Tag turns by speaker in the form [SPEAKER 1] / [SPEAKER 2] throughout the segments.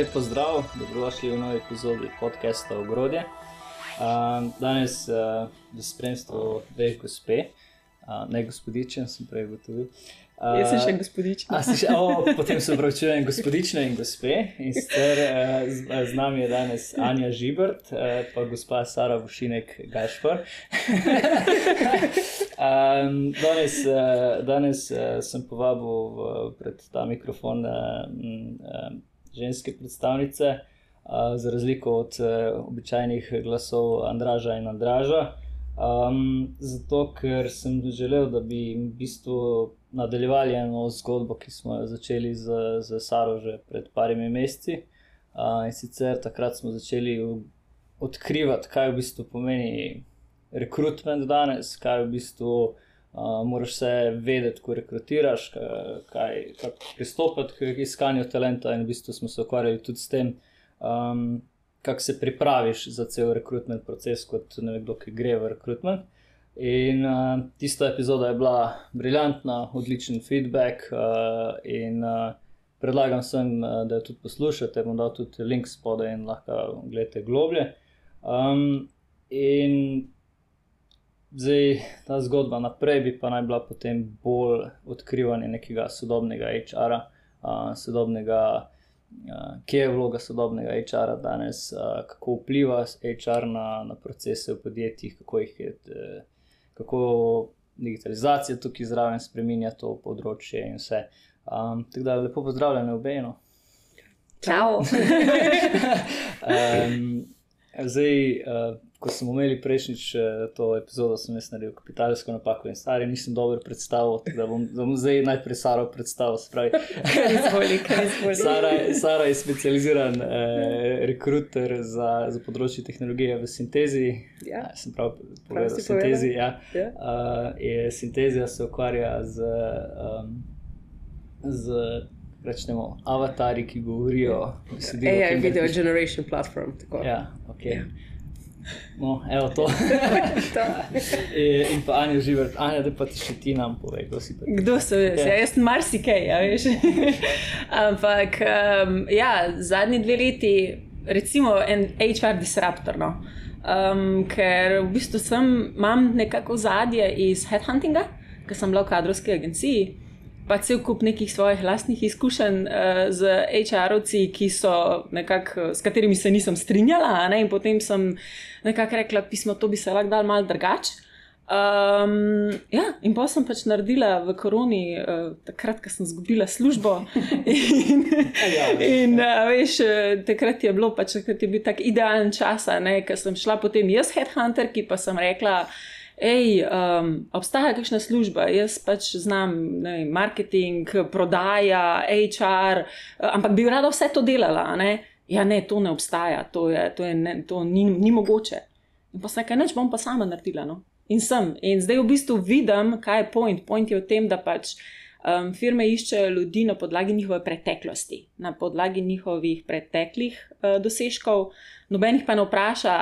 [SPEAKER 1] lep pozdrav, dobrodošli v novi epizodi podcasta Ogrodje. Uh, danes uh, v spremstvu dveh gospe, uh, ne gospodičen, sem prej ugotovil.
[SPEAKER 2] Uh, Jaz sem še gospodičen.
[SPEAKER 1] Še, oh, potem se upravičujem, gospodične in gospe. In sicer uh, z, z nami je danes Anja Žibert, uh, pa gospa Sara Vušinek Gašpor. um, danes danes uh, sem povabil v, pred ta mikrofon uh, um, ženske predstavnice, uh, za razliko od uh, običajnih glasov Andraža in Andraža. Um, zato, ker sem želel, da bi v bistvu nadaljevali eno zgodbo, ki smo jo začeli z, z Saro že pred parimi meseci. Uh, in sicer takrat smo začeli odkrivati, kaj v bistvu pomeni rekrutment danes, kaj v bistvu uh, moraš vse vedeti, ko rekrutiraš, kaj, kako pristopiti k iskanju talenta. In v bistvu smo se ukvarjali tudi s tem. Um, kako se pripraviš za cel rekrutment proces, kot nekdo, ki gre v rekrutment. In uh, tista epizoda je bila briljantna, odličen feedback. Uh, in uh, predlagam sem, uh, da jo tudi poslušate, bom dal tudi link spodaj in lahko gledate globlje. Um, in zdaj ta zgodba naprej bi pa naj bila potem bolj odkrivanje nekega sodobnega HR-a, uh, sodobnega. Uh, kje je vloga sodobnega HR-a danes, uh, kako vpliva HR na, na procese v podjetjih, kako jih je. Uh, kako digitalizacija tukaj zraven spremenja to področje in vse. Um, tako da lepo pozdravljene obejno.
[SPEAKER 2] Čau.
[SPEAKER 1] um, zdaj, uh, ko smo imeli prejšnjič uh, to epizodo, sem jaz naredil kapitalsko napako in stari, nisem dobro predstavil. Da bom, da bom zdaj najprej Saro predstavil.
[SPEAKER 2] Izvoli, izvoli.
[SPEAKER 1] Sara, Sara je specializiran uh, rekruter za, za področje tehnologije v sintezi.
[SPEAKER 2] Ja.
[SPEAKER 1] Ja, sem prav povedal, sintezi. Ja.
[SPEAKER 2] Ja.
[SPEAKER 1] Uh, sintezija se ukvarja z. Um, z Rečemo, avatari, ki govorijo.
[SPEAKER 2] AI video generation platform. Tako.
[SPEAKER 1] Ja, okay. ja. No, evo to. in pa Anja živi, Anja, da pa ti še ti nam pove, kdo si. Prvi.
[SPEAKER 2] Kdo so jaz? Ja. Jaz sem marsikaj, ja, veš. Ampak um, ja, zadnji dve leti, recimo en HR disruptor. No? Um, ker v bistvu sem, imam nekako zadje iz headhuntinga, ker sem bila v kadrovski agenciji pa cel kup nekih svojih lastnih izkušenj uh, z HR-ovci, s katerimi se nisem strinjala. In potem sem nekako rekla, pismo, to bi se lahko dal mal drugače. Um, ja, in pa sem pač naredila v koroni, uh, takrat, ko sem izgubila službo. In, ja, in uh, veš, takrat je bilo pač, takrat je bil tak idealen čas, ker sem šla potem jaz, headhunter, ki pa sem rekla hej, um, obstaja kakšna služba, jaz pač znam ne, marketing, prodaja, HR, ampak bi rada vse to delala. Ne? Ja, ne, to ne obstaja, to, je, to, je, ne, to ni, ni mogoče. In pa se kaj neč bom pa sama naredila. No? In sem. In zdaj v bistvu vidim, kaj je point. Point je v tem, da pač. Um, firme iščejo ljudi na podlagi njihove preteklosti, na podlagi njihovih preteklih uh, dosežkov, nobenih pa ne vpraša,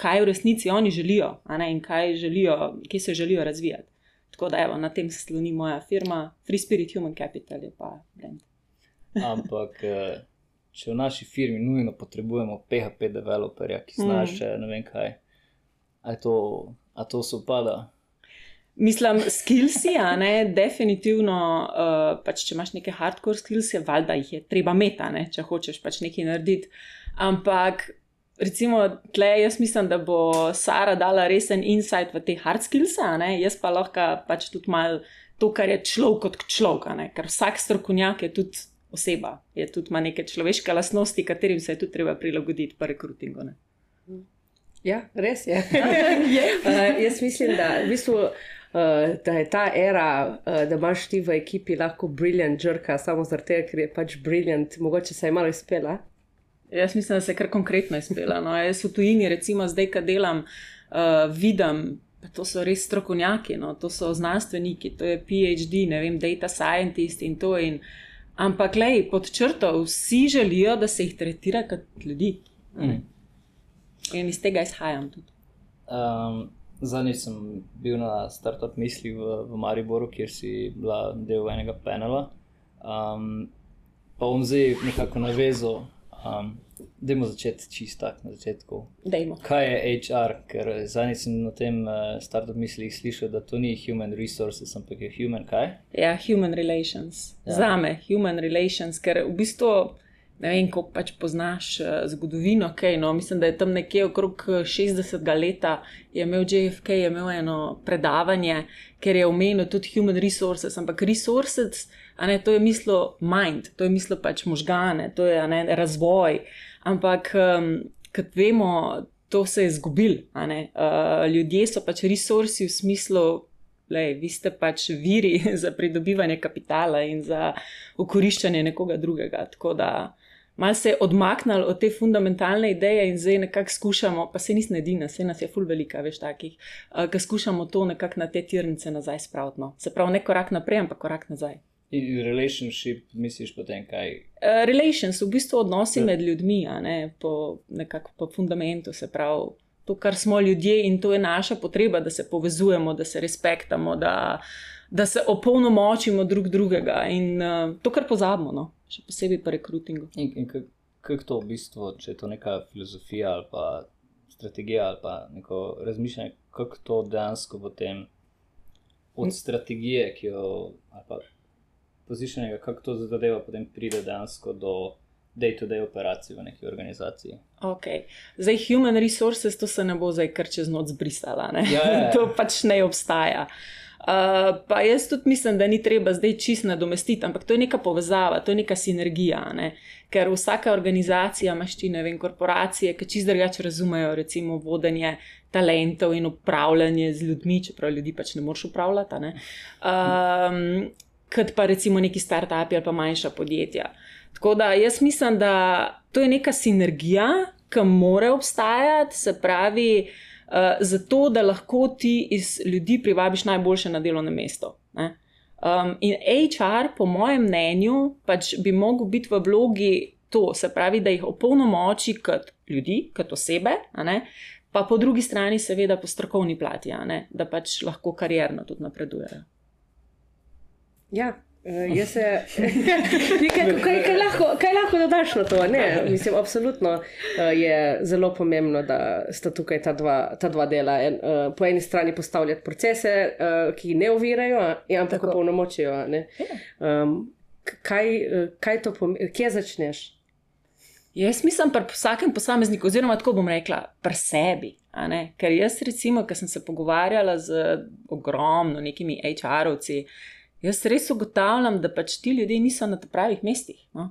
[SPEAKER 2] kaj v resnici oni želijo in kaj želijo, kje se želijo razvijati. Tako da evo, na tem se sloni moja firma, Free Spirit Human Capital je pa brand.
[SPEAKER 1] Ampak, eh, če v naši firmi nujno potrebujemo PHP developerja, ki zna mm. še ne vem kaj, ali to, to se upada.
[SPEAKER 2] Mislim, skillsi, a ne, definitivno, uh, pač, če imaš neke hardcore skillse, valjda jih je treba meta, če hočeš pač nekaj narediti. Ampak recimo, tle jaz mislim, da bo Sara dala resen insight v te hard skills, jaz pa lahko pač tudi malo to, kar je človek kot človek, ker vsak strokovnjak je tudi oseba, je tudi ima neke človeške lastnosti, katerim se je tudi treba prilagoditi pri rekrutingu. Ne?
[SPEAKER 3] Ja, res je. uh, jaz mislim, da, v bistvu, uh, da je ta era, uh, da imaš ti v ekipi lahko briljant žrka, samo zato, ker je pač briljant, mogoče se je malo izpela.
[SPEAKER 2] Jaz mislim, da se je kar konkretno izpela. No. Jaz v tujini, recimo zdaj, kad delam, uh, vidim, da to so res strokovnjaki, no. to so znanstveniki, to je PhD, ne vem, data scientist in to. In, ampak, lej, pod črto, vsi želijo, da se jih tretira kot ljudi. Mm. In iz tega izhajam tudi.
[SPEAKER 1] Um, Zadnjič sem bil na startup misli v, v Mariboru, kjer si bila del enega panela. Um, pa bom zdaj nekako navezal Um, Dajmo začeti čisto na začetku.
[SPEAKER 2] Dejmo.
[SPEAKER 1] Kaj je HR? Ker zadnjič sem na tem uh, startup mislih slišal, da to ni human resources, ampak je human kaj?
[SPEAKER 2] Ja, human relations. Ja. Za me, human relations, ker v bistvu ne vem, kako pač poznaš uh, zgodovino. Okay, no, mislim, da je tam nekje okrog 60 let je imel JFK je imel eno predavanje, ker je omenil tudi human resources, ampak resources. Ne, to je mislil mind, to je mislil pač možgane, to je ne, razvoj. Ampak, um, kot vemo, to se je izgubil. Uh, ljudje so pač resursi v smislu, da vi ste pač viri za pridobivanje kapitala in za okoriščanje nekoga drugega. Tako da malo se je odmaknili od te fundamentalne ideje in zdaj nekako skušamo, pa se nisem edina, se nas je ful velika, veš, takih, uh, ki skušamo to nekako na te tirnice nazaj spraviti. No. Se pravi, ne korak naprej, ampak korak nazaj.
[SPEAKER 1] In relationship, misliš potem kaj?
[SPEAKER 2] Uh, relations, v bistvu odnosi ja. med ljudmi, ne, po nekakšnem po fundamentu, se pravi, to, kar smo ljudje in to je naša potreba, da se povezujemo, da se respektamo, da, da se opolnomočimo drug drugega in uh, to, kar pozabimo, no, še posebej pri rekrutingu.
[SPEAKER 1] In, in kako to v bistvu, če je to neka filozofija ali pa strategija ali pa neko razmišljanje, kako to dejansko potem od strategije, ki jo. Ali pa pozicioniranja, kako to zadeva potem pride dejansko do day-to-day operacij v neki organizaciji.
[SPEAKER 2] Okay. Zdaj, human resources, to se ne bo zdaj kar čez noč zbrisala.
[SPEAKER 1] Ja, ja, ja.
[SPEAKER 2] to pač ne obstaja. Uh, pa jaz tudi mislim, da ni treba zdaj čist nadomestiti, ampak to je neka povezava, to je neka sinergija. Ne? Ker vsaka organizacija, maščine, vem, korporacije, ki čist drugače razumejo, recimo, vodenje talentov in upravljanje z ljudmi, čeprav ljudi pač ne moreš upravljati. Ne? Um, kot pa recimo neki start-upi ali pa manjša podjetja. Tako da jaz mislim, da to je neka sinergija, ki mora obstajati, se pravi, uh, zato da lahko ti iz ljudi privabiš najboljše na delovno mesto. Um, in HR, po mojem mnenju, pač bi mogel biti v vlogi to, se pravi, da jih opolnomoči kot ljudi, kot osebe, pa po drugi strani, seveda, po strokovni plati, da pač lahko karjerno tudi napredujejo.
[SPEAKER 3] Ja, uh, jaz se. kaj, kaj, kaj, lahko, kaj lahko dodaš na to? Ne, mislim, absolutno uh, je zelo pomembno, da sta tukaj ta dva, ta dva dela. En, uh, po eni strani postavljati procese, uh, ki ne ovirajo, ampak polnomočijo. Um, kaj, kaj to pomeni, kje začneš?
[SPEAKER 2] Jaz mislim, pri vsakem posamezniku, oziroma tako bom rekla, pri sebi. Ker jaz, recimo, ki sem se pogovarjala z ogromno nekimi HR-ovci, Jaz res ugotavljam, da pač ti ljudje niso na pravih mestih. No?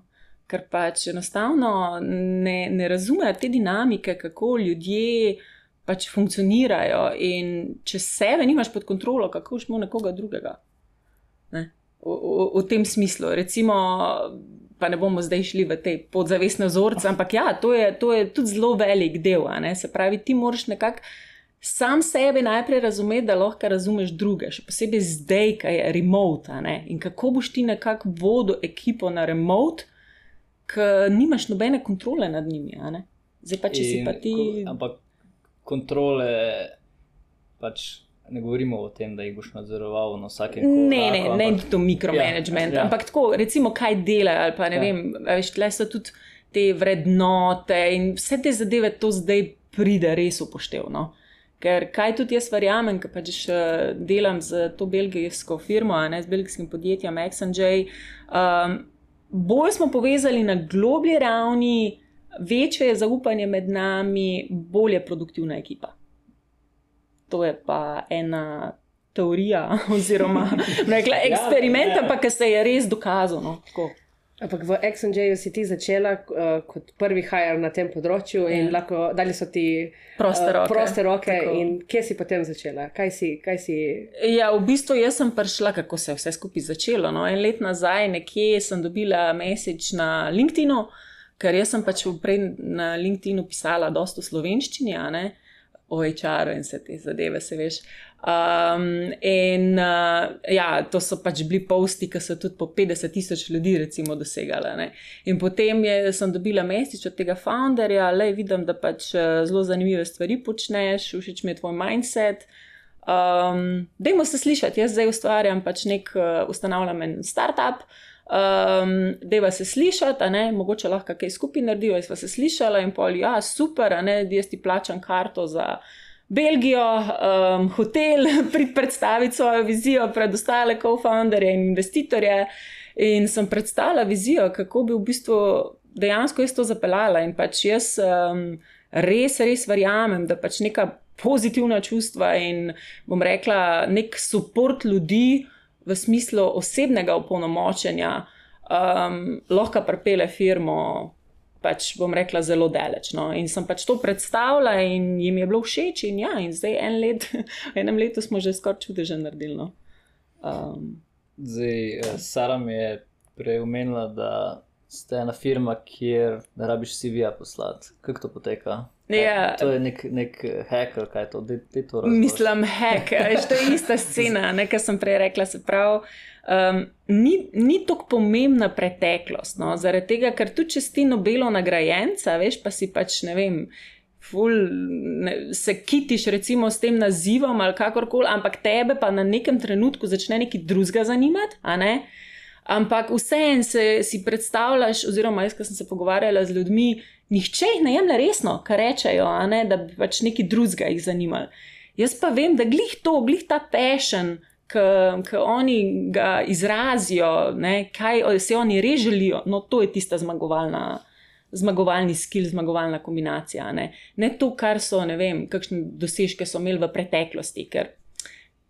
[SPEAKER 2] Ker pač enostavno ne, ne razumejo te dinamike, kako ljudje pač funkcionirajo. In če sebe nimaš pod kontrolo, kako boš imel nekoga drugega. Ne? V, v, v tem smislu. Recimo, pa ne bomo zdaj šli v te podzavestne vzorce, ampak ja, to je, to je tudi zelo velik del. Se pravi, ti moraš nekako sam sebe najprej razumeti, da lahko razumeš druge, še posebej zdaj, ki je remote. In kako boš ti nekako vodil ekipo na remote, ki nimaš nobene kontrole nad njimi. Zdaj pa če In, si pa ti.
[SPEAKER 1] Ko, ampak kontrole pač. Ne govorimo o tem, da jih boš nadzoroval na vsakem
[SPEAKER 2] koraku. Ne, ne, ampak... ne, to mikromanagement. Ja, ja. Ampak tako, recimo, kaj delajo. Ali pa ne ja. vem, veš, tle so tudi te vrednote in vse te zadeve, to zdaj pride res upoštevno. Ker kaj tudi jaz verjamem, ker pač delam z to belgijsko firmo, ne z belgijskim podjetjem XNJ. Um, bolj smo povezali na globlji ravni, večje je zaupanje med nami, bolj je produktivna ekipa. To je pa ena teorija, oziroma rekla, eksperiment, ja, ja. pa ki se je res dokazano.
[SPEAKER 3] Ampak v XNJ-ju si ti začela uh, kot prvi hajar na tem področju in ja. lahko dali so ti
[SPEAKER 2] proste roke. Uh,
[SPEAKER 3] proste roke in kje si potem začela? Kaj si, kaj si...
[SPEAKER 2] Ja, v bistvu jaz sem prišla, kako se je vse skupaj začelo. No? En let nazaj nekje sem dobila message na LinkedIn, ker jaz sem pač prej na LinkedIn pisala dosto slovenščini, o HR-u in vse te zadeve, se veš. Um, in uh, ja, to so pač bili posti, ki so tudi po 50 tisoč ljudi, recimo, dosegali. Ne? In potem je, sem dobila mesič od tega founderja, le vidim, da pač uh, zelo zanimive stvari počneš, všeč mi je tvoj mindset. Um, dajmo se slišati, jaz zdaj ustvarjam pač nek, uh, ustanavljam en startup. Um, Deva se slišati, ne, mogoče lahko kaj skupaj naredijo, jaz pa se slišala in pol, ja, super, ne, jaz ti plačam karto za Belgijo, um, hotel, prid predstaviti svojo vizijo pred ostale co-founderje in investitorje. In sem predstavila vizijo, kako bi v bistvu dejansko jaz to zapeljala. In pač jaz um, res, res verjamem, da pač neka pozitivna čustva in bom rekla, nek podpor ljudi v smislu osebnega opolnomočenja um, lahko pripele firmo. Pač bom rekla, zelo daleč. No. In sem pač to predstavila, in jim je bilo všeč, in, ja, in zdaj en let, v enem letu smo že skoraj čudež naredili. No. Um.
[SPEAKER 1] Zdaj, eh, Sara mi je prej omenila, da ste ena firma, kjer ne rabiš CV-ja poslati. Kako to poteka?
[SPEAKER 2] Ja.
[SPEAKER 1] To je nek, nek hacker, kaj je to, da ti to
[SPEAKER 2] razumeš. Mislim, hacker, to je ista scena, nekaj sem prej rekla. Se pravi, um, ni, ni tako pomembna preteklost. No? Zaradi tega, ker tu če si Nobelo nagrajenca, veš, pa si pač ne vem. Ful, ne, se kitiš recimo s tem nazivom ali kakorkoli, ampak tebe pa na nekem trenutku začne nekaj drugega zanimati, a ne? Ampak vseeno si predstavljaš, oziroma jaz, ki sem se pogovarjala z ljudmi, nihče jih ne jemlje resno, kar rečejo, ne, da bi pač neki drugega jih zanimali. Jaz pa vem, da glih to, glih ta pešen, ki oni ga izrazijo, ne, kaj se oni res želijo, no to je tista zmagovalna. Zmagovalni skil, zmagovalna kombinacija. Ne, ne to, kar so, ne vem, kakšne dosežke so imeli v preteklosti, ker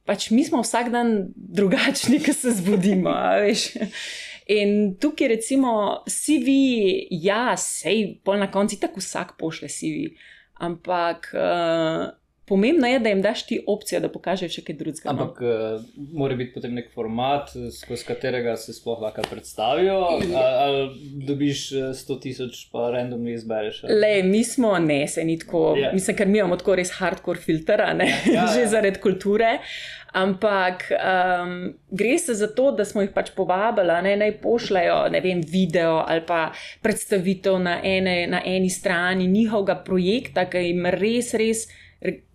[SPEAKER 2] pač mi smo vsak dan drugačni, ki se zbudimo. In tukaj, recimo, CV, ja, sej, pol na koncu tako vsak pošle CV. Ampak uh, pomembno je, da jim daš ti opcijo, da pokažeš še kaj drugega.
[SPEAKER 1] No. Ampak no? uh, mora biti potem nek format, skozi katerega se sploh lahko predstavijo, ali, ali dobiš 100 eh, tisoč, pa randomno izbereš.
[SPEAKER 2] Le, mi smo ne, se ni tako. Yeah. Ja. Mislim, ker mi imamo tako res hardcore filter, ne, ja, ja. že zaradi kulture. Ampak um, gre se za to, da smo jih pač povabili, da naj pošljajo vem, video ali pa predstavitev na, ene, na eni strani njihovega projekta, ki jim res, res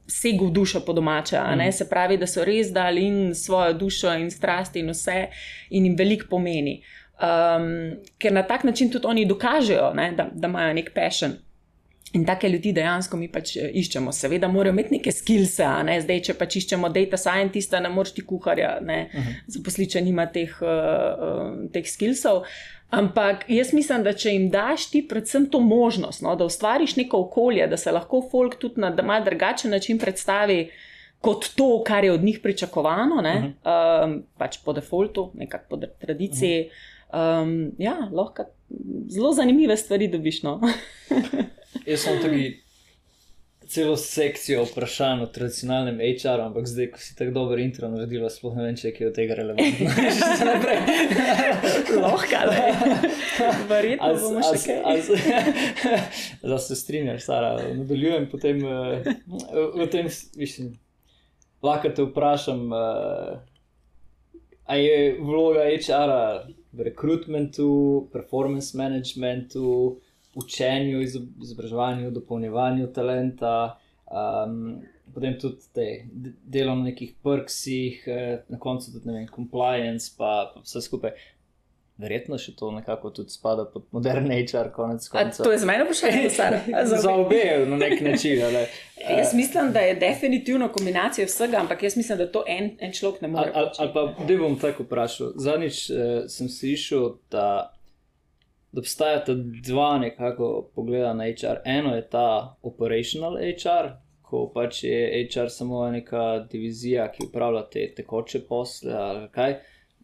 [SPEAKER 2] segu v dušo po domače. Mm. Se pravi, da so res dali in svojo dušo in strasti in vse, in jim veliko pomeni. Um, ker na tak način tudi oni dokažejo, ne, da, da imajo nek pešen. In take ljudi dejansko mi pač eh, iščemo. Seveda morajo imeti neke skills-e, ne? zdaj, če pač iščemo data scientista, ne moreš ti kuharja, uh mhm. -huh. zaposliča nima teh, uh, uh, teh skills-ov. Ampak jaz mislim, da če jim daš ti predvsem to možnost, no, da ustvariš neko okolje, da se lahko folk tudi na malo drugačen način predstavi kot to, kar je od njih pričakovano, ne, uh -huh. um, pač po defaultu, nekako po tradiciji. Uh -huh. um, ja, lahko zelo zanimive stvari dobiš. No.
[SPEAKER 1] jaz sem tudi celo sekcijo vprašanj o tradicionalnem HR-u, ampak zdaj, ko si tako dober intro naredil, sploh ne vem, če je od tega relevantno.
[SPEAKER 2] Lahko, da verjetno bomo še kaj.
[SPEAKER 1] Zdaj se strinjaš, Sara, nadaljujem potem uh, v tem, mislim, lahko te vprašam, uh, a je vloga HR-a v rekrutmentu, performance managementu, učenju, izobraževanju, dopolnjevanju talenta, um, potem tudi te, delo na nekih prksih, eh, na koncu tudi vem, compliance, pa, pa vse skupaj. Verjetno še to nekako tudi spada pod modern HR, konec koncev.
[SPEAKER 2] To je za mene vprašanje, Sara.
[SPEAKER 1] Za, obe, na nek način. Ali,
[SPEAKER 2] jaz mislim, da je definitivno kombinacija vsega, ampak jaz mislim, da to en, en človek ne more.
[SPEAKER 1] Ali al, al pa, da bom tako vprašal. Zadnjič eh, sem slišal, da da obstajata dva nekako pogleda na HR. Eno je ta operational HR, ko pač je HR samo neka divizija, ki upravlja te tekoče posle ali kaj.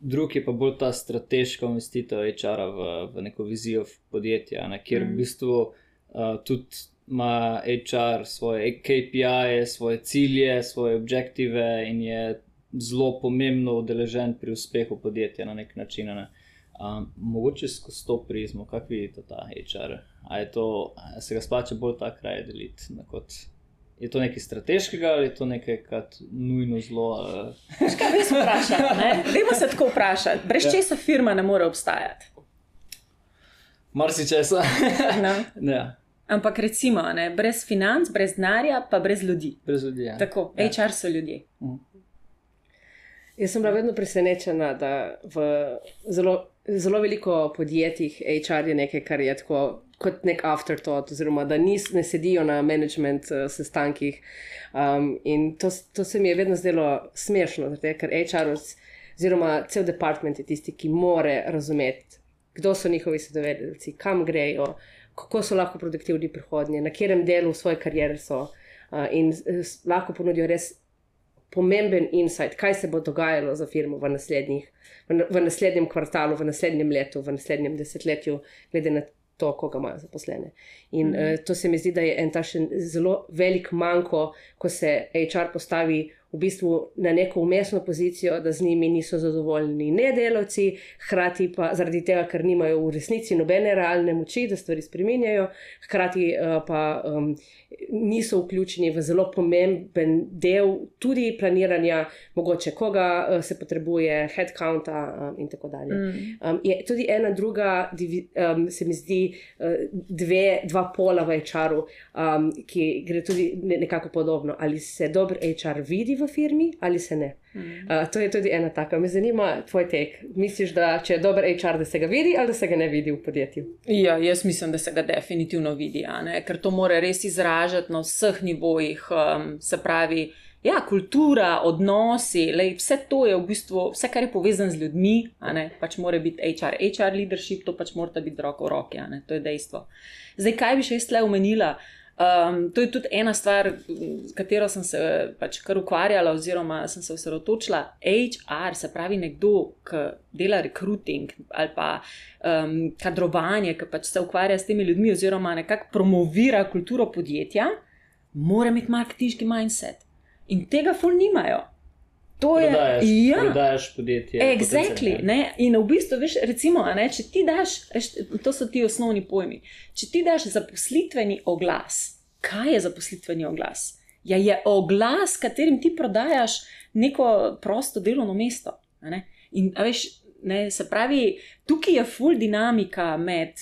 [SPEAKER 1] Drugi je pa bolj ta strateška investitev HR v, v neko vizijo podjetja, ne, kjer mm. v bistvu uh, tudi ima HR svoje KPI-je, svoje cilje, svoje objektive in je zelo pomembno udeležen pri uspehu podjetja na nek način. Ne. Um, mogoče skozi to prizmo, kako vidite ta HR? Ali se ga splača bolj ta kraj deliti? Kot, je to nekaj strateškega ali je to nekaj, kar nujno zelo. Uh...
[SPEAKER 2] Kaj bi se vprašali? Dajmo se tako vprašati. Brez ja. česa firma ne more obstajati?
[SPEAKER 1] Marsi česa. no. ja.
[SPEAKER 2] Ampak recimo, ne, brez financ, brez denarja, pa brez ljudi.
[SPEAKER 1] Brez ljudi.
[SPEAKER 2] Ja. Tako, ja. HR so ljudje. Mm.
[SPEAKER 3] Jaz sem bila vedno presenečena, da v zelo, zelo veliko podjetjih HR je nekaj, kar je tako kot nek afterthought, oziroma da nis, ne sedijo na management uh, sestankih. Um, in to, to se mi je vedno zdelo smešno, zato, ker HR, oziroma cel department je tisti, ki more razumeti, kdo so njihovi sodelavci, kam grejo, kako so lahko produktivni prihodnje, na katerem delu svoje kariere so. Uh, in uh, lahko ponudijo res pomemben insight, kaj se bo dogajalo za firmo v, v, v naslednjem kvartalu, v naslednjem letu, v naslednjem desetletju, glede na to, koga imajo zaposlene. In mm -hmm. uh, to se mi zdi, da je en ta še zelo velik manjko, ko se HR postavi v bistvu na neko umestno pozicijo, da z njimi niso zadovoljni ne delavci, hkrati pa zaradi tega, ker nimajo v resnici nobene realne moči, da stvari spremenjajo, hkrati uh, pa um, niso vključeni v zelo pomemben del tudi planiranja, mogoče koga uh, se potrebuje, headcounta um, in tako dalje. Um, je tudi ena druga, um, se mi zdi, uh, dve, dva pola v HR-u, um, ki gre tudi nekako podobno. Ali se dober HR vidi v firmi ali se ne. Mm. Uh, to je tudi ena taka. Me zanima tvoj tek. Misliš, da če je dober HR, da se ga vidi ali da se ga ne vidi v podjetju?
[SPEAKER 2] Ja, jaz mislim, da se ga definitivno vidi, ker to mora res izražati na vseh nivojih. Um, se pravi, ja, kultura, odnosi, lej, vse to je v bistvu vse, kar je povezano z ljudmi. Pač mora biti HR, HR leadership, to pač mora biti roko v roki, to je dejstvo. Zdaj, kaj bi še jaz le omenila? Um, to je tudi ena stvar, s katero sem se pač kar ukvarjala, oziroma sem se osredotočila. HR, se pravi, nekdo, ki dela recruiting ali pa um, kadrovanje, ki pač se ukvarja s temi ljudmi, oziroma nekako promovira kulturo podjetja, mora imeti marketinški mindset. In tega ful nimajo.
[SPEAKER 1] To je ja, prodajaš podjetje.
[SPEAKER 2] Exactly, in v bistvu, veš, recimo, ne, če ti daš, to so ti osnovni pojmi. Če ti daš zaposlitveni oglas, kaj je zaposlitveni oglas? Ja, je oglas, katerim ti prodajaš neko prosto delovno mesto. In, veš, ne, se pravi, tukaj je full dinamika med.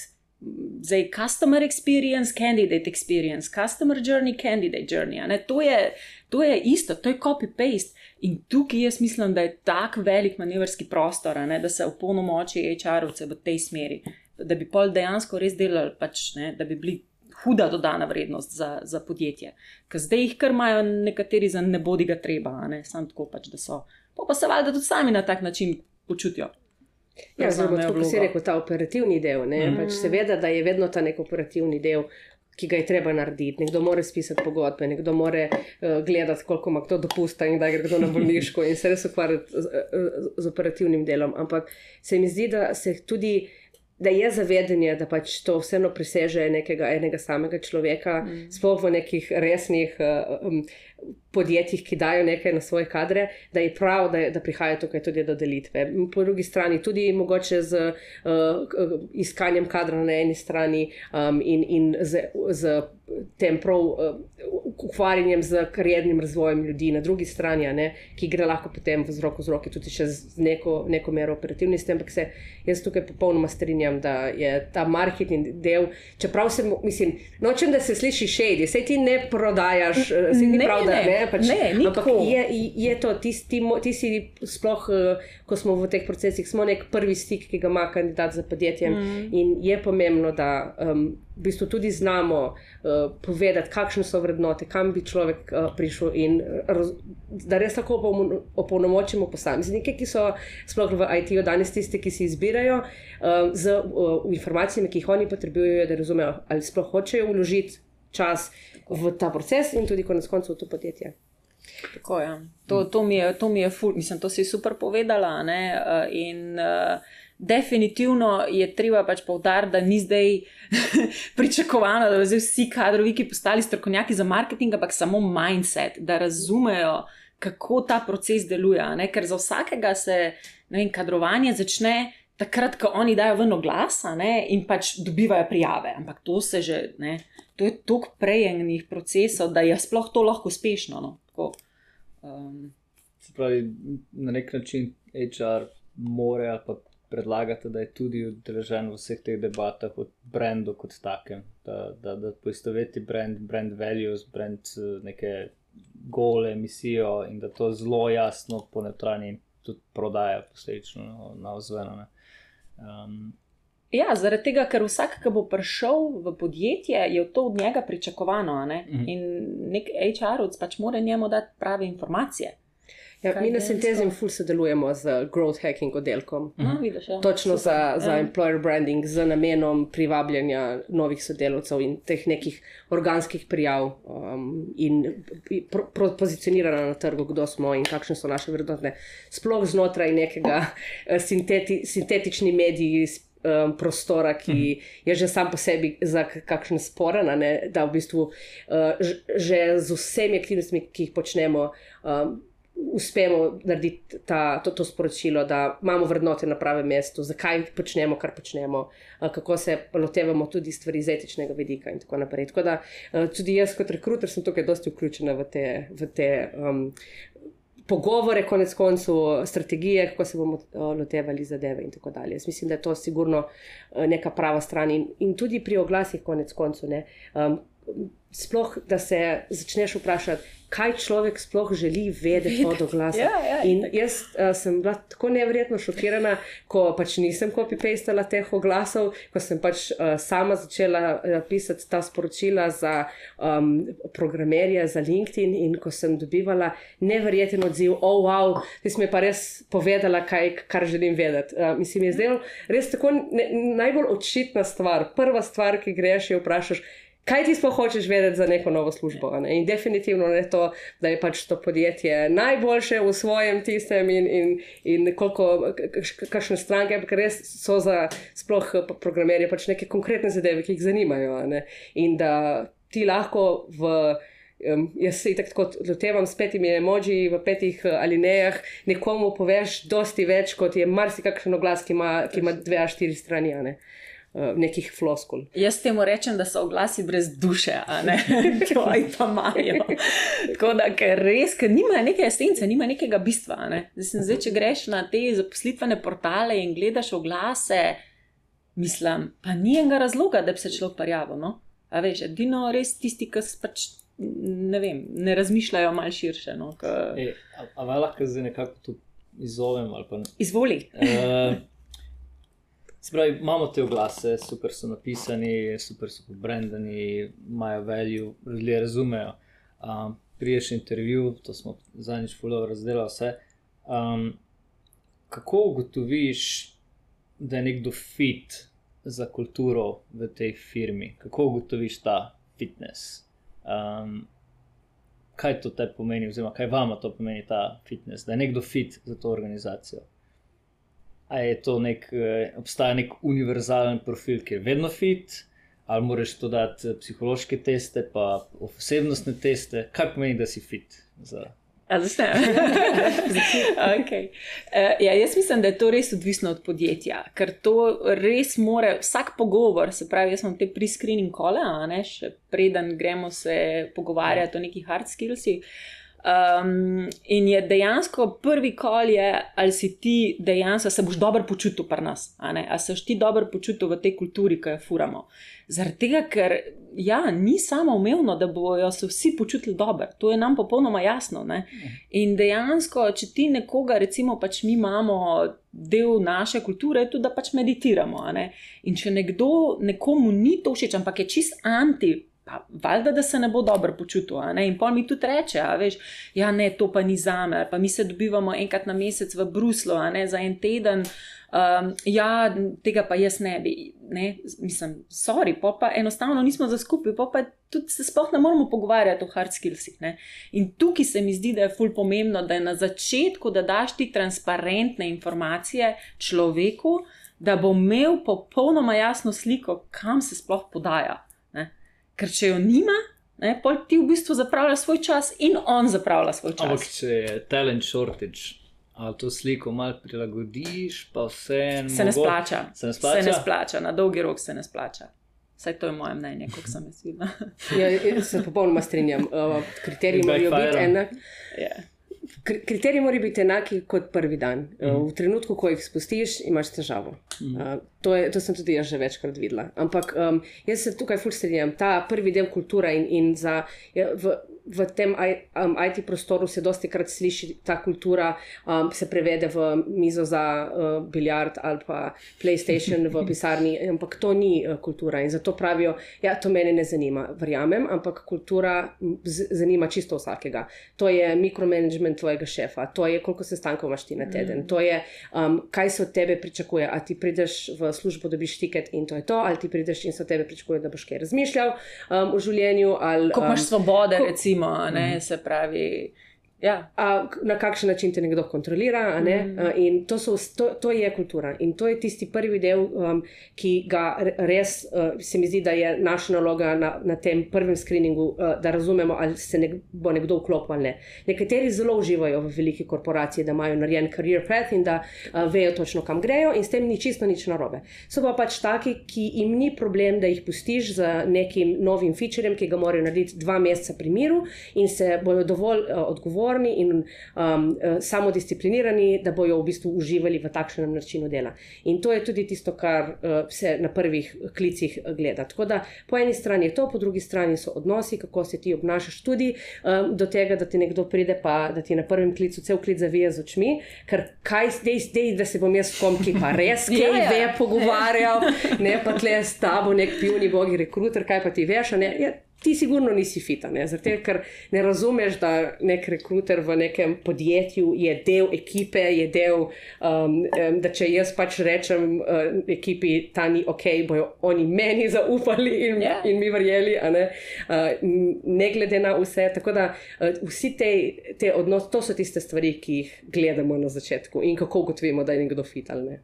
[SPEAKER 2] Zdaj, customer experience, candidate experience, customer journey, candidate journey. To je, to je isto, to je copy-paste. In tukaj jaz mislim, da je tako velik manevrski prostor, ne, da se opolnomoči HR-ovce v tej smeri, da bi pol dejansko res delali, pač, ne, da bi bili huda dodana vrednost za, za podjetje. Ker zdaj jih kar imajo nekateri za ne bodi ga treba, ne, samo tako pač, da so. Pa, pa se valjda tudi sami na tak način počutijo.
[SPEAKER 3] Ja, zelo, kot si rekel, ta operativni del. Mm. Pač seveda, da je vedno ta nek operativni del, ki ga je treba narediti. Nekdo mora spisati pogodbe, nekdo mora uh, gledati, koliko ima kdo dopusta in da gre kdo na bolniško in se res ukvarjati z, z, z operativnim delom. Ampak se mi zdi, da se tudi. Da je zavedanje, da pač to vseeno preseže nekega enega samega človeka, mm. sploh v nekih resnih uh, um, podjetjih, ki dajo nekaj na svoje kadre, da je prav, da, da prihaja tukaj tudi do delitve. Po drugi strani, tudi mogoče z uh, iskanjem kadra na eni strani um, in, in z, z tem prav uh, ukvarjanjem z kariernim razvojem ljudi na drugi strani, ne, ki gre lahko potem z roko z roki tudi z neko, neko mero operativnosti. Ampak se jaz tukaj popolnoma strinjam, da je ta marketing del, čeprav se, mislim, nočem, da se sliši šedi, sej ti ne prodajaš, se ti ne pravi da ne. Pač,
[SPEAKER 2] ne, ampak
[SPEAKER 3] je, je to, ti, ti, ti si sploh, uh, ko smo v teh procesih, smo nek prvi stik, ki ga ima kandidat za podjetje. Mm. In je pomembno, da um, v bistvu tudi znamo uh, povedati, kakšne so vrednote, kam bi človek uh, prišel in raz, da res lahko opolnomočimo posameznike, ki so sploh v IT-ju danes tisti, ki si izbirajo uh, z uh, informacijami, ki jih oni potrebujejo, da razumejo, ali sploh hočejo vložiti čas v ta proces in tudi konec koncev v to podjetje.
[SPEAKER 2] Tako, ja. to, to mi je, to mi je ful, mislim, to si super povedala. Ne? Eh, in uh, definitivno je treba pač povdariti, da ni zdaj pričakovano, da bi vsi kadrovi, ki postali strokovnjaki za marketing, ampak samo mindset, da razumejo, kako ta proces deluje. Ne? Ker za vsakega se vem, kadrovanje začne. Takrat, ko oni dajo ven oglas in pač dobivajo prijave, ampak to se že, ne, to je toliko prejemnih procesov, da je sploh to lahko uspešno. No?
[SPEAKER 1] Um. Pravi, na nek način HR mora pa predlagati, da je tudi udeležen v vseh teh debatah o brendu kot takem, da, da, da poistoveti brand, brand values, brand neke gole, misijo in da to zelo jasno po neutralni tudi prodaja, posledično na ozveno. Um,
[SPEAKER 2] Ja, zaradi tega, ker vsak, ki bo prišel v podjetje, je to od njega pričakovano. Ne?
[SPEAKER 1] Mhm.
[SPEAKER 2] In nek HR-ovc pač mora njemu dati prave informacije.
[SPEAKER 3] Ja,
[SPEAKER 2] Kaj
[SPEAKER 3] mi na Sintezim ful sodelujemo z growth hacking oddelkom.
[SPEAKER 2] No, vidiš, ja.
[SPEAKER 3] Točno za, za
[SPEAKER 2] Ja.
[SPEAKER 3] employer branding, z namenom privabljanja novih sodelavcev in teh nekih organskih prijav um, in pro, pro, pozicioniranja na trgu, kdo smo in kakšne so naše vrednote. Sploh znotraj nekega eh, sinteti, sintetični mediji. Um, prostora, ki je že sam po sebi za k- kakšen sporen, a ne, da v bistvu uh, ž- že z vsemi aktivnostmi, ki jih počnemo, um, uspemo narediti ta, to, to sporočilo, da imamo vrednote na pravem mestu, zakaj počnemo, kar počnemo, a, kako se lotevamo tudi stvari iz etičnega vidika in tako naprej. Tako da a, tudi jaz kot rekruter sem tukaj dosti vključena v te, v te um, pogovore, konec koncev strategije, kako se bomo a, lotevali zadeve in tako dalje. Jaz mislim, da je to sigurno a, neka prava stran in, in tudi pri oglasih konec koncev. ne, Um, sploh, da se začneš vprašati, kaj človek sploh želi vedeti od oglasa.
[SPEAKER 2] Ja, ja,
[SPEAKER 3] In jaz uh, sem bila tako nevrjetno šokirana, ko pač nisem copy-pastala teh oglasov, ko sem pač uh, sama začela uh, pisati ta sporočila za um, programerje, za LinkedIn in ko sem dobivala nevreten odziv, oh, wow, ti si mi pa res povedala, kaj, kar želim vedeti. Uh, mislim, je zdelo res tako ne, najbolj očitna stvar. Prva stvar, ki greš, je vprašaš. Kaj ti sploh hočeš vedeti za neko novo službo? Ne? In definitivno ne to, da je pač to podjetje najboljše v svojem tistem in, in, in koliko, kakšne stranke, ampak res so za sploh programerje pač neke konkretne zadeve, ki jih zanimajo. ne. In da ti lahko v. Um, jaz se tako lotevam s petimi emoji v petih uh, alinejah, nekomu poveš dosti več, kot je marsikakšen oglas, ki ima, ki ima dve a štiri strani, nekih floskul.
[SPEAKER 2] Jaz temu rečem, da so oglasi brez duše, a ne tvoji pa imajo. Tako da, ker res, ker nima neke esence, nima nekega bistva. a Ne? Zdaj, če greš na te zaposlitvene portale in gledaš oglase, mislim, pa ni enega razloga, da bi se človek prijavil. No? A veš, edino res tisti, ki pač. Ne, vem, ne razmišljajo malo širše. No, k...
[SPEAKER 1] ej, a, a lahko zdaj nekako to izzovem ali pa ne.
[SPEAKER 2] Izvoli.
[SPEAKER 1] Uh, se pravi, imamo te oglase, super so napisani, super so pobrendani, imajo value, ljudje razumejo. Um, Priješ intervju, to smo zadnjič fulano razdelali vse. Um, kako ugotoviš, da je nekdo fit za kulturo v tej firmi? Kako ugotoviš ta fitness? Um, kaj to te pomeni, oziroma kaj vama to pomeni ta fitness, da je nekdo fit za to organizacijo? A je to nek, eh, obstaja nek univerzalen profil, ki je vedno fit, ali moraš to dati eh, psihološke teste, pa osebnostne teste, kaj pomeni, da si fit. Za...
[SPEAKER 2] A začne? okay. uh, ja, jaz mislim, da je to res odvisno od podjetja, ker to res more, vsak pogovor, se pravi, jaz imam te pre-screening kole, še preden gremo se pogovarjati o nekih hard skillsih. Um, in je dejansko prvi kol, je, ali si ti dejansko se boš dobro počutil pri nas, ali se boš ti dobro počutil v tej kulturi, ki jo furamo. Zaradi tega, ker ja, ni samo umevno, da bojo se vsi počutili dobro, to je nam popolnoma jasno. Ne? In dejansko, če ti nekoga, recimo, pač mi imamo del naše kulture, tudi, da pač meditiramo. In če nekdo nekomu ni to všeč, ampak je čist anti. Pa, valjda, da se ne bo dobro počutil. In pol mi tudi reče, a veš, ja, ne, to pa ni za me, pa mi se dobivamo enkrat na mesec v Bruslu, ne za en teden. Um, ja, tega pa jaz ne bi, ne, mislim, sorry, pa, pa enostavno nismo za skupaj, pa, pa tudi se sploh ne moramo pogovarjati o hard skillsih. In tukaj se mi zdi, da je ful pomembno, da je na začetku, da daš ti transparentne informacije človeku, da bo imel popolnoma jasno sliko, kam se sploh podaja. Ker če jo nima, ne, pol ti v bistvu zapravlja svoj čas in on zapravlja svoj čas.
[SPEAKER 1] Ampak če je talent shortage, ali to sliko malo prilagodiš, pa vse
[SPEAKER 2] se ne splača.
[SPEAKER 1] Se ne splača?
[SPEAKER 2] Se ne splača, na dolgi rok se ne splača. Vsaj to je moje mnenje, kot sem jaz videla.
[SPEAKER 3] Ja, se popolnoma strinjam. Uh, kriteriji morajo biti enaki.
[SPEAKER 2] yeah.
[SPEAKER 3] Kri- Kriteriji morajo biti enaki kot prvi dan. Uh, v trenutku, ko jih spustiš, imaš težavo. Uh, to, je, to sem tudi jaz že večkrat videla. Ampak um, jaz se tukaj ful strinjam. Ta prvi del kulture in, in za, ja, v, v tem um, IT prostoru se dosti krat sliši ta kultura, um, se prevede v mizo za uh, biljard ali pa PlayStation v pisarni, ampak to ni uh, kultura in zato pravijo, ja, to mene ne zanima, verjamem, ampak kultura zanima čisto vsakega. To je mikromanagement tvojega šefa, to je koliko sestankov imaš ti na teden, mm. to je um, kaj se od tebe pričakuje, a ti prideš v službo, dobiš tiket in to je to, ali ti prideš in se od tebe pričakuje, da boš kaj razmišljal um, v življenju. Ali,
[SPEAKER 2] ko imaš um, svobode, ko, recimo, ne, mm. se pravi.
[SPEAKER 3] Ja. A, na kakšen način te nekdo kontrolira. Ne? Mm. A, in to, so, to, to je kultura. In to je tisti prvi del, um, ki ga res uh, se mi zdi, da je naša naloga na, na tem prvem screeningu, uh, da razumemo, ali se nek, bo nekdo vklopil ali ne. Nekateri zelo uživajo v veliki korporaciji, da imajo narejen career path in da uh, vejo točno, kam grejo, in s tem ni čisto nič narobe. So pa pač taki, ki jim ni problem, da jih pustiš z nekim novim featurem, ki ga morajo narediti dva meseca pri miru in se bojo dovolj uh, odgovorili odgovorni in um, uh, samodisciplinirani, da bojo v bistvu uživali v takšnem načinu dela. In to je tudi tisto, kar uh, se na prvih klicih gleda. Tako da po eni strani je to, po drugi strani so odnosi, kako se ti obnašaš, tudi um, do tega, da ti nekdo pride, pa da ti na prvem klicu cel klic zavije z očmi, ker kaj zdaj, zdaj da se bom jaz s kom, ki pa res kaj ja, ja. ve, pogovarjal, ne pa tle s tabo, nek pivni bogi rekruter, kaj pa ti veš ti sigurno nisi fita, zato ker ne razumeš, da nek rekruter v nekem podjetju je del ekipe, je del, um, da če jaz pač rečem uh, ekipi, ta ni ok, bojo oni meni zaupali in, yeah. Ja. in mi verjeli, ne? Uh, ne glede na vse. Tako da uh, vsi te, te odnosi, to so tiste stvari, ki jih gledamo na začetku in kako ugotovimo, da je nekdo fit ali ne.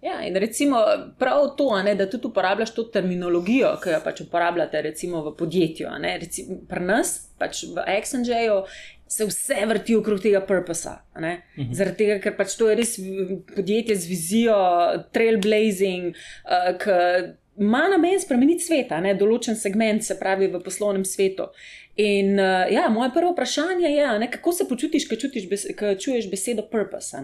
[SPEAKER 2] Ja, in recimo prav to, ne, da tudi uporabljaš to terminologijo, ki jo pač uporabljate recimo v podjetju. Recimo, pri nas, pač v Exxonju, se vse vrti okrog tega purposa. Mhm. Zaradi tega, ker pač to je res podjetje z vizijo, trailblazing, uh, ki ima namen spremeniti svet, določen segment, se pravi v poslovnem svetu. In uh, ja, moje prvo vprašanje je, ne, kako se počutiš, ko čuješ besedo purpose.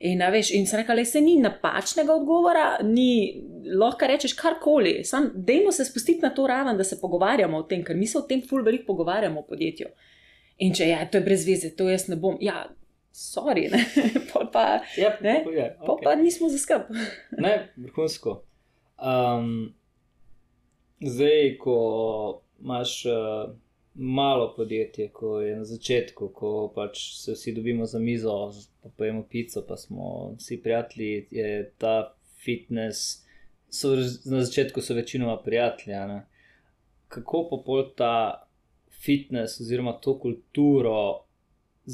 [SPEAKER 2] In, veš, in se reče, da se ni napačnega odgovora, ni lahko rečeš karkoli. Sam, dajmo se spustiti na to raven, da se pogovarjamo o tem, ker mi se o tem ful veliko pogovarjamo v podjetju. In če je ja, to je brez veze, to jaz ne bom. Ja, sorry, ne. pa, pa,
[SPEAKER 1] yep, ne? Okay.
[SPEAKER 2] pa, pa nismo za skrb.
[SPEAKER 1] ne, vrhunsko. Um, zdaj, ko imaš. Uh, malo podjetje, ko je na začetku, ko pač se vsi dobimo za mizo, pa pojemo pico, pa smo vsi prijatelji, je ta fitness. So, na začetku so večinoma prijatelji. Ne? Kako pa pol ta fitness oziroma to kulturo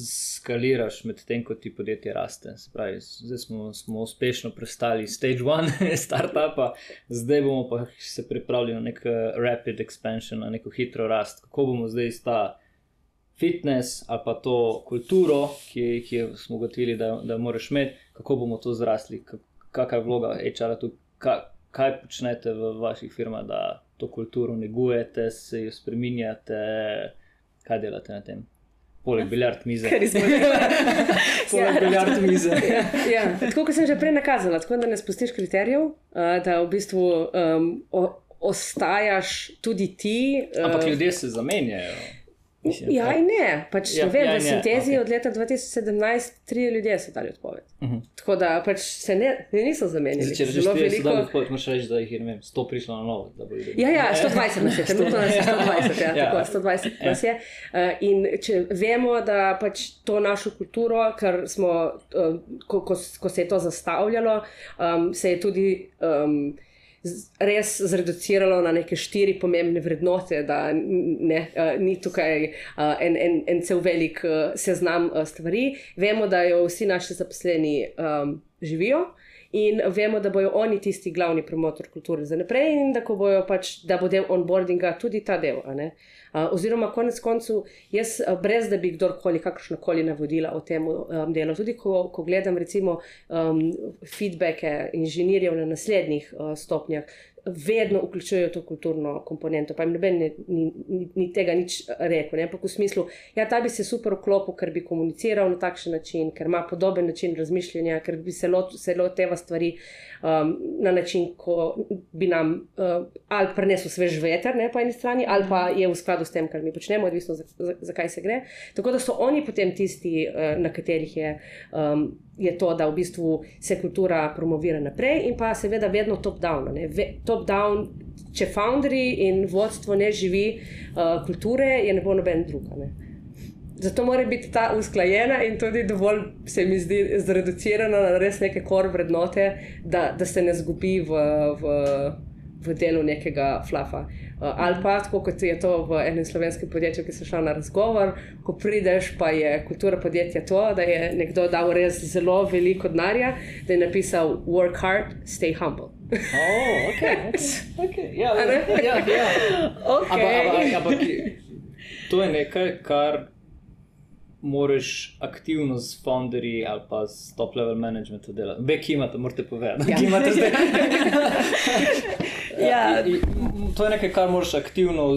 [SPEAKER 1] skaliraš med tem, ko ti podjetje raste. Pravi, zdaj smo, smo uspešno prestali stage one, startupa, zdaj bomo pa se pripravili na nek rapid expansion, na neko hitro rast. Kako bomo zdaj iz ta fitness ali pa to kulturo, ki, ki smo ugotovili, da, da moraš imeti, kako bomo to zrasli, kakšna je vloga HR-a tu, kaj, kaj počnete v vaših firmah, da to kulturo negujete, se jo spreminjate, kaj delate na tem. Poleg biljard mize.
[SPEAKER 2] Poleg
[SPEAKER 1] ja, biljard mize. ja,
[SPEAKER 3] ja. Tako kot sem že prej nakazala, tako da ne spustiš kriterijev, da v bistvu um, o, ostajaš tudi ti.
[SPEAKER 1] Ampak uh, ljudje se zamenjajo.
[SPEAKER 3] Mislim, ja, in ne. Pač, ja, vem, ja, v sintezi okay. od leta 2017 tri ljudje so dali odpoved. Uh mhm. -huh. Tako da pač se ne, ne niso zamenjali.
[SPEAKER 1] Če že veliko... veliko... odpoved, moraš reči, da jih je vem, 100 prišlo na novo.
[SPEAKER 3] Ja, ja, 120 nas je, trenutno nas je 120. Ja, ja. Tako, 120 ja. nas je. Uh, in če vemo, da pač to našo kulturo, ker smo, uh, ko, ko, ko se je to zastavljalo, um, se je tudi. Um, res zreduciralo na neke štiri pomembne vrednote, da ne, uh, ni tukaj uh, en, en, en cel velik uh, seznam uh, stvari. Vemo, da jo vsi naši zaposleni um, živijo. In vemo, da bodo oni tisti glavni promotor kulture za naprej, in da, pač, da bo del onboardinga tudi ta del. Uh, oziroma, konec koncev, jaz, brez da bi kdorkoli kakršno koli navodila o tem um, delu, tudi ko, ko gledam, recimo, um, feedbacke inženirjev na naslednjih uh, stopnjah. vedno vključujejo to kulturno komponento. Pa jim noben ni, ni, ni, tega nič rekel. Ampak v smislu, ja, ta bi se super vklopil, ker bi komuniciral na takšen način, ker ima podoben način razmišljanja, ker bi se loteva stvari um, na način, ko bi nam uh, ali prenesel svež veter, ne po eni strani, ali pa je v skladu s tem, kar mi počnemo, odvisno zakaj za, za se gre. Tako da so oni potem tisti, uh, na katerih je. Um, je to, da v bistvu se kultura promovira naprej, in pa seveda vedno top-down. Top-down, če founderji in vodstvo ne živi uh, kulture, je ne bo noben drug. Ne. Zato mora biti ta usklajena in tudi dovolj, se mi zdi, zreducirana na res neke kor vrednote, da, da se ne zgubi v, v, v delu nekega flafa. Uh, ali pa tako, kot je to v enem slovenskem podjetju, ki se šel na razgovor, ko prideš, pa je kultura podjetja to, da je nekdo dal res zelo veliko denarja, da je napisal: Work hard, stay humble.
[SPEAKER 1] oh, okay, okay. Ja, ja, ja, ja.
[SPEAKER 3] Okay.
[SPEAKER 1] Ampak to je nekaj, kar moraš aktivno z founderji ali pa s top level managementom delati. Ve, ki imate, morate povedati. Ja. Imate zdaj. ja. To je nekaj, kar moraš aktivno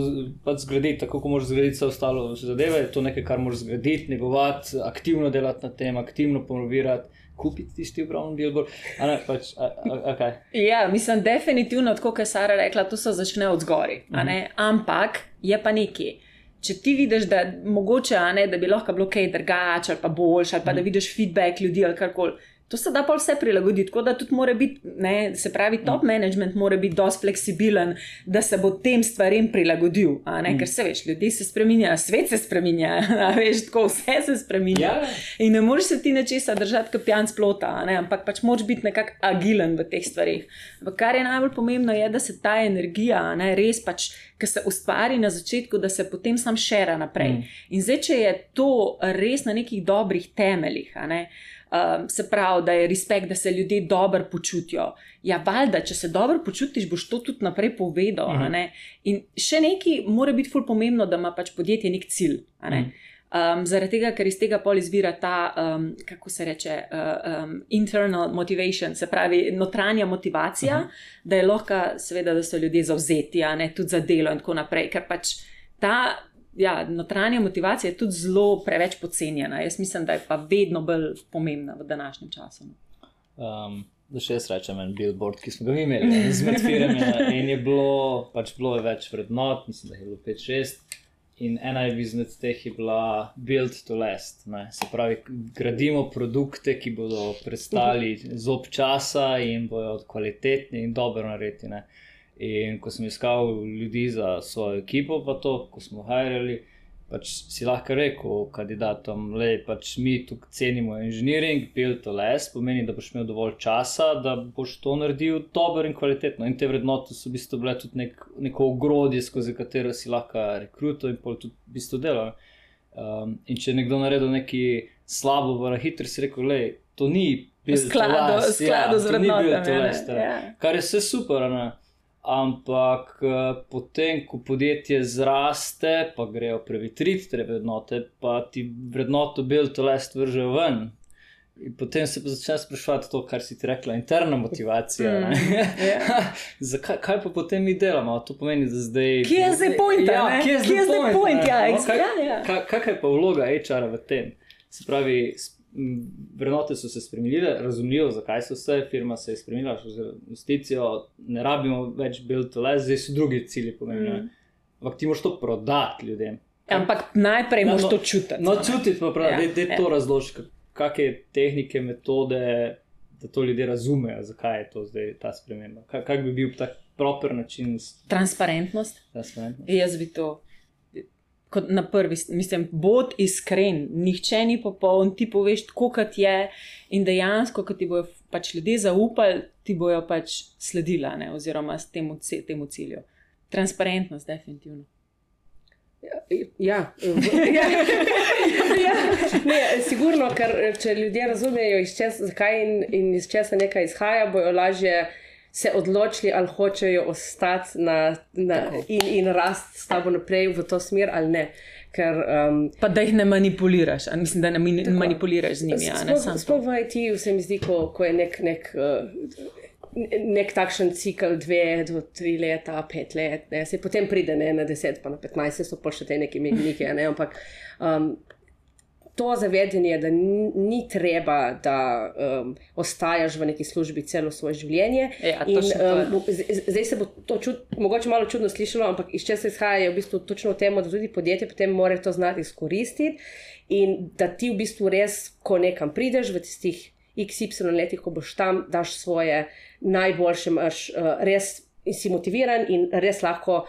[SPEAKER 1] pač zgraditi, tako kot moraš zgraditi vse ostalo zadeve. To je nekaj, kar moraš zgraditi, negovati, aktivno delati na tem, aktivno promovirati. Kupiti tisti brown billboard. Ne, pač, a, a, okay.
[SPEAKER 2] Ja, mislim, definitivno, kot je Sara rekla, to se začne od zgori. Mm -hmm. Ampak je pa nekaj če ti vidiš, da, mogoče, ne, da bi lahko bilo kaj drugače, ali pa boljše, ali pa da mhm. vidiš feedback ljudi ali karkoli. To se da pa vse prilagoditi, tako da tudi mora biti, ne, se pravi, top mm. management mora biti dosti fleksibilen, da se bo tem stvarem prilagodil. Ne, mm. Ker se veš, ljudje se spremenjajo, svet se spremenja, veš, tako vse se spremenja. Ja. In ne moreš se ti nečesa držati kot pijan splota, ne, ampak pač moč biti nekako agilen v teh stvarih. Ampak kar je najbolj pomembno, je, da se ta energija ne, res pač. Ki se ustvari na začetku, da se potem sam šera naprej. Mm. In zdaj, če je to res na nekih dobrih temeljih, ne, um, se pravi, da je respekt, da se ljudje dobro počutijo. Ja, valjda, če se dobro počutiš, boš to tudi naprej povedal. -huh. ne? In še nekaj mora biti ful pomembno, da ima pač podjetje nek cilj. Ne? -huh. Um, zaradi tega, ker iz tega pol izvira ta, um, kako se reče, uh, um, internal motivation, se pravi, notranja motivacija, uh -huh. da je lahko, seveda, da so ljudje zauzeti, ne tudi za delo in tako naprej. Ker pač ta ja, notranja motivacija je tudi zelo preveč podcenjena. Jaz mislim, da je pa vedno bolj pomembna v današnjem času.
[SPEAKER 1] Um, da še jaz rečem, en billboard, ki smo ga imeli z medfirami. In je bilo, pač bilo je več vrednot, mislim, da je bilo 5-6. In ena izmed teh je bila build to last. Ne. Se pravi, gradimo produkte, ki bodo prestali zob časa in bodo kvalitetni in dobro naredjeni. In ko sem iskal ljudi za svojo ekipo, pa to, ko smo hajrali, pač si lahko rekel kandidatom, da pač mi tukaj cenimo inženiring, build to less, pomeni, da boš imel dovolj časa, da boš to naredil dobro in kvalitetno. In te vrednote so v bistvu bile tudi nek, neko ogrodje, skozi katero si lahko rekrutil in pol tudi v bistvu delal. Um, in če je nekdo naredil nekaj slabo, v hitri si rekel, da to ni
[SPEAKER 2] bilo skladno
[SPEAKER 1] ja,
[SPEAKER 2] z vrednotami.
[SPEAKER 1] Ja. Kar je vse super. Ne? Ampak eh, potem, ko podjetje zraste, pa grejo prevetriti te vrednote, pa ti vrednoto bil to lest vržejo ven. In potem se pa začne sprašovati to, kar si ti rekla, interna motivacija. Mm, yeah. Zakaj kaj pa potem mi delamo? To pomeni, da zdaj.
[SPEAKER 2] Kje je zdaj point? Ja, kje je zdaj point? Ja, no, kaj, ja, ja.
[SPEAKER 1] Kaj je pa vloga HR-a v tem? Se pravi, vrednote so se spremenile, razumljivo, zakaj so se, firma se je spremenila, še z investicijo, ne rabimo več build to less, zdaj so drugi cilji pomembni. Mm. Ampak ti moraš to prodati ljudem.
[SPEAKER 2] Ampak najprej moraš no, to čutiti.
[SPEAKER 1] No, čutiti pa pravi, da ja, to ja. razloži, kakšne tehnike, metode, da to ljudje razumejo, zakaj je to zdaj ta sprememba. Kak bi bil tak proper način?
[SPEAKER 2] Transparentnost.
[SPEAKER 1] Transparentnost.
[SPEAKER 2] Jaz bi to kot na prvi, mislim, bod iskren, nihče ni popoln, ti poveš, kako kot je in dejansko, ko ti bojo pač ljudje zaupali, ti bojo pač sledila, ne, oziroma s temu, temu cilju. Transparentnost, definitivno.
[SPEAKER 3] Ja, ja. ja. ja. Ne, sigurno, ker če ljudje razumejo, iz česa, zakaj in, in iz česa nekaj izhaja, bojo lažje se odločili, ali hočejo ostati na, na, in, in rasti s tabo naprej v to smer ali ne. Ker, um,
[SPEAKER 2] pa da jih ne manipuliraš, ali mislim, da ne tako, manipuliraš z njimi.
[SPEAKER 3] Sploh v IT-ju se mi zdi, ko, ko je nek. nek uh, nek takšen cikl, dve do tri leta, pet let, ne, se potem pride ne, na deset, pa na petnajst, so pa še te neki mehnike, ne, ampak um, to zavedanje, da ni, ni treba, da um, ostajaš v neki službi celo svoje življenje.
[SPEAKER 2] Ja,
[SPEAKER 3] in, um, zdaj se bo to čud, mogoče malo čudno slišalo, ampak iz česa izhaja je v bistvu točno v tem, da tudi podjetje potem mora to znati izkoristiti in da ti v bistvu res, ko nekam prideš v tistih XY letih, ko boš tam, daš svoje najboljše, imaš uh, res in si motiviran in res lahko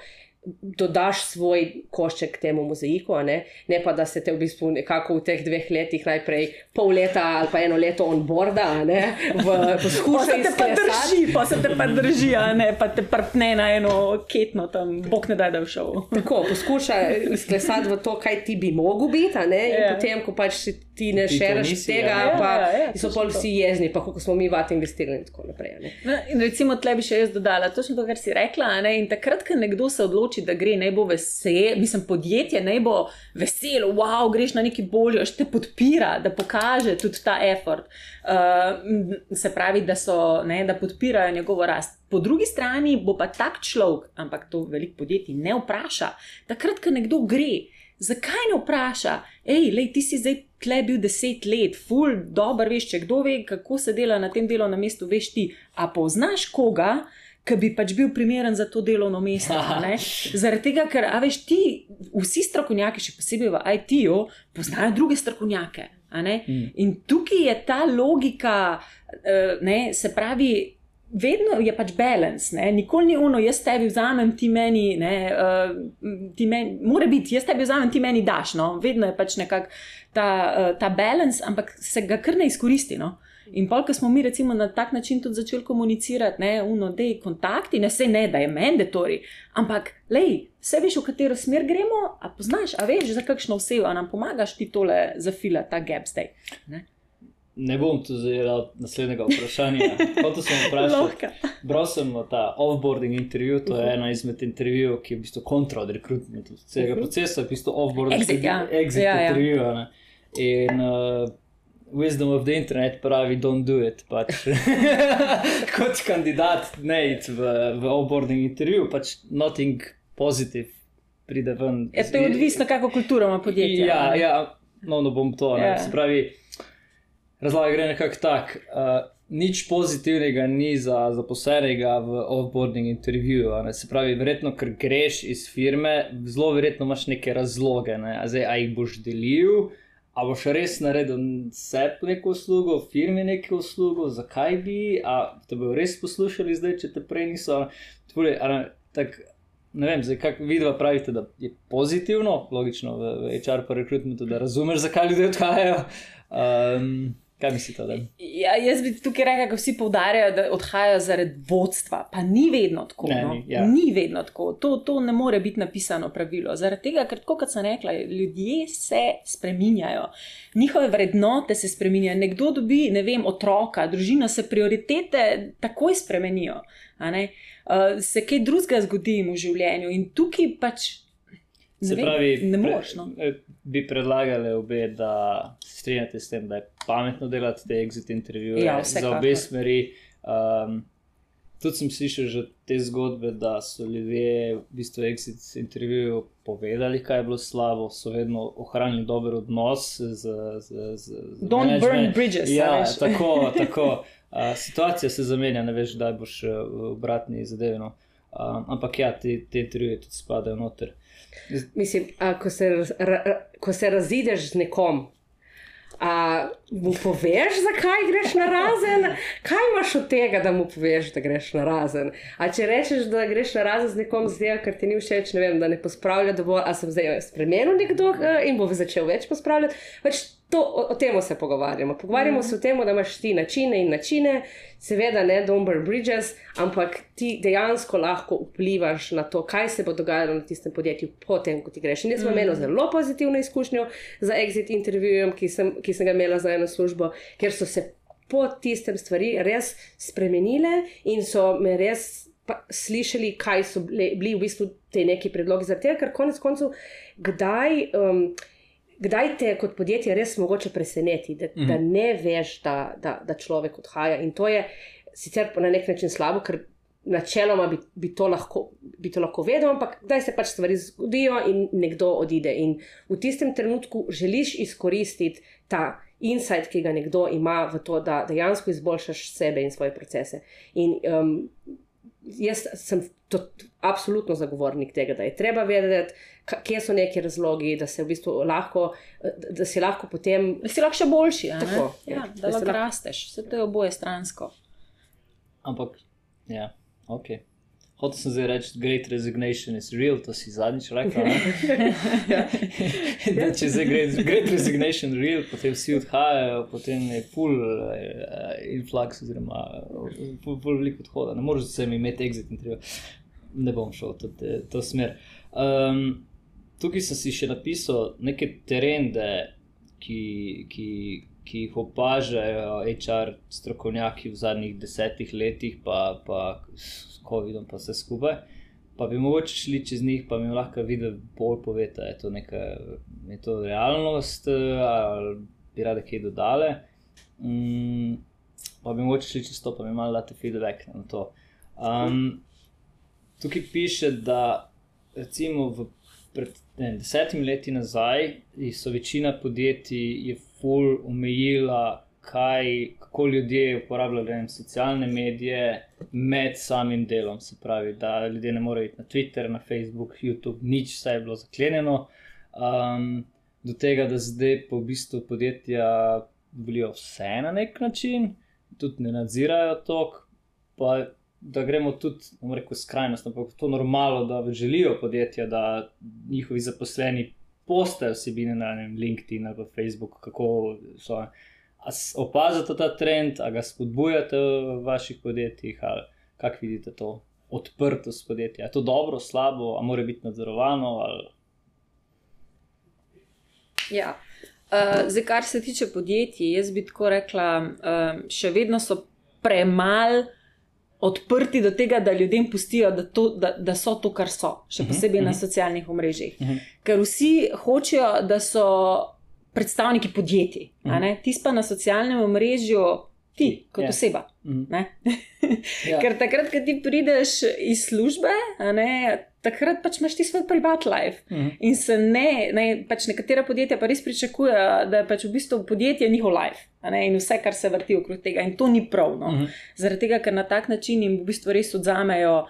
[SPEAKER 3] dodaš svoj košček temu mozaiku, a ne? ne pa da se te v bistvu nekako v teh dveh letih najprej pol leta ali pa eno leto onboarda, a ne, v
[SPEAKER 2] Pa
[SPEAKER 3] poskuša
[SPEAKER 2] se te pa drži, pa se te pa drži, a ne pa te prpne na eno ketno tam, bog ne da, da je šel.
[SPEAKER 3] Tako, poskuša izklesati v to, kaj ti bi mogel biti, a ne? in
[SPEAKER 2] Ja.
[SPEAKER 3] potem, ko pač si ti ne šeraš
[SPEAKER 1] nisi,
[SPEAKER 3] tega,
[SPEAKER 1] ja.
[SPEAKER 3] pa
[SPEAKER 2] Ja, ja, ja,
[SPEAKER 3] so pol vsi jezni, pa kako smo mi vat investirali in tako naprej. a ne.
[SPEAKER 2] No, in recimo, tle bi še jaz dodala točno to, kar si rekla. a Ne? In takrat, ko nekdo se odloči, da gre, naj bo vesel, mislim, podjetje naj bo veselo, wow, greš na neki bolje, te podpira, da pokaže tudi ta effort. Uh, se pravi, da, so, ne, da podpirajo njegovo rast. Po drugi strani bo pa tak človek, ampak to veliko podjetij ne vpraša, takrat, ko nekdo gre. Zakaj ne vpraša, hej, ti si zdaj tle bil deset let, ful, dobro veš, če kdo ve, kako se dela na tem delovnem mestu, veš ti, a poznaš koga, ki bi pač bil primeren za to delovno mesto. Zaradi tega, ker, a veš, ti, vsi strokovnjaki, še posebej v IT-ju, poznajo druge strokovnjake.
[SPEAKER 1] Mm.
[SPEAKER 2] In tukaj je ta logika, eh, ne, se pravi. Vedno je pač balans, ne? nikoli ni uno, jaz tebi vzamem, ti meni, ne, uh, ti meni, mora biti, jaz tebi vzamem, ti meni daš. No? Vedno je pač nekako ta, uh, ta balans, ampak se ga kar ne izkoristi. No? In pol, ko smo mi recimo na tak način tudi začeli komunicirati, ne, uno, da je kontakti, ne se ne, da je mandatori, ampak, lej, vse veš, v katero smer gremo, a poznaš, a veš, za kakšno osebo a nam pomagaš ti tole zafila, ta gap zdaj. Ne?
[SPEAKER 1] Ne bom tu zajel naslednjega vprašanja. Hotel sem vprašati.
[SPEAKER 2] Lahko.
[SPEAKER 1] Bral sem ta offboarding intervju, to je ena izmed intervjujev, ki je v bistvu kontra od rekrutmenta, celega
[SPEAKER 3] Mhm.
[SPEAKER 1] procesa, v bistvu offboarding
[SPEAKER 2] Exit, ja.
[SPEAKER 1] exit
[SPEAKER 2] Ja, ja.
[SPEAKER 1] intervju. a ne. In uh, wisdom of the internet pravi, don't do it. Pač. Kot kandidat ne iti v, v offboarding intervju, pač nothing positive pride ven.
[SPEAKER 2] Je to je odvisno, kako kulturo ima podjetje.
[SPEAKER 1] Ja,
[SPEAKER 2] ne?
[SPEAKER 1] ja, no, no bom to.
[SPEAKER 2] Ja.
[SPEAKER 1] Ja. Se pravi, razlaga gre nekako tak. Uh, nič pozitivnega ni za zaposlenega v offboarding intervjuju. Se pravi, verjetno, ker greš iz firme, zelo verjetno imaš neke razloge. Ne? A, zdaj, a jih boš delil, a boš res naredil sebi neko uslugo, firmi neko uslugo, zakaj bi, a te bodo res poslušali zdaj, če te prej niso. Tvore, tak, ne vem, zdaj, kako vidva pravite, da je pozitivno, logično v, v HR pa rekrutmentu, da razumeš, zakaj ljudje odhajajo. Um, kaj mislite, da?
[SPEAKER 2] Ja, jaz bi tukaj rekel, da vsi poudarjajo, da odhajajo zaradi vodstva. Pa ni vedno tako.
[SPEAKER 1] Ne,
[SPEAKER 2] no.
[SPEAKER 1] ni, ja.
[SPEAKER 2] ni vedno tako. To, to ne more biti napisano pravilo. Zaradi tega, ker, tako kot sem rekla, ljudje se spreminjajo. Njihove vrednote se spreminjajo. Nekdo dobi, ne vem, otroka, družina se prioritete takoj spremenijo. Uh, se kaj drugega zgodi v življenju in tukaj pač. Ne,
[SPEAKER 1] Se
[SPEAKER 2] vem,
[SPEAKER 1] pravi,
[SPEAKER 2] ne
[SPEAKER 1] pre-
[SPEAKER 2] moreš. No.
[SPEAKER 1] eh, bi predlagali obe, da se strinjate s tem, da je pametno delati te exit intervjuje
[SPEAKER 2] Ja,
[SPEAKER 1] za obe smeri. Um, tudi sem slišal že te zgodbe, da so ljudje v bistvu exit intervjuju povedali, kaj je bilo slabo, so vedno ohranili dober odnos z. z, z, z
[SPEAKER 2] Don't burn
[SPEAKER 1] management.
[SPEAKER 2] bridges. a
[SPEAKER 1] Ja, tako, tako. Uh, situacija se zamenja, ne veš, kdaj boš uh, v obratni zadevi. No. Um, ampak ja, te, te intervjuje tudi spadajo noter.
[SPEAKER 3] Mislim, a, ko, se, raz- ra, ko se razideš z nekom, a mu poveš, zakaj greš na razen? Kaj imaš od tega, da mu poveš, da greš na razen? A če rečeš, da greš na razen z nekom, zdaj, ker ti ni všeč, ne vem, da ne pospravlja dovolj, a sem zdaj spremenil nekdo eh, in bo začel več pospravljati. Pač to, o, o tem se pogovarjamo. Pogovarjamo se o tem, da imaš ti načine in načine, seveda ne don't burn bridges, ampak ti dejansko lahko vplivaš na to, kaj se bo dogajalo na tistem podjetju, potem, ko ti greš. In jaz sem imela zelo pozitivno izkušnjo za exit intervjujem, ki sem, ki sem ga imela za eno službo, ker so se po tistem stvari res spremenile in so me res. Slišali, kaj so bile, bili v bistvu te neki predlogi za te, ker konec koncev, kdaj, um, kdaj te kot podjetje res mogoče preseneti, da, mm da ne veš, da, da, da človek odhaja. In to je, sicer na nek način slabo, ker načeloma bi, bi, to lahko, bi to lahko vedel, ampak kdaj se pač stvari zgodijo in nekdo odide. In v tistem trenutku želiš izkoristiti ta insight, ki ga nekdo ima v to, da dejansko izboljšaš sebe in svoje procese. In um, jaz sem to, absolutno zagovornik tega, da je treba vedeti, kje so neki razlogi, da se v bistvu lahko, da si lahko potem.
[SPEAKER 2] Da si lahko še boljši,
[SPEAKER 3] Tako,
[SPEAKER 2] ja,
[SPEAKER 3] ja,
[SPEAKER 2] da, da lahko rasteš, vse to je oboje stransko.
[SPEAKER 1] Ampak, ja, ok. Hotel sem zdaj reči, great resignation is real, to si zadnjič rekel. ja. da, če zdaj great, great resignation real, potem vsi odhajajo, potem je full uh, influx, oziroma full, full veliko odhoda. Ne moreš se mi imeti exit in treba. Ne bom šel v to, to smer. Um, tukaj sem si še napisal neke trende, ki, ki, ki jih opažajo HR strokovnjaki v zadnjih desetih letih, pa, pa COVID-om, pa vse skupaj. Pa bi mogoče šli čez njih, pa mi lahko videl bolj povete, je to neka je to realnost ali bi rade kaj dodale. Mm, pa bi mogoče šli čez to, pa mi malo date feedback na to. Um, tukaj piše, da recimo v pred ne, desetimi leti nazaj so večina podjetij full omejila kaj, kako ljudje uporabljajo vem, socialne medije med samim delom. Se pravi, da ljudje ne morejo iti na Twitter, na Facebook, YouTube, nič, vse je bilo zaklenjeno. Um, do tega, da zdaj po v bistvu podjetja volijo vse na nek način, tudi ne nadzirajo tok. Pa, da gremo tudi, bomo rekel, skrajnost, ampak to je normalno, da želijo podjetja, da njihovi zaposleni postajo vsebine na LinkedIn ali Facebook, kako so opazite ta trend, ali ga spodbujate v vaših podjetjih, ali kako vidite to odprtost podjetja. Je to dobro, slabo, ali mora biti nadzorovano? Ali...
[SPEAKER 2] Ja. Uh, zdaj, kar se tiče podjetij, jaz bi tako rekla, uh, še vedno so premalo odprti do tega, da ljudem pustijo, da, to, da, da so to, kar so, še mhm, posebej uh -huh. na mhm. socialnih omrežjih. Uh mhm. -huh. Ker vsi hočejo, da so predstavniki podjetij. Mm -hmm. Ti pa na socialnem omrežju, ti kot yeah. Oseba. Mm -hmm. ja. Ker takrat, ko ti prideš iz službe, ne, takrat pač imaš ti svoj privat life. Mm. In se ne, ne, pač nekatera podjetja pa res pričakujejo, da je pač v bistvu podjetje njihov life. In vse, kar se vrti okrog tega, in to ni prav. No? Mm. Zaradi tega, ker na tak način jim v bistvu res odzamejo.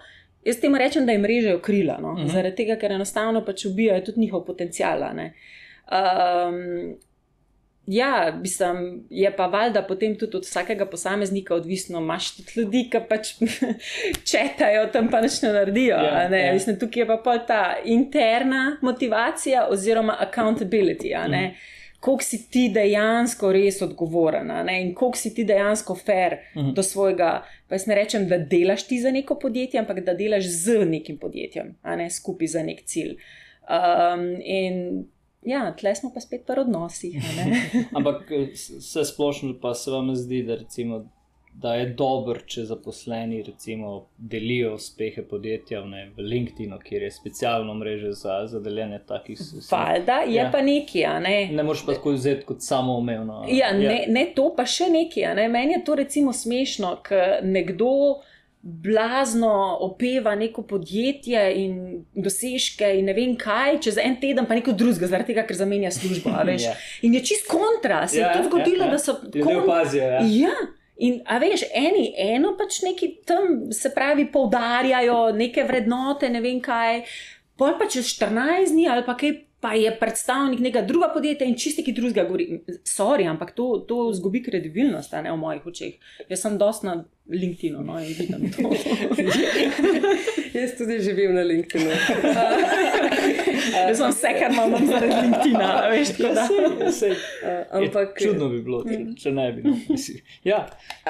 [SPEAKER 2] Jaz temu rečem, da jim režejo krila, no? mm -hmm. zaradi tega, ker enostavno pač ubijajo tudi njihov potencial. Um, ja, mislim, je pa valjda potem tudi od vsakega posameznika odvisno, imaš tudi ljudi, ki pač četajo tam, pa nič ne naredijo. Yeah, ne? yeah. Mislim, tukaj je pa pol ta interna motivacija oziroma accountability. Mm. Koliko si ti dejansko res odgovoren in koliko si ti dejansko fair mm do svojega. Pa jaz ne rečem, da delaš ti za neko podjetje, ampak da delaš z nekim podjetjem, ne skupaj za nek cilj. Um, in Ja, tle smo pa spet pri odnosih.
[SPEAKER 1] Ampak vse splošno pa se vam zdi, da, recimo, da je dobro, če zaposleni recimo, delijo uspehe podjetja ne, v LinkedIn, kjer je specialno mreže za, za deljenje takih stvari.
[SPEAKER 2] Valjda je ja. pa nekaj. Ne?
[SPEAKER 1] ne moreš pa tako vzeti kot samoumevno.
[SPEAKER 2] Ja, ja. Ne, ne to pa še nekaj. Ne? Meni je to recimo smešno, ker nekdo blazno opeva neko podjetje in dosežke in ne vem kaj, čez en teden pa neko drugega, zaradi tega, ker zamenja službo. yeah. Ja. In je čist kontra, se je yeah, ja, tudi zgodilo, yeah, yeah. da so
[SPEAKER 1] ljudje opazijo. Ja.
[SPEAKER 2] ja. In, a veš, eni eno pač neki tam, se pravi, poudarjajo neke vrednote, ne vem kaj, pol pa čez 14 dni ali pa kaj pa je predstavnik nekega drugega podjetja in čisti ki drugega govori. Sorry, ampak to, to zgubi kredibilnost, ne v mojih očeh. Jaz sem dost na LinkedInu, no in vidim to.
[SPEAKER 3] Jaz tudi živim na LinkedInu.
[SPEAKER 2] Jaz sem vse, kar imam zaradi LinkedIna, veš, tako da.
[SPEAKER 1] Ampak, čudno bi bilo, če, če ne bi. No, ja.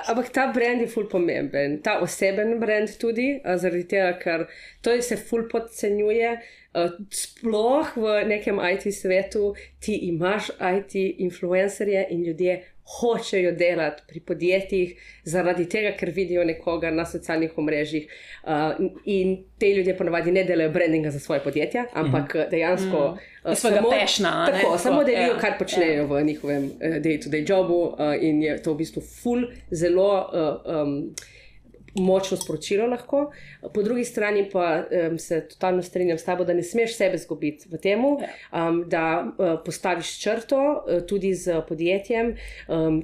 [SPEAKER 3] Ampak ta brand je ful pomemben, ta oseben brand tudi, zaradi tega, ker to se ful podcenjuje. Uh, sploh v nekem IT svetu ti imaš IT influencerje in ljudje hočejo delati pri podjetjih zaradi tega, ker vidijo nekoga na socialnih omrežjih. Uh, in te ljudje ponavadi ne delajo brandinga za svoje podjetja, ampak mm. dejansko mm.
[SPEAKER 2] uh, samo,
[SPEAKER 3] pešna, tako, samo delijo, ja, kar počnejo ja. v njihovem uh, day-to-day jobu uh, in je to v bistvu ful, zelo. Uh, um, močno sporočilo lahko. Po drugi strani pa um, se totalno strinjam s tabo, da ne smeš sebe zgubiti v tem, um, da uh, postaviš črto uh, tudi z podjetjem. Um,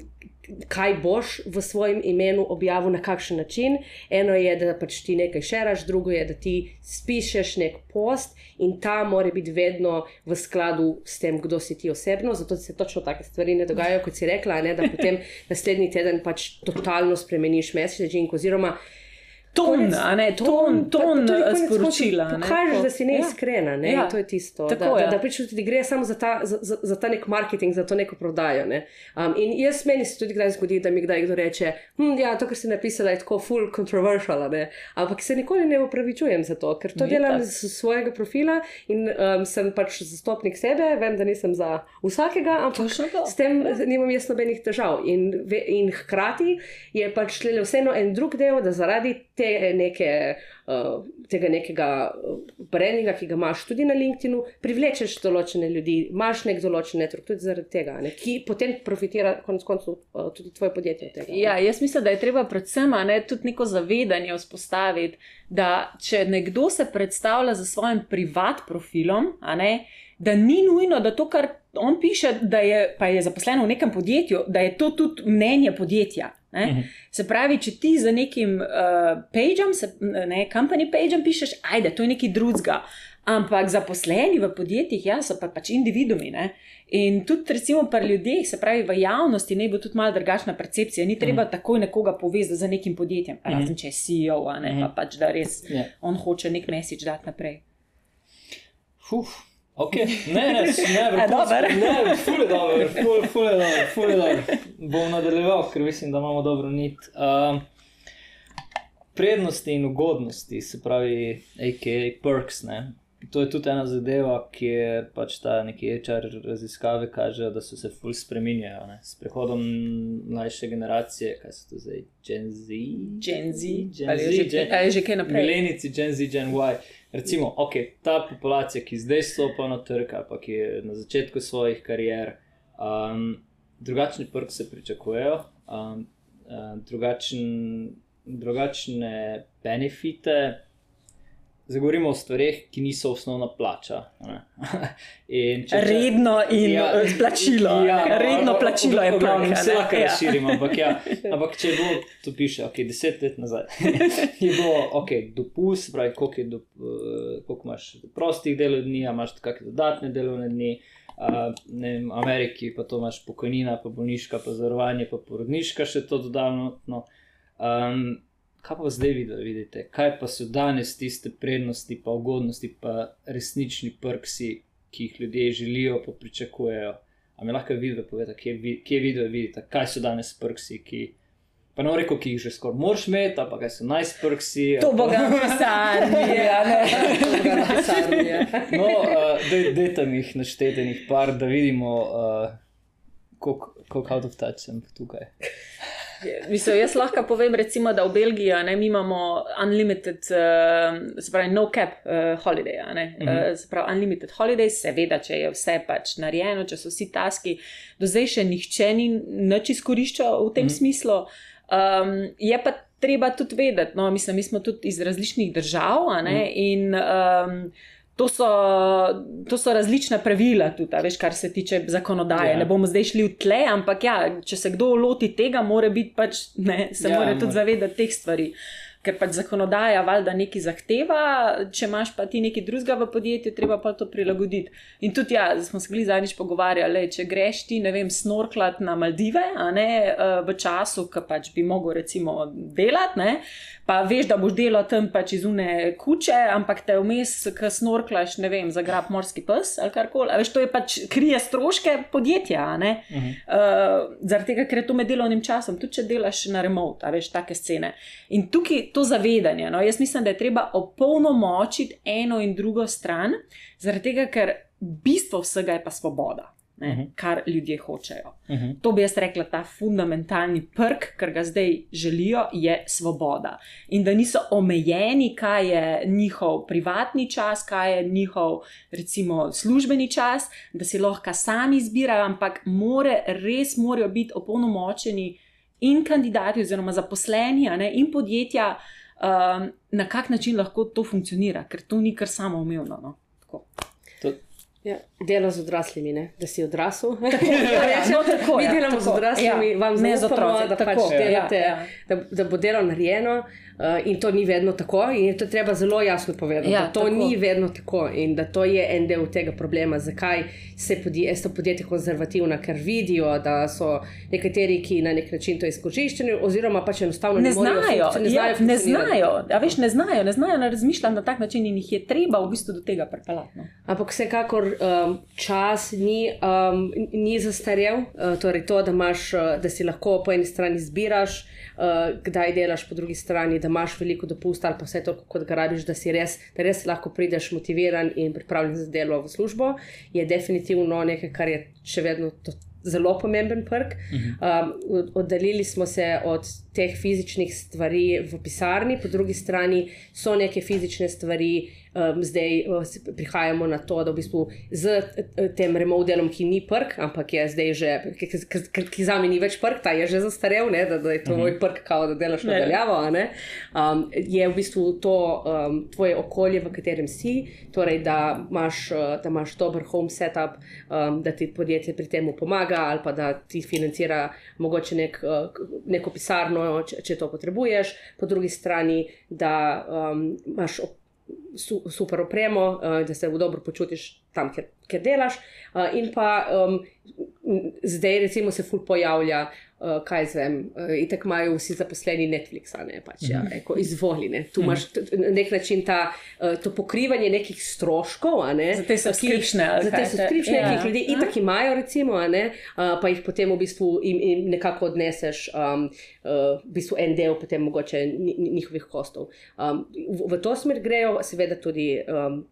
[SPEAKER 3] kaj boš v svojem imenu objavil, na kakšen način. Eno je, da pač ti nekaj šeraš, drugo je, da ti spišeš nek post in ta mora biti vedno v skladu s tem, kdo si ti osebno. Zato se točno take stvari ne dogajajo, kot si rekla, ne, da potem naslednji teden pač totalno spremeniš messaging oziroma
[SPEAKER 2] ton, ne ton, ton, ton sporočila.
[SPEAKER 3] Kažeš, da si neiskrena, ne? ja. to je tisto. Tako, da, ja. da, da pač ti gre samo za ta, za, za, ta nek marketing, za to neko prodajo. Ne? Um, in jaz meni se tudi kdaj zgodi, da mi kdaj kdo reče, hm, ja, to, kar si napisala, je tako full controversial, ne? ampak se nikoli ne upravičujem za to, ker to Ni delam z svojega profila in um, sem pač zastopnik sebe, vem, da nisem za vsakega, ampak s tem nimam jaz nobenih težav. In, in hkrati je pač vseeno en drug del, da zaradi te neke, uh, tega nekega uh, brandinga, ki ga imaš tudi na LinkedIn, privlečeš določene ljudi, imaš nek določen netrok tudi zaradi tega, ne, ki potem profitira, konec koncev, uh, tudi tvoje podjetje. Tega,
[SPEAKER 2] ja, jaz mislim, da je treba predvsem ne, tudi neko zavedanje vzpostaviti, da če nekdo se predstavlja za svojim privat profilom, ne, da ni nujno, da to, kar on piše, da je, je zaposleno v nekem podjetju, da je to tudi mnenje podjetja. Uh mhm. -huh. Se pravi, če ti za nekim uh, pageom, ne company pageom, pišeš, ajde, to je nekaj drugega. Ampak zaposleni v podjetjih ja, so pa pač individumi. Ne? In tudi, recimo, pri ljudeh, se pravi, v javnosti, ne bo tudi malo drugačna percepcija. Ni treba mm. takoj nekoga povezati z nekim podjetjem, razen mm. če je CEO, ne, mm. pa pač da res yeah. Ja. on hoče nek mesič dati naprej.
[SPEAKER 1] Uf, Okay. Ne, ne, ne, ne, ne, fule dobro, fule, fule dobro, fule dobro. Bom nadaljeval, ker mislim, da imamo dobro nit. Uh, prednosti in ugodnosti, se pravi, AKA perks, ne. To je tudi ena zadeva, kjer pač ta neki HR raziskave kažejo, da so se ful spremenjajo. S prehodom mlajše generacije, kaj so to zdaj, Gen Z?
[SPEAKER 2] Gen Z, Gen ali, Z, že, ali že kaj naprej?
[SPEAKER 1] Milenici, Gen Z, Gen Y. Recimo, okay, ta populacija, ki zdaj stopa na trg, pa ki je na začetku svojih karier, um, drugačni prk se pričakujejo, um, uh, drugačen, drugačne benefite. Zagovorimo o stvarih, ki niso osnovna plača.
[SPEAKER 2] in če, redno in ja, plačilo. Ja, redno plačilo je prav.
[SPEAKER 1] Ne vse lahko ja. razširimo, ampak, ja, ampak če bo to piše, ok, deset let nazaj, je bilo ok, dopust, pravi, koliko, do, uh, koliko imaš prostih delovnih dni, imaš kakšne dodatne delovne dni. Uh, ne, v Ameriki pa to imaš pokojnina, pa bolniška, pa zavarovanje, pa porodniška, še to dodano. No. Um, kaj pa zdaj vidite, kaj pa so danes tiste prednosti, pa ugodnosti, pa resnični prksi, ki jih ljudje želijo, pa pričakujejo. A mi lahko vidite, povete, kje, kje video vidite, kaj so danes prksi, ki. Pa ne reko, ki jih že skoraj moraš imeti, pa kaj so najsprksi.
[SPEAKER 2] To bo ga pisarni, ja, ne.
[SPEAKER 1] no, uh, dejte mi jih naštetenih par, da vidimo, uh, koliko out of touch sem tukaj.
[SPEAKER 2] Mislim, jaz lahko povem, recimo, da v Belgiji ne, imamo unlimited, uh, se pravi, no cap uh, holiday. Uh -huh. uh, se pravi, unlimited holiday, seveda, če je vse pač narejeno, če so vsi taski, do zdaj še nihče ni nič izkoriščal v tem mhm. -huh. smislu. Um, je pa treba tudi vedeti, no, mislim, mi smo tudi iz različnih držav uh -huh. in. Um, To so, to so različna pravila, tudi, veš, kar se tiče zakonodaje. Ja. Ne bomo zdaj šli v tle, ampak ja, če se kdo loti tega, mora biti pač, ne, se ja, mora tudi zavedati teh stvari. Ker pač zakonodaja valjda nekaj zahteva, če imaš pa ti nekaj drugega v podjetju, treba pa to prilagoditi. In tudi, ja, smo se zadnjič pogovarjali, če greš ti, ne vem, snorklat na Maldive, a ne eh, v času, ki pač bi mogel recimo delati, ne, pa veš, da boš delal tam pač iz une kuče, ampak te vmes, ki snorklaš, ne vem, za grab morski pes ali karkoli. Veš, to je pač krije stroške podjetja, uh -huh. uh, zaradi tega, ker je to med delovnim časom, tudi če delaš na remote, veš, take scene. In tukaj to zavedanje. No? Jaz mislim, da je treba opolnomočiti eno in drugo stran, zaradi tega, ker bistvo vsega je pa svoboda. Ne, uh mhm. -huh. Kar ljudje hočejo. Uh mhm. -huh. To bi jaz rekla, ta fundamentalni prk, kar ga zdaj želijo, je svoboda. In da niso omejeni, kaj je njihov privatni čas, kaj je njihov, recimo, službeni čas, da si lahko sami izbirajo, ampak more, res morajo biti opolnomočeni in kandidati, oziroma zaposleni, ne, in podjetja, um, na kak način lahko to funkcionira, ker to ni kar samo umevno. No.
[SPEAKER 3] Ja, delo z odraslimi, ne? da si odrasel.
[SPEAKER 2] Ja, no, tako,
[SPEAKER 3] Mi
[SPEAKER 2] ja,
[SPEAKER 3] delamo z
[SPEAKER 2] tako,
[SPEAKER 3] odraslimi,
[SPEAKER 2] ja,
[SPEAKER 3] vam
[SPEAKER 2] ne z otroci,
[SPEAKER 3] da
[SPEAKER 2] tako,
[SPEAKER 3] pač
[SPEAKER 2] ja,
[SPEAKER 3] delate,
[SPEAKER 2] ja.
[SPEAKER 3] da, da bo delo narejeno. Uh, in to ni vedno tako, in je to treba zelo jasno povedati.
[SPEAKER 2] Ja,
[SPEAKER 3] da to
[SPEAKER 2] tako.
[SPEAKER 3] ni vedno tako in da to je en del tega problema, zakaj se podje, so podjetja konzervativna, ker vidijo, da so nekateri, ki na nek način to izkoriščajo, oziroma pač enostavno
[SPEAKER 2] Ne
[SPEAKER 3] ne,
[SPEAKER 2] znajo,
[SPEAKER 3] funkci- ne
[SPEAKER 2] ja,
[SPEAKER 3] znajo.
[SPEAKER 2] ne
[SPEAKER 3] funkcionirati.
[SPEAKER 2] znajo, ja, veš, ne znajo, ne znajo ne razmišljati na tak način in jih je treba v bistvu do tega pripeljati. No.
[SPEAKER 3] Ampak vsekakor um, čas ni, um, ni zastarel, uh, torej to, da, imaš, uh, da si lahko po eni strani zbiraš, uh, kdaj delaš, po drugi strani, da imaš veliko dopusta ali pa vse to, kot ga rabiš, da si res, da res lahko prideš motiviran in pripravljen za delo v službo, je definitivno nekaj, kar je še vedno. Zelo pomemben prk. Um, od- oddaljili smo se od teh fizičnih stvari v pisarni, po drugi strani so neke fizične stvari, um, zdaj uh, prihajamo na to, da v bistvu z eh, tem remote delom, ki ni prk, ampak je zdaj že, ki, ki, ki, ki za me ni več prk, ta je že zastarel, ne, da, da je to moj prk, kao, da delaš
[SPEAKER 2] Ne.
[SPEAKER 3] nadaljavo. a ne. Um, je v bistvu to um, tvoje okolje, v katerem si, torej da imaš, uh, da imaš dober home setup, um, da ti podjetje pri tem pomaga ali pa da ti financira mogoče nek, uh, neko pisarno, če, če to potrebuješ, po drugi strani, da um, imaš op- su, super opremo, uh, da se dobro počutiš tam, kjer, kjer delaš. Uh, in pa um, zdaj, recimo, se ful pojavlja, uh, kaj zvem, uh, in tako imajo vsi zaposleni Netflixa, ne pač, ja, eko, izvoli. Ne. Tu imaš t- t- na nek način ta, uh, to pokrivanje nekih stroškov, a ne.
[SPEAKER 2] Za te subscriptione, ali
[SPEAKER 3] Za te subscriptione,
[SPEAKER 2] ja.
[SPEAKER 3] ki jih ljudje itak imajo, recimo, a ne, uh, pa jih potem v bistvu jim, jim nekako odneseš um, uh, v bistvu en del potem mogoče njihovih kostov. Um, v, v to smer grejo seveda tudi. Um,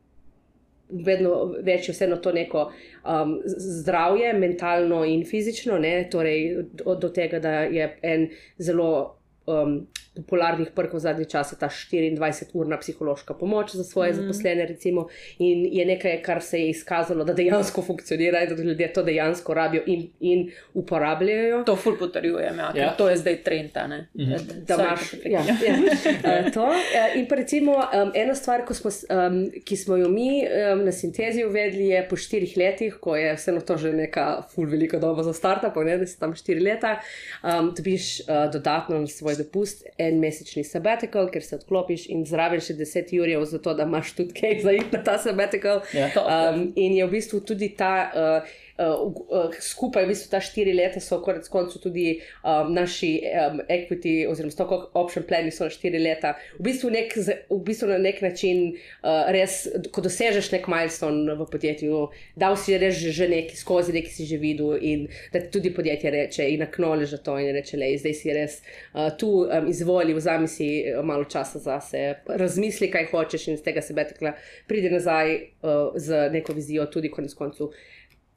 [SPEAKER 3] Vedno več je vseeno to neko um, zdravje, mentalno in fizično, ne? torej do, do tega, da je en zelo um, popularnih prkov zadnji čas ta 24-urna psihološka pomoč za svoje mm. zaposlene, recimo, in je nekaj, kar se je izkazalo, da dejansko funkcionira in da ljudje to dejansko rabijo in, in uporabljajo.
[SPEAKER 2] To ful potrjujem, ja,
[SPEAKER 1] Ja.
[SPEAKER 2] to je zdaj trend. a ne.
[SPEAKER 3] da imaš. Ja, ja. Eh, to. Eh, In pa recimo um, ena stvar, ko smo, um, ki smo jo mi um, na sintezi uvedli, je po štirih letih, ko je vseeno to že neka ful velika doba za startup, ne, da si tam štiri leta, um, dobiš uh, dodatno na svoj dopust en mesečni sabbatical, ker se odklopiš in zraven še 10 jurjev za to, da imaš tudi kaj za iti na ta sabbatical.
[SPEAKER 1] Ja.
[SPEAKER 3] Um, in je v bistvu tudi ta. Uh, Uh, uh, skupaj, v bistvu, ta štiri leta so konec koncev tudi um, naši um, equity, oziroma stock option plani, so na štiri leta. V bistvu, nek, v bistvu na nek način, uh, res, ko dosežeš nek milestone v podjetju, dal si res že, nekaj skozi, nekaj si že videl, in da tudi podjetje reče in naknole že to in reče, le, zdaj si res uh, tu, um, izvoli, vzami si malo časa zase, razmisli, kaj hočeš in z tega se betekla, pridi nazaj uh, z neko vizijo, tudi konec koncev.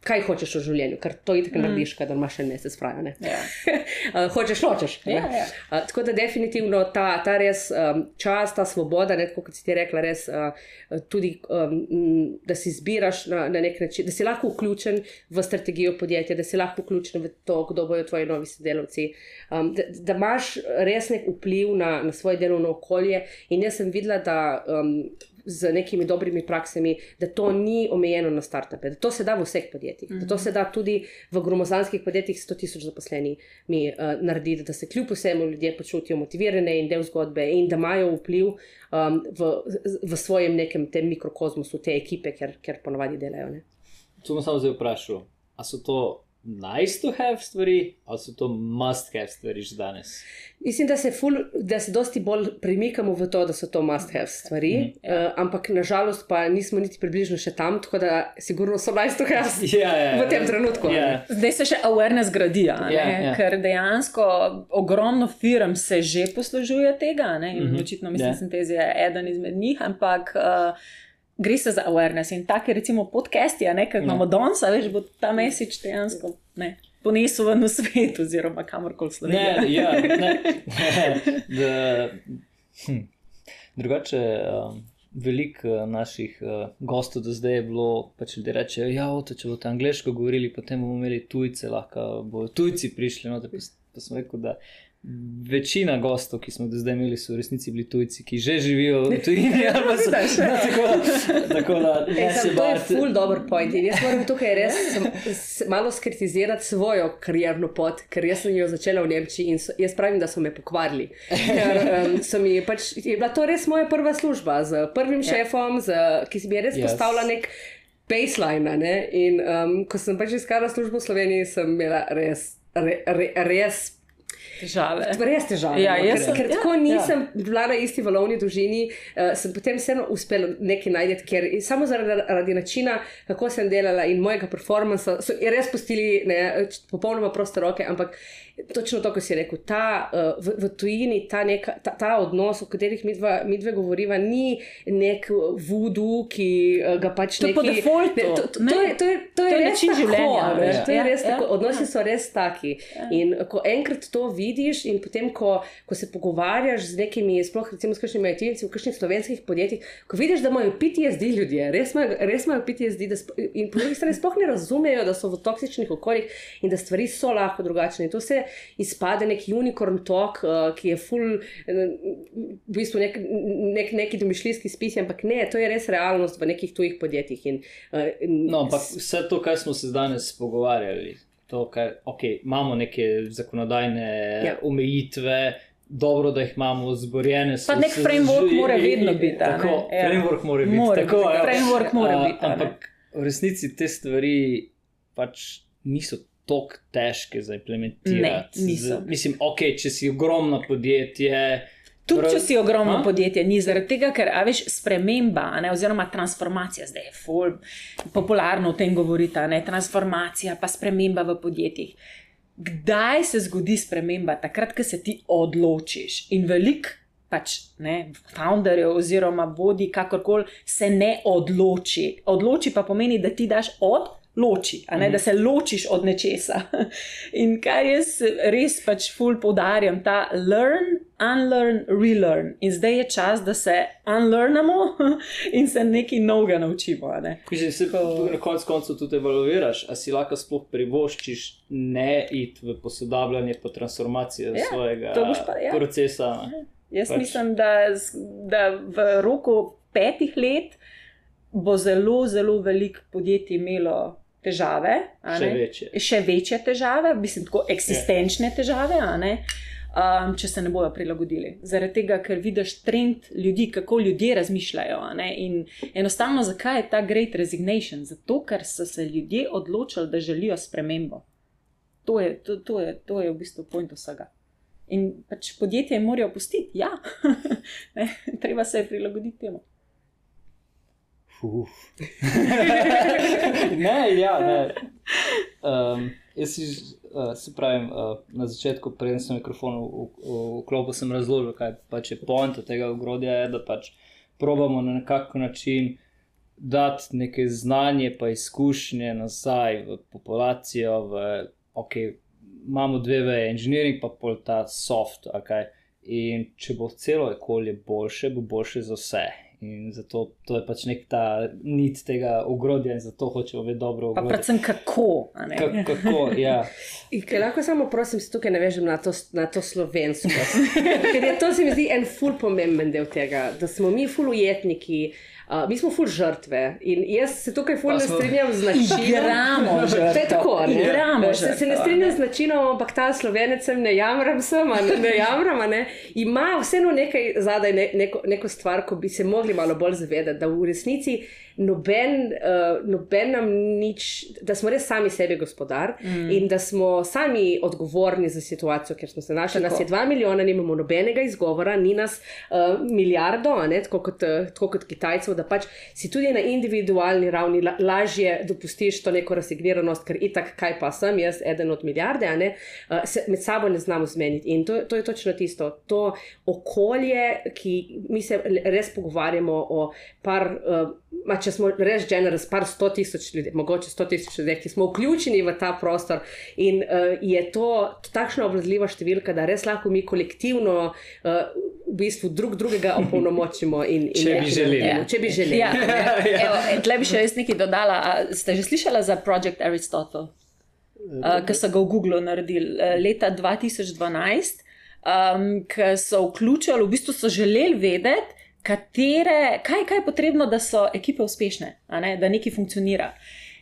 [SPEAKER 3] Kaj hočeš v življenju, ker to itek mm. narediš, kadar imaš en mesec fraja. ne.
[SPEAKER 2] Ja.
[SPEAKER 3] Uh, hočeš, nočeš.
[SPEAKER 2] Ja, ja.
[SPEAKER 3] Uh, tako da definitivno ta, ta res um, čas, ta svoboda, ne, tako kot si ti rekla, res uh, tudi, um, da si zbiraš na, na nek način, da si lahko vključen v strategijo podjetja, da si lahko vključen v to, kdo bodo tvoji novi sodelavci, um, da, da imaš res nek vpliv na, na svoje delovno okolje. In jaz sem videla, da um, z nekimi dobrimi praksami, da to ni omejeno na startupe, da to se da v vseh podjetjih, mm -hmm. da to se da tudi v gromozanskih podjetjih s 100 tisoč zaposlenih mi uh, narediti, da se kljub vsemu ljudje počutijo motivirane in del zgodbe in da imajo vpliv um, v, v svojem nekem tem mikrokozmosu te ekipe, ker, ker ponavadi delajo. Ne?
[SPEAKER 1] Tu bom samo zdaj vprašal, ali so to nice to have stvari, ali so to must have stvari že danes?
[SPEAKER 3] Mislim, da se, ful, da se dosti bolj premikamo v to, da so to must have stvari, mm, yeah. uh, ampak nažalost pa nismo niti približno še tam, tako da sigurno so nice to have
[SPEAKER 1] Ja, ja,
[SPEAKER 3] v tem trenutku. a ne.
[SPEAKER 1] Ja.
[SPEAKER 2] Zdaj se še awareness gradi, a ne?
[SPEAKER 1] Ja, ja.
[SPEAKER 2] ker dejansko ogromno firm se že poslužuje tega. ne, In
[SPEAKER 1] Mhm.
[SPEAKER 2] očitno mislim,
[SPEAKER 1] Ja.
[SPEAKER 2] da je eden izmed njih, ampak. Uh, Gre se za awareness in take, recimo, podcasti, a ne, ki jih imamo danes, a veš, bo ta mesič dejansko ne, ponesel ven v svet, oziroma kamorkoli Slovenija.
[SPEAKER 1] Ne, ja, ne. da, hm. Drugače, um, veliko uh, naših uh, gostov do zdaj je bilo, pač ljudje rečejo, ja, oto, če boste angliško govorili, potem bomo imeli tujce, lahko bodo tujci prišli. No, da pa pa sem rekel, da večina gostov, ki smo do zdaj imeli, so v resnici bili tujci, ki že živijo v tujini. pa so- no, tako tako da ne
[SPEAKER 3] E,
[SPEAKER 1] se
[SPEAKER 3] sam, to je ful dober point. In jaz moram tukaj res sem, malo skritizirati svojo karjerno pot, ker jaz sem jo začela v Nemčiji in so, jaz pravim, da so me pokvarili. Ker um, so mi pač, je bila to res moja prva služba z prvim
[SPEAKER 2] Ja.
[SPEAKER 3] šefom, z, ki si mi je res
[SPEAKER 1] Yes.
[SPEAKER 3] postavila nek. Baseline, in um, ko sem pač iskala službo v Sloveniji, sem imela res, re, re, res
[SPEAKER 2] Težave.
[SPEAKER 3] Res težave.
[SPEAKER 2] Ja,
[SPEAKER 3] no,
[SPEAKER 2] jaz
[SPEAKER 3] ker,
[SPEAKER 2] sem-
[SPEAKER 3] ker
[SPEAKER 2] ja,
[SPEAKER 3] tako nisem ja. bila na isti valovni dolžini, uh, sem potem vseeno uspela nekaj najti, ker samo zaradi, zaradi načina, kako sem delala in mojega performansa, so res pustili ne, popolnoma proste roke, ampak točno to, ko si rekel, ta, uh, v, v tujini ta, neka, ta, ta odnos, o katerih mi dva, mi dve govoriva, ni nek vudu, ki uh, ga pač. Ne, to, to, je, to, je, to,
[SPEAKER 2] To
[SPEAKER 3] je
[SPEAKER 2] je
[SPEAKER 3] res
[SPEAKER 2] način
[SPEAKER 3] tako,
[SPEAKER 2] življenja,
[SPEAKER 3] veš,
[SPEAKER 2] ja.
[SPEAKER 3] To je
[SPEAKER 2] Ja,
[SPEAKER 3] res
[SPEAKER 2] ja,
[SPEAKER 3] tako,
[SPEAKER 2] ja.
[SPEAKER 3] odnosi so res taki. In ko enkrat to vidiš, in potem, ko, ko se pogovarjaš z nekimi, sploh recimo s kakšnimi IT-jevci v kakšnih slovenskih podjetjih, ko vidiš, da imajo PTSD ljudje, res imajo, res imajo PTSD, da sp- in po drugi strani sploh ne razumejo, da so v toksičnih okoljih in da stvari so lahko drugačne. In to se izpade nek unicorn talk, uh, ki je full, uh, v bistvu nek, nek, neki domišljijski spis, ampak ne, to je res realnost v nekih tujih podjetjih. In, uh, in
[SPEAKER 1] No, ampak vse to, kar smo se danes pogovarjali, to, kar okay, imamo neke zakonodajne
[SPEAKER 3] Ja.
[SPEAKER 1] omejitve. Dobro, da jih imamo zborjene.
[SPEAKER 2] Pa nek framework mora vedno biti, a ne?
[SPEAKER 1] Tako,
[SPEAKER 2] Ja.
[SPEAKER 1] framework mora biti.
[SPEAKER 2] Mora
[SPEAKER 1] tako,
[SPEAKER 2] biti,
[SPEAKER 1] ja.
[SPEAKER 2] framework mora biti.
[SPEAKER 1] Ampak v resnici te stvari pač niso tako težke za implementirati.
[SPEAKER 2] Ne, niso.
[SPEAKER 1] Z, mislim, ok, če si ogromno podjetje.
[SPEAKER 2] Tudi
[SPEAKER 1] prav-
[SPEAKER 2] če si ogromno
[SPEAKER 1] A?
[SPEAKER 2] podjetje, ni zaradi tega, ker a veš, sprememba, ne, oziroma transformacija, zdaj je ful, popularno o tem govoriti, a ne transformacija, pa sprememba v podjetjih. Kdaj se zgodi sprememba? Takrat, ko se ti odločiš. In velik pač ne, founderjev oziroma vodi, kakorkoli se ne odloči. Odloči pa pomeni, da ti daš od. Loči, a ne, da se ločiš od nečesa. In kar jaz res pač ful poudarjam, ta learn, unlearn, relearn. In zdaj je čas, da se unlearnamo in se nekaj novega naučimo. Ne?
[SPEAKER 1] Mislim, se na koncu koncev tudi evaluiraš, a si lahko sploh privoščiš ne iti v posodabljanje, pa transformacijo
[SPEAKER 2] Ja,
[SPEAKER 1] svojega
[SPEAKER 2] pa, ja.
[SPEAKER 1] procesa. ne.
[SPEAKER 2] Jaz
[SPEAKER 1] Pač-
[SPEAKER 2] mislim, da, da v roku petih let bo zelo, zelo veliko podjetij imelo težave.
[SPEAKER 1] Še večje.
[SPEAKER 2] Še večje težave, mislim, tako eksistenčne težave, a ne. Um, če se ne bodo prilagodili. Zaradi tega, ker vidiš trend ljudi, kako ljudje razmišljajo. In enostavno, zakaj je ta great resignation? Zato, ker so se ljudje odločili, da želijo spremembo. To je, to, to je, to je v bistvu point vsega. In pač podjetje jim morajo pustiti, ja, ne, treba se je prilagoditi temu.
[SPEAKER 1] Uf. ne, ja, ne. Um, jaz si, uh, se pravim, uh, na začetku, preden sem mikrofon vklopil, sem razložil, kaj pač je point tega ogrodja, je, da pač probamo na nekakšen način dati neke znanje pa izkušnje nazaj v populacijo, v, ok, imamo dve veje, inženiring pa pol ta soft, okay? in če bo celo okolje boljše, bo boljše za vse. In zato to je pač nek ta nit tega ogrodja in zato hočemo vedeti dobro
[SPEAKER 2] Pa
[SPEAKER 1] ogrodje.
[SPEAKER 2] predvsem kako. a ne.
[SPEAKER 1] Ka- Kako, ja.
[SPEAKER 3] In Ker lahko samo prosim, se tukaj navežem na to, na to slovensko. Ker je to se mi zdi en ful pomemben del tega, da smo mi ful ujetniki, uh, mi smo ful žrtve. In jaz se tukaj ful
[SPEAKER 1] Pa
[SPEAKER 3] ne strinjam z načinom.
[SPEAKER 2] Igramo
[SPEAKER 3] To je tako, ne?
[SPEAKER 2] igramo
[SPEAKER 3] se, se ne strinjam z načinom, ampak ta slovenec, sem, ne jamram sem, ne, ne jamram, a ne. Ima vseeno nekaj zadaj, ne, neko, neko stvar, ko bi se mogli malo bolj zavedati, da v resnici noben, uh, noben nam nič, da smo res sami sebi gospodar mm. in da smo sami odgovorni za situacijo, ker smo se našli.
[SPEAKER 2] Tako.
[SPEAKER 3] Nas je dva milijona, nimamo nobenega izgovora, ni nas uh, milijardo, ne, tako kot, uh, tako kot Kitajcev, da pač si tudi na individualni ravni la, lažje dopustiš to neko resigniranost, ker itak, kaj pa sem jaz, eden od milijarde, ne, uh, se med sabo ne znamo zmeniti. In to, to je točno tisto, to okolje, ki mi se res pogovarjamo o par. Uh, Ma, če smo res generous, par sto tisoč ljudi, mogoče sto tisoč ljudi, ki smo vključeni v ta prostor, in uh, je to takšna obvladljiva številka, da res lahko mi kolektivno uh, v bistvu drug drugega opolnomočimo. In, in
[SPEAKER 1] Če bi želeli.
[SPEAKER 3] naredimo. Če bi želeli.
[SPEAKER 2] Ja, evo, tle bi še jaz nekaj dodala. A ste že slišali za projekt Aristotle? uh, ki so ga v Googlu naredili uh, leta 2012, um, ki so vključili, v bistvu so želeli vedeti, katere, kaj, kaj je potrebno, da so ekipe uspešne, ne, da nekaj funkcionira.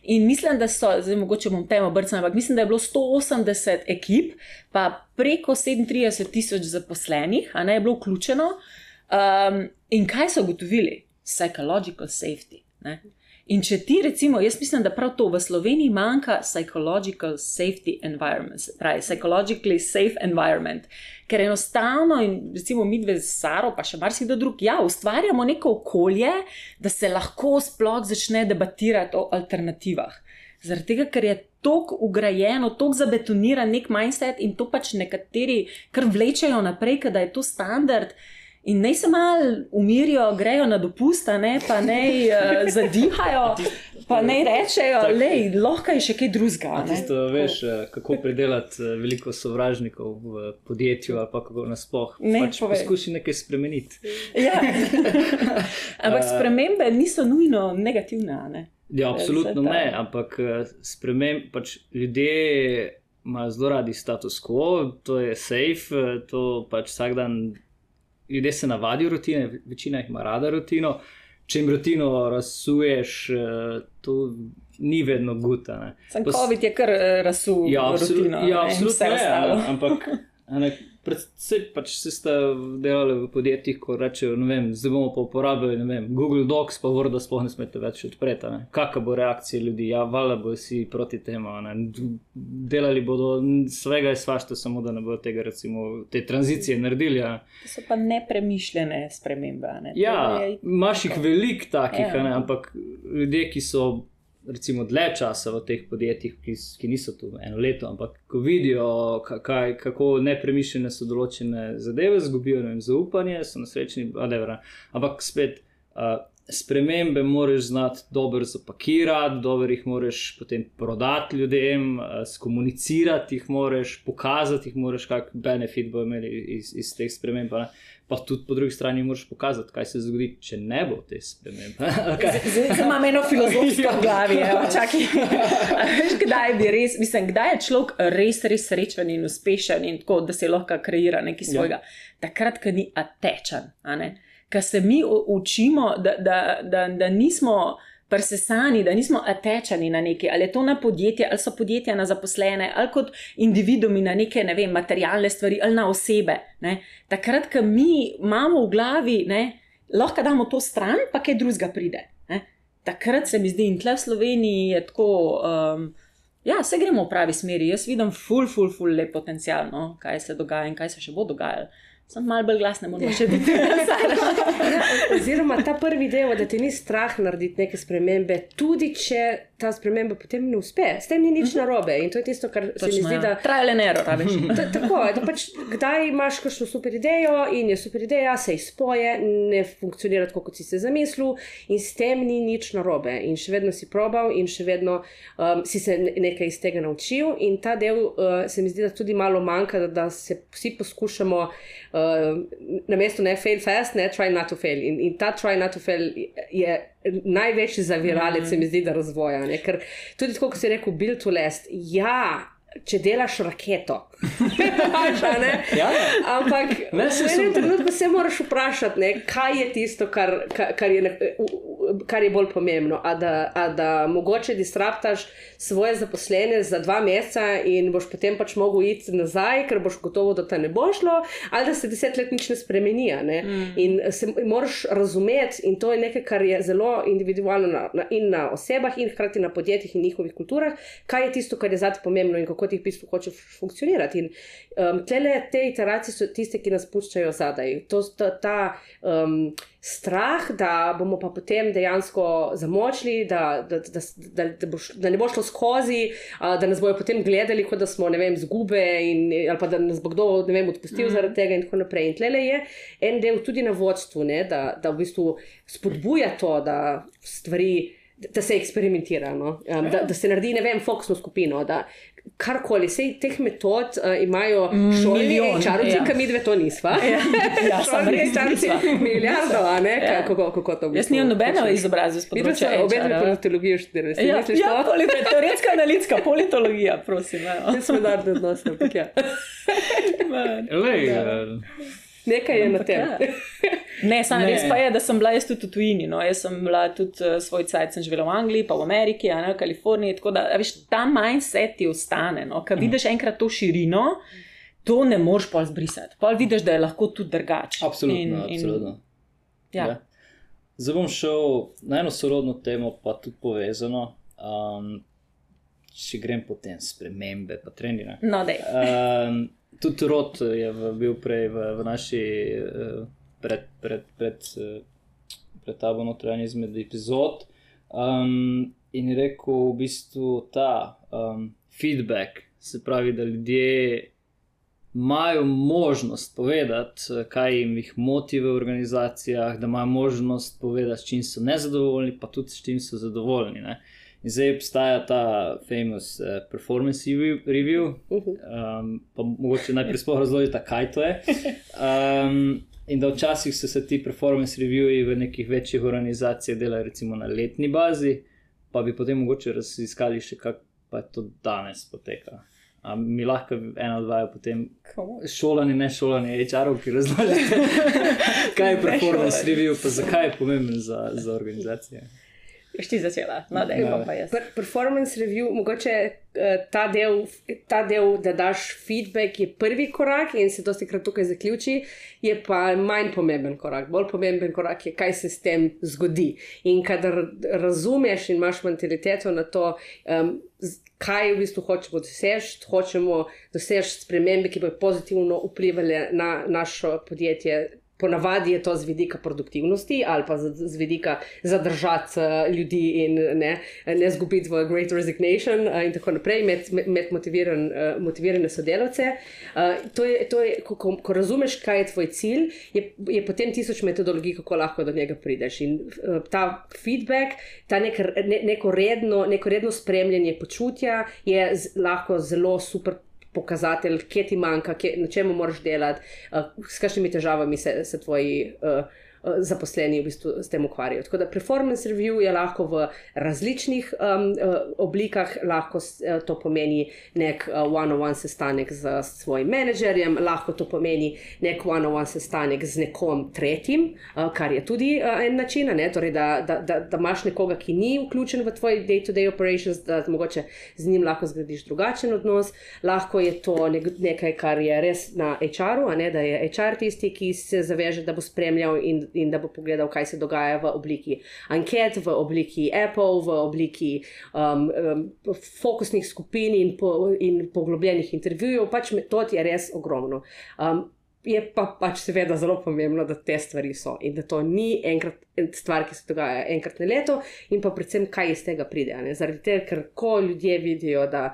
[SPEAKER 2] In mislim, da so, zdaj mogoče bom temo brcnil, ampak mislim, da je bilo 180 ekip, pa preko 37 tisoč zaposlenih, a ne je bilo vključeno. Um, in kaj so ugotovili? Psychological safety. Ne? In če ti, recimo, jaz mislim, da prav to v Sloveniji manjka psychological safety environment, pravi psychologically safe environment, ker enostavno, in recimo mi dve z Saro, pa še marsikdo drug, ja, ustvarjamo neko okolje, da se lahko sploh začne debatirati o alternativah. Zaradi tega, ker je tako ugrajeno, tako zabetoniran nek mindset in to pač nekateri kar vlečejo naprej, da je to standard. In naj se malo umirijo, grejo na dopust, ne, pa naj uh, zadihajo, pa naj rečejo, da lahko je še kaj drugega.
[SPEAKER 1] Tisto, veš, eh, kako predelati eh, veliko sovražnikov v podjetju, ali pa kako nasploh. Ne, pač poskuši nekaj spremeniti.
[SPEAKER 2] Ja. ampak spremembe niso nujno negativne. Ne?
[SPEAKER 1] Ja, absolutno ne, ampak sprememb, pač ljudje imajo zelo radi status quo, to je safe, to pač vsak dan ljudje se navadijo rutine, večina jih ima rada rutino. Če jim rutino razsuješ, eh, to ni vedno guta.
[SPEAKER 2] Sam COVID je kar eh, razsul.
[SPEAKER 1] Ja, absolutno. Ja, absolutno. Ampak ne, Predvsej pač ste delali v podjetjih, ko rečejo, da bomo pa uporabljali vem, Google Docs, pa vrdo sploh ne smete več odpreti. Kakšna bo reakcija ljudi? Ja, valjda bo si proti temu. Ne? Delali bodo svega in svašta, samo da ne bodo tega, recimo, te tranzicije naredili. Ja.
[SPEAKER 2] To so pa nepremišljene spremembe. Ne?
[SPEAKER 1] Ja, imaš jih veliko takih, ja. ampak ljudje, ki so recimo, dlje časa v teh podjetjih, ki, ki niso tu eno leto, ampak ko vidijo, kaj, kako nepremišljene so določene zadeve, zgubijo jim zaupanje, so nasrečni, ampak spet. Uh, Spremembe moraš znati dobro zapakirati, dobro jih moraš potem prodati ljudem, skomunicirati jih moraš, pokazati jih moraš, kakšen benefit bo imeli iz, iz teh sprememb pa tudi po drugi strani moraš pokazati, kaj se zgodi, če ne bo te spremembe.
[SPEAKER 2] Zdaj imam eno filozofsko v glavi. Veš, kdaj, res, mislim, kdaj je človek res, res srečen in uspešen in tako, da se lahko kreira nekaj ja. svojega? Ja. Takrat, ko ni atečen, ker se mi učimo, da, da, da, da nismo presesani, da nismo atečeni na neki, ali je to na podjetje, ali so podjetja na zaposlene, ali kot individumi na neke, ne vem, materialne stvari, ali na osebe. Ne? Takrat, ko mi imamo v glavi, ne, lahko damo to stran, pa kaj drugega pride. Ne? Takrat se mi zdi, in tle v Sloveniji je tako. Um, Ja, vse gremo v pravi smeri. Jaz vidim, ful, ful, ful, le potencialno, kaj se dogaja in kaj se še bo dogajalo. Sem malo bolj glasna, moramo še biti.
[SPEAKER 3] Oziroma, ta prvi del, da ti ni strah narediti neke spremembe, tudi če ta sprememba potem ne uspe, s tem ni nič uh mhm. -huh. narobe. In to je tisto, kar Točno, se mi zdi, ja. da
[SPEAKER 2] je trajalo eno, rabiš.
[SPEAKER 3] Tako je, da pač kdaj imaš kakšno super idejo in je super ideja, se izpoje, ne funkcionira tako, kot si se zamislil, in s tem ni nič narobe. In še vedno si probal, in še vedno um, si se nekaj iz tega naučil. In ta del uh, se mi zdi, da tudi malo manjka, da, da se vsi poskušamo uh, na mestu ne fail fast, ne try not to fail. In, in ta try not to fail je največji zaviralec, mm. se mi zdi, da razvoja. Ne? Ker tudi tako, kot si rekel, build to last. Ja, če delaš raketo. Ja, ja. Ampak ne, v enem trenutku se moraš vprašati, ne, kaj je tisto, kar, kar, je, kar je bolj pomembno. A da, a da mogoče disruptaš svoje zaposlene za dva meseca in boš potem pač mogel iti nazaj, ker boš gotovo, da te ne bo šlo, ali da se deset let nič ne spremeni. Ne? Mm. In se moraš razumeti, in to je nekaj, kar je zelo individualno na, na, in na osebah, in hkrati na podjetjih in njihovih kulturah, kaj je tisto, kar je zate pomembno in kako ti v bistvu hoče funkcionirati. In um, tele, te iteracije so tiste, ki nas puščajo zadaj. To ta, ta um, strah, da bomo pa potem dejansko zamočili, da, da, da, da, da, boš, da ne bo šlo skozi, uh, da nas bojo potem gledali, kot da smo vem, zgube, in, ali pa da nas bo kdo vem, odpustil mm. zaradi tega, in tako naprej. In tle je en del tudi na vodstvu, ne, da, da v bistvu spodbuja to, da stvari. Da se eksperimentira, no? um, da, da se naredi, ne vem, fokusno skupino, da karkoli, vse teh metod uh, imajo šolni
[SPEAKER 2] Milijon,
[SPEAKER 3] čarovci,
[SPEAKER 2] ja.
[SPEAKER 3] ki mi dve to nisva.
[SPEAKER 2] Ja, ja, res
[SPEAKER 3] čarovci, milijardo, a ne,
[SPEAKER 2] Ja.
[SPEAKER 3] kako, kako to v
[SPEAKER 2] Jaz
[SPEAKER 3] bistvu
[SPEAKER 2] nimam nobene
[SPEAKER 3] počneš.
[SPEAKER 2] izobrazbe z
[SPEAKER 3] Videla
[SPEAKER 2] področja
[SPEAKER 3] sem obe
[SPEAKER 2] HR-a.
[SPEAKER 3] politologijo študirali, si
[SPEAKER 2] Ja,
[SPEAKER 3] misliš
[SPEAKER 2] ja,
[SPEAKER 3] to?
[SPEAKER 2] polite, teoretska analitska politologija, prosim. ja.
[SPEAKER 3] Jaz sem mednarodni odnos, ampak ja.
[SPEAKER 1] Lej,
[SPEAKER 2] Ja.
[SPEAKER 3] Nekaj je na tem.
[SPEAKER 2] ja. Ne, samo
[SPEAKER 1] Ne.
[SPEAKER 2] res pa je, da sem bila jaz tudi v tujini. No. Jaz sem bila tudi uh, svoj cajt, sem živela v Angliji, pa v Ameriki, a ne v Kaliforniji. Tako da, a veš, ta mindset ti ostane. No. Ker vidiš enkrat to širino, to ne moreš pol zbrisati. Pol vidiš, da je lahko tudi drugače.
[SPEAKER 1] absolutno.
[SPEAKER 2] In- in-
[SPEAKER 1] absolutno.
[SPEAKER 2] Ja.
[SPEAKER 1] Ja. Zdaj bom šel na eno sorodno temo, pa tudi povezano. Um, če grem potem spremembe, pa treniranje.
[SPEAKER 2] No.
[SPEAKER 1] Um, tudi Rod je v, bil prej v, v naši uh, pred, pred, pred, uh, pred tabo notranji izmed epizod. Um, in je rekel, v bistvu ta um, feedback, se pravi, da ljudje imajo možnost povedati, eh, kaj jim jih moti v organizacijah, da imajo možnost povedati, s čim so nezadovoljni, pa tudi s čim so zadovoljni. Ne? In zdaj obstaja ta famous uh, performance review, um, pa mogoče najprej sploh razložite, kaj to je. Um, in da včasih so se ti performance reviewi v nekih večjih organizacijah delali, recimo na letni bazi, pa bi potem mogoče raziskali še, kako pa je to danes poteka. A mi lahko ena od vaju potem šolani, ne šolani, HR-ov, ki razložite, kaj je performance review, pa zakaj je pomemben za, za organizacije.
[SPEAKER 2] Boš ti začela, no,
[SPEAKER 1] Ja.
[SPEAKER 2] bom pa jaz.
[SPEAKER 3] Per performance review, mogoče uh, ta, del, ta del, da daš feedback, je prvi korak in se dosti krat tukaj zaključi, je pa manj pomemben korak. Bolj pomemben korak je, kaj se s tem zgodi. In kadar razumeš in imaš mentaliteto na to, um, kaj v bistvu hočemo doseči, hočemo doseči spremembe, ki bodo pozitivno vplivali na naše podjetje. Ponavadi je to z vidika produktivnosti ali pa z, z vidika zadržati uh, ljudi in ne, ne zgubiti v Great Resignation uh, in tako naprej, imeti med motiviran, uh, motivirane sodelavce. Uh, to je, to je, ko, ko, ko razumeš, kaj je tvoj cilj, je, je potem tisoč metodologij, kako lahko do njega prideš. In uh, ta feedback, ta nek, ne, neko, redno, neko redno spremljanje počutja je z, lahko zelo super pokazatelj, kje ti manjka, kje, na čemu moraš delati, uh, s kakšnimi težavami se, se tvoji uh, zaposleni v bistvu s tem ukvarjajo. Tako da performance review je lahko v različnih um, oblikah, lahko uh, to pomeni nek one-on-one sestanek z svojim menedžerjem, lahko to pomeni nek one-on-one sestanek z nekom tretjim, uh, kar je tudi uh, en način, ne? torej, da, da, da, da imaš nekoga, ki ni vključen v tvoj day-to-day operations, da mogoče z njim lahko zgradiš drugačen odnos, lahko je to nek, nekaj, kar je res na HR-u, da je HR tisti, ki se zaveže, da bo spremljal in, in da bo pogledal, kaj se dogaja v obliki anket, v obliki Apple, v obliki um, um, fokusnih skupin in, po, in poglobljenih intervjujev. Pač metod je res ogromno. Um, Je pa pač seveda zelo pomembno, da te stvari so in da to ni enkrat stvar, ki se dogaja enkrat na leto, in pa predvsem, kaj iz tega pride. Zaradi tega, ker ko ljudje vidijo, da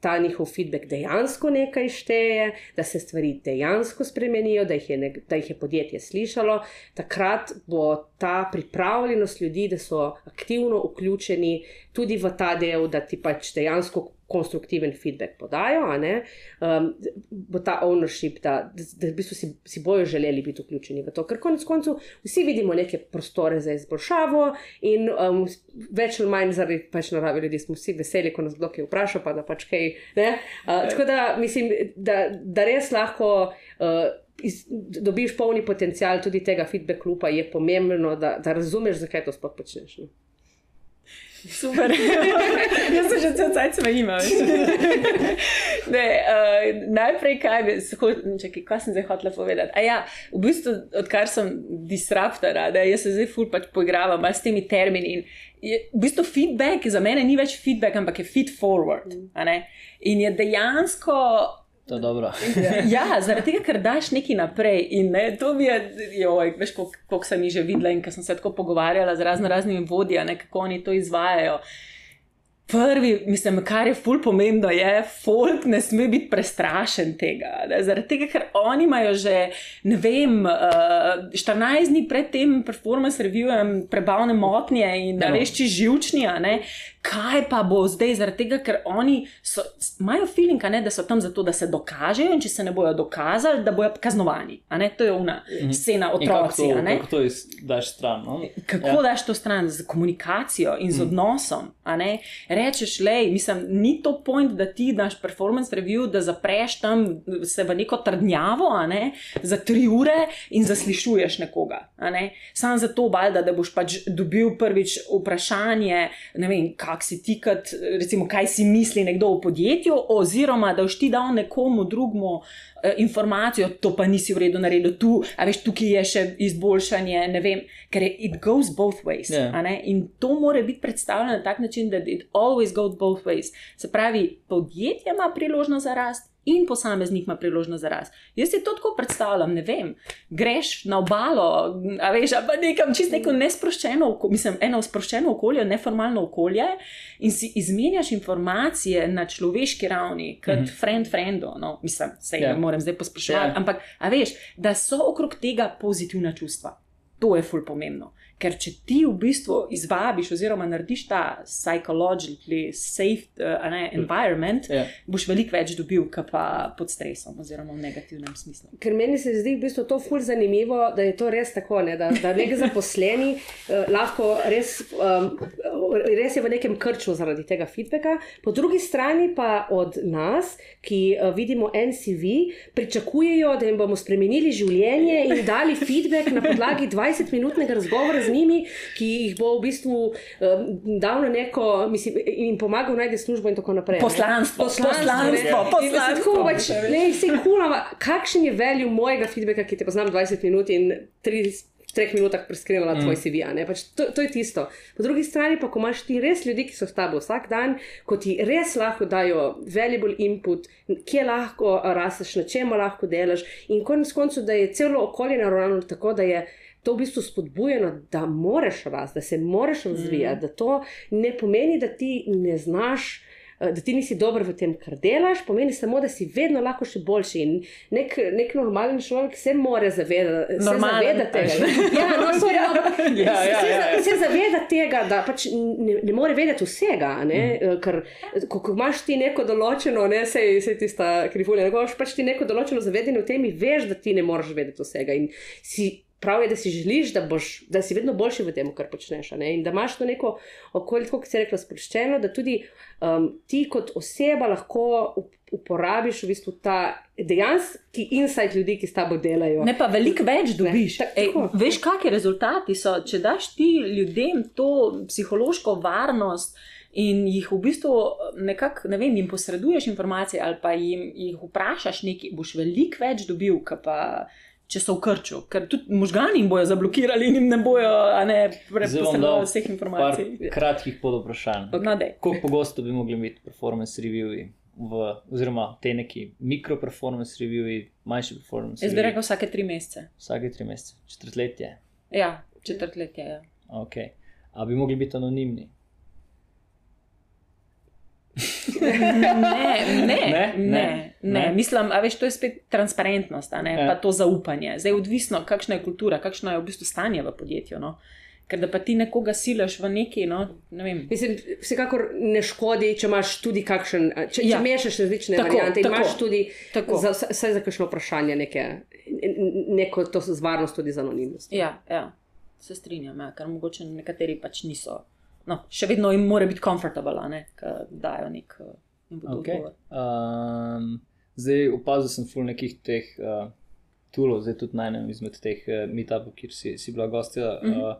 [SPEAKER 3] ta njihov feedback dejansko nekaj šteje, da se stvari dejansko spremenijo, da jih je, nek, da jih je podjetje slišalo, takrat bo ta pripravljenost ljudi, da so aktivno vključeni tudi v ta del, da ti pač dejansko konstruktiven feedback podajo, ne, um, bo ta ownership, da, da, da v bistvu si, si bojo želeli biti vključeni v to. Ker konec koncev vsi vidimo neke prostore za izboljšavo in um, več ali manj zaradi pač narave ljudi smo vsi veseli, ko nas kdo kaj vpraša, pa da pač kaj. Uh, tako da mislim, da, da res lahko. Uh, Iz, dobiš polni potencial tudi tega feedback lupa, je pomembno, da, da razumeš, zakaj to sploh počneš. No.
[SPEAKER 2] Super. Jaz se že cel cajt smejim. a veš. ne, uh, najprej, kaj, bi, se ho- čakaj, kaj sem zdaj hotela povedati. A ja, v bistvu, odkar sem disruptora, da jaz se zdaj ful pač poigravam s temi termini. In je, v bistvu feedback za mene ni več feedback, ampak je feed forward. ne. In je dejansko
[SPEAKER 1] To je dobro.
[SPEAKER 2] ja, zaradi tega, ker daš nekaj naprej. In ne, to mi je, joj, veš, koliko, koliko sem jih že videla in ko sem se tako pogovarjala z razno raznimi vodji, ne, kako oni to izvajajo. Prvi, mislim, kar je ful pomembno, je, folk ne sme biti prestrašen tega. Ne? Zaradi tega, ker oni imajo že, ne vem, uh, 14 dni pred tem performance reviewem prebavne motnje in da veš, či živčni, kaj pa bo zdaj, zaradi tega, ker oni so, imajo feeling, ne, da so tam zato, da se dokažejo in če se ne bojo dokazali, da bojo kaznovani. To je ona -hmm. scena otroci.
[SPEAKER 1] Kako, kako to daš stran? No?
[SPEAKER 2] Kako ja. daš to stran z komunikacijo in z mm. odnosom? Rečeš, le, mislim, ni to point, da ti daš performance review, da zapreš tam se v neko trdnjavo ne, za tri ure in zaslišuješ nekoga. Ne? Sam zato, balda, da boš pač dobil prvič vprašanje, ne vem, kak si ti, kot, recimo, kaj si misli nekdo o podjetju, oziroma da boš ti dal nekomu drugemu eh, informacijo, to pa nisi v redu naredil, tu, a veš, tukaj je še izboljšanje, ne vem, ker je it goes both ways. Yeah. Ja. In to mora biti predstavljeno na tak način, da it always goes both ways. Se pravi, podjetje ima priložnost za rast in posameznik ima priložnost za rast. Jaz si to tako predstavljam, ne vem, greš na obalo, a veš, pa nekam čist neko nesproščeno, mislim, eno sproščeno okolje, neformalno okolje in si izmenjaš informacije na človeški ravni, kot mm -hmm. friend friendo, no, mislim, se yeah. Ja. ne morem zdaj pospraševati, yeah. Ja. ampak, a veš, da so okrog tega pozitivna čustva. To je ful pomembno. Ker če ti v bistvu izvabiš, oziroma narediš ta psihologically safe uh, ne, environment, yeah. Ja. boš veliko več dobil, kot pa pod stresom, oziroma v negativnem smislu.
[SPEAKER 3] Ker meni se zdi v bistvu to ful zanimivo, da je to res tako, ne, da, da nek zaposleni uh, lahko res, um, res je v nekem krču zaradi tega feedbacka, po drugi strani pa od nas, ki uh, vidimo NCV, pričakujejo, da jim bomo spremenili življenje in dali feedback na podlagi 20-minutnega razgovora z njimi, ki jih bo v bistvu um, dal na neko, mislim, in pomagal najti službo in tako naprej.
[SPEAKER 2] Poslanstvo, poslanstvo,
[SPEAKER 3] poslanstvo. Pač, ne, se kulava, kakšen je velju mojega feedbacka, ki te poznam 20 minut in 30 treh minutah preskrivala mm. tvoj CV. Pač to, to je tisto. Po drugi strani pa, ko imaš ti res ljudi, ki so s tabo vsak dan, ko ti res lahko dajo valuable input, kje lahko rasteš, na čem lahko delaš, in konec koncev, da je celo okolje naravnano tako, da je to v bistvu spodbujeno, da moraš rasti, da se moraš razvijati, mm. da to ne pomeni, da ti ne znaš. Eh, da ti nisi dober v tem, kar delaš, pomeni samo, da si vedno lahko še boljši. In nek, nek normalen človek se mora zavedati, zaveda tega. Ja, no, so, ja, ja, ja, se, ja. se zaveda tega, da pač ne, ne more vedeti vsega. Mm. Ker, ko, ko imaš ti neko določeno, ne se je tista krivulja, ko imaš pač ti neko določeno zavedanje v tem, veš, da ti ne moreš vedeti vsega. In si prav je, da si želiš, da, boš, da si vedno boljši v tem, kar počneš. In da imaš to neko okolje, kot si rekla, sproščeno, da tudi um, ti kot oseba lahko uporabiš v bistvu ta dejanski insight ljudi, ki s tabo delajo.
[SPEAKER 2] Ne pa veliko več dobiš. Ne, Ej, veš, kakšni rezultati so, če daš ti ljudem to psihološko varnost. In jih v bistvu nekako, ne vem, jim posreduješ informacije, ali pa jim jih vprašaš nekaj, boš veliko več dobil, pa če so v krču, ker tudi možgani jim bojo zablokirali in jim ne bojo prepoznali vseh informacij.
[SPEAKER 1] Kratkih pod vprašanj. Kako pogosto bi mogli imeti performance reviews? V, oziroma, te neki mikro-performance reviews, manjši performance.
[SPEAKER 2] Jaz bi rekel, vsake tri mesece.
[SPEAKER 1] Vsake tri mesece, četrtletje.
[SPEAKER 2] Ja, četrtletje. Ja.
[SPEAKER 1] Okay. A bi mogli biti anonimni?
[SPEAKER 2] Ne, ne, ne, ne, ne. Mislim, da je to spet transparentnost, ja. pa to zaupanje. Zdaj je odvisno, kakšna je kultura, kakšno je v bistvu stanje v podjetju. No? Ker da pa ti nekoga silaš v neki. No, ne
[SPEAKER 3] Mislim, vsekakor ne škodi, če imaš tudi kakšen. Če, ja. če mešaš različne tako, variante, tako, imaš tudi za, za, za kakšno vprašanje, neke, neko to z varnost, tudi za anonimnost.
[SPEAKER 2] Ja, ja, se strinjam, ja, ker mogoče nekateri pač niso no, še vedno jim mora biti komfortabilno, da dajo nek input. Okay.
[SPEAKER 1] Um, zdaj opazil sem ful nekih teh uh, toolov, zdaj tudi na enem izmed teh uh, meetupov, kjer si, si bila gostja. Mm -hmm. uh,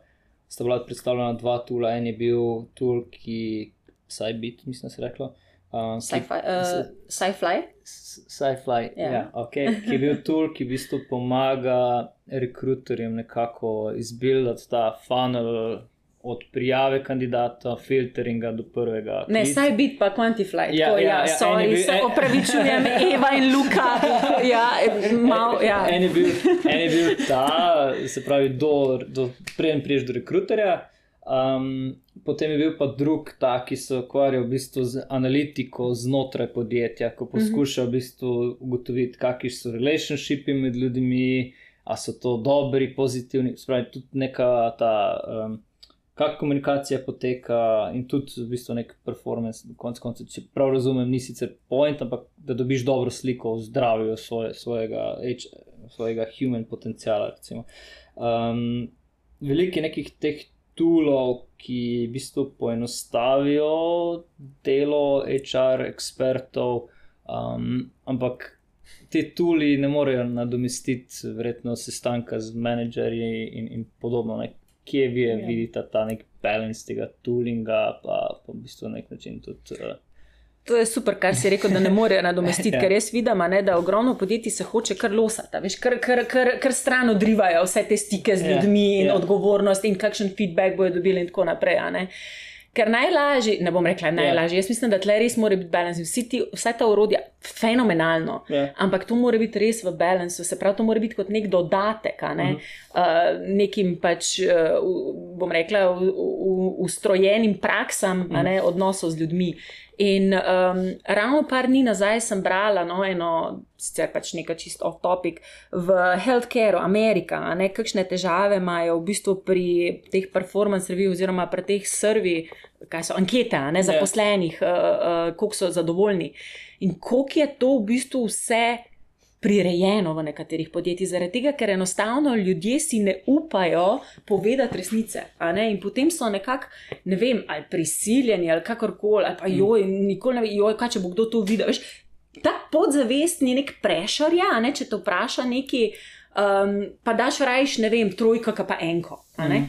[SPEAKER 1] sta bila predstavljena dva toola. En je bil tool, ki saj bit, mislim, se reklo.
[SPEAKER 2] Uh, Sci-fi.
[SPEAKER 1] Sci-fi, ja, okay. ki je bil tool, ki v bistvu pomaga rekruterjem nekako izbildati ta funnel, od prijave kandidata, filteringa do prvega.
[SPEAKER 2] Ne, saj biti pa quantify. Ja, ja, ja, ja, sorry, bil, se en, opravičujem, Eva in Luka. Ja, mal, ja.
[SPEAKER 1] En, je bil, en je bil ta, se pravi, do, do, preden priješ do rekruterja. Um, potem je bil pa drug, ta, ki se ukvarja v bistvu z analitiko znotraj podjetja, ko poskuša v bistvu ugotoviti, kakšni so relationshipi med ljudmi, ali so to dobri, pozitivni, spravi tudi neka ta. Um, Kako komunikacija poteka, in tudi v bistvu nek performance, konec koncev, če prav razumem, ni sicer point, ampak da dobiš dobro sliko o zdravju svoje, svojega, svojega human potencijala. Um, veliko je nekih teh toolov, ki v bistvu poenostavijo delo HR ekspertov, um, ampak te tooli ne morejo nadomestiti, verjetno, sestanka z menedžerji in, in podobno. Ne kje vi ja. vidite ta nek balans tega toolinga, pa, pa v bistvu na nek način tudi. Uh,
[SPEAKER 2] To je super, kar si rekel, da ne morejo nadomestiti, ja. ker jaz vidim, ne, da ogromno podjetij se hoče kar losati, veš, kar, kar, kar, kar stran odrivajo vse te stike z ja, ljudmi ja, in ja. odgovornost in kakšen feedback bojo dobili in tako naprej. Ker najlažje, ne bom rekla najlažje, yeah. jaz mislim, da tle res mora biti balans. Vse ta urodja, fenomenalno, yeah. ampak to mora biti res v balansu, se pravi, to mora biti kot nek dodatek, ne? uh -huh. uh, nekim pač, uh, bom rekla, ustrojenim praksam uh -huh. ne, odnosov z ljudmi. In um, ravno par dni nazaj sem brala no, eno, sicer pač nekaj čisto off-topic, v healthcareu Amerika, ne, kakšne težave imajo v bistvu pri teh performance review oziroma pri teh servi, kaj so ankete, ne ja. zaposlenih, yeah. uh, uh, koliko so zadovoljni. In koliko je to v bistvu vse prirejeno v nekaterih podjetjih, zaradi tega, ker enostavno ljudje si ne upajo povedati resnice. In potem so nekako, ne vem, ali prisiljeni ali kakorkoli, ali pa joj, nikoli ne ve, joj, kaj če bo kdo to videl. Veš, ta podzavestni nek prešar, ja, ne, če te vpraša neki, um, pa daš rajš, ne vem, trojka, pa enko. Mm.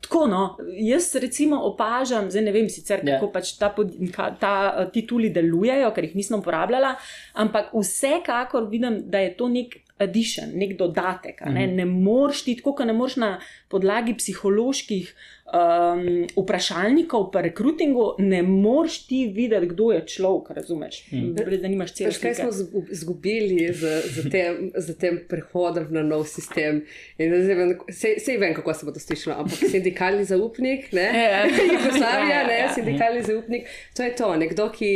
[SPEAKER 2] Tako, no, jaz recimo opažam, zdaj ne vem sicer, kako yeah. Ja. pač ta, ta tituli delujejo, ker jih nisem uporabljala, ampak vsekakor vidim, da je to nek addition, nek dodatek. Ne, -hmm. ne moreš ti, tako kot ne moreš na podlagi psiholoških um, vprašalnikov, pa rekrutingu, ne moreš ti videti, kdo je človek, razumeš? Mm. Brez, da nimaš
[SPEAKER 3] svet. Kaj smo izgubili z, z, tem, z tem prehodom na nov sistem? Sej vem, kako se bo to slišalo, ampak sindikalni zaupnik, ne? Ja. Jugoslavija, ne? Ja. Sindikalni zaupnik, to je to, nekdo, ki.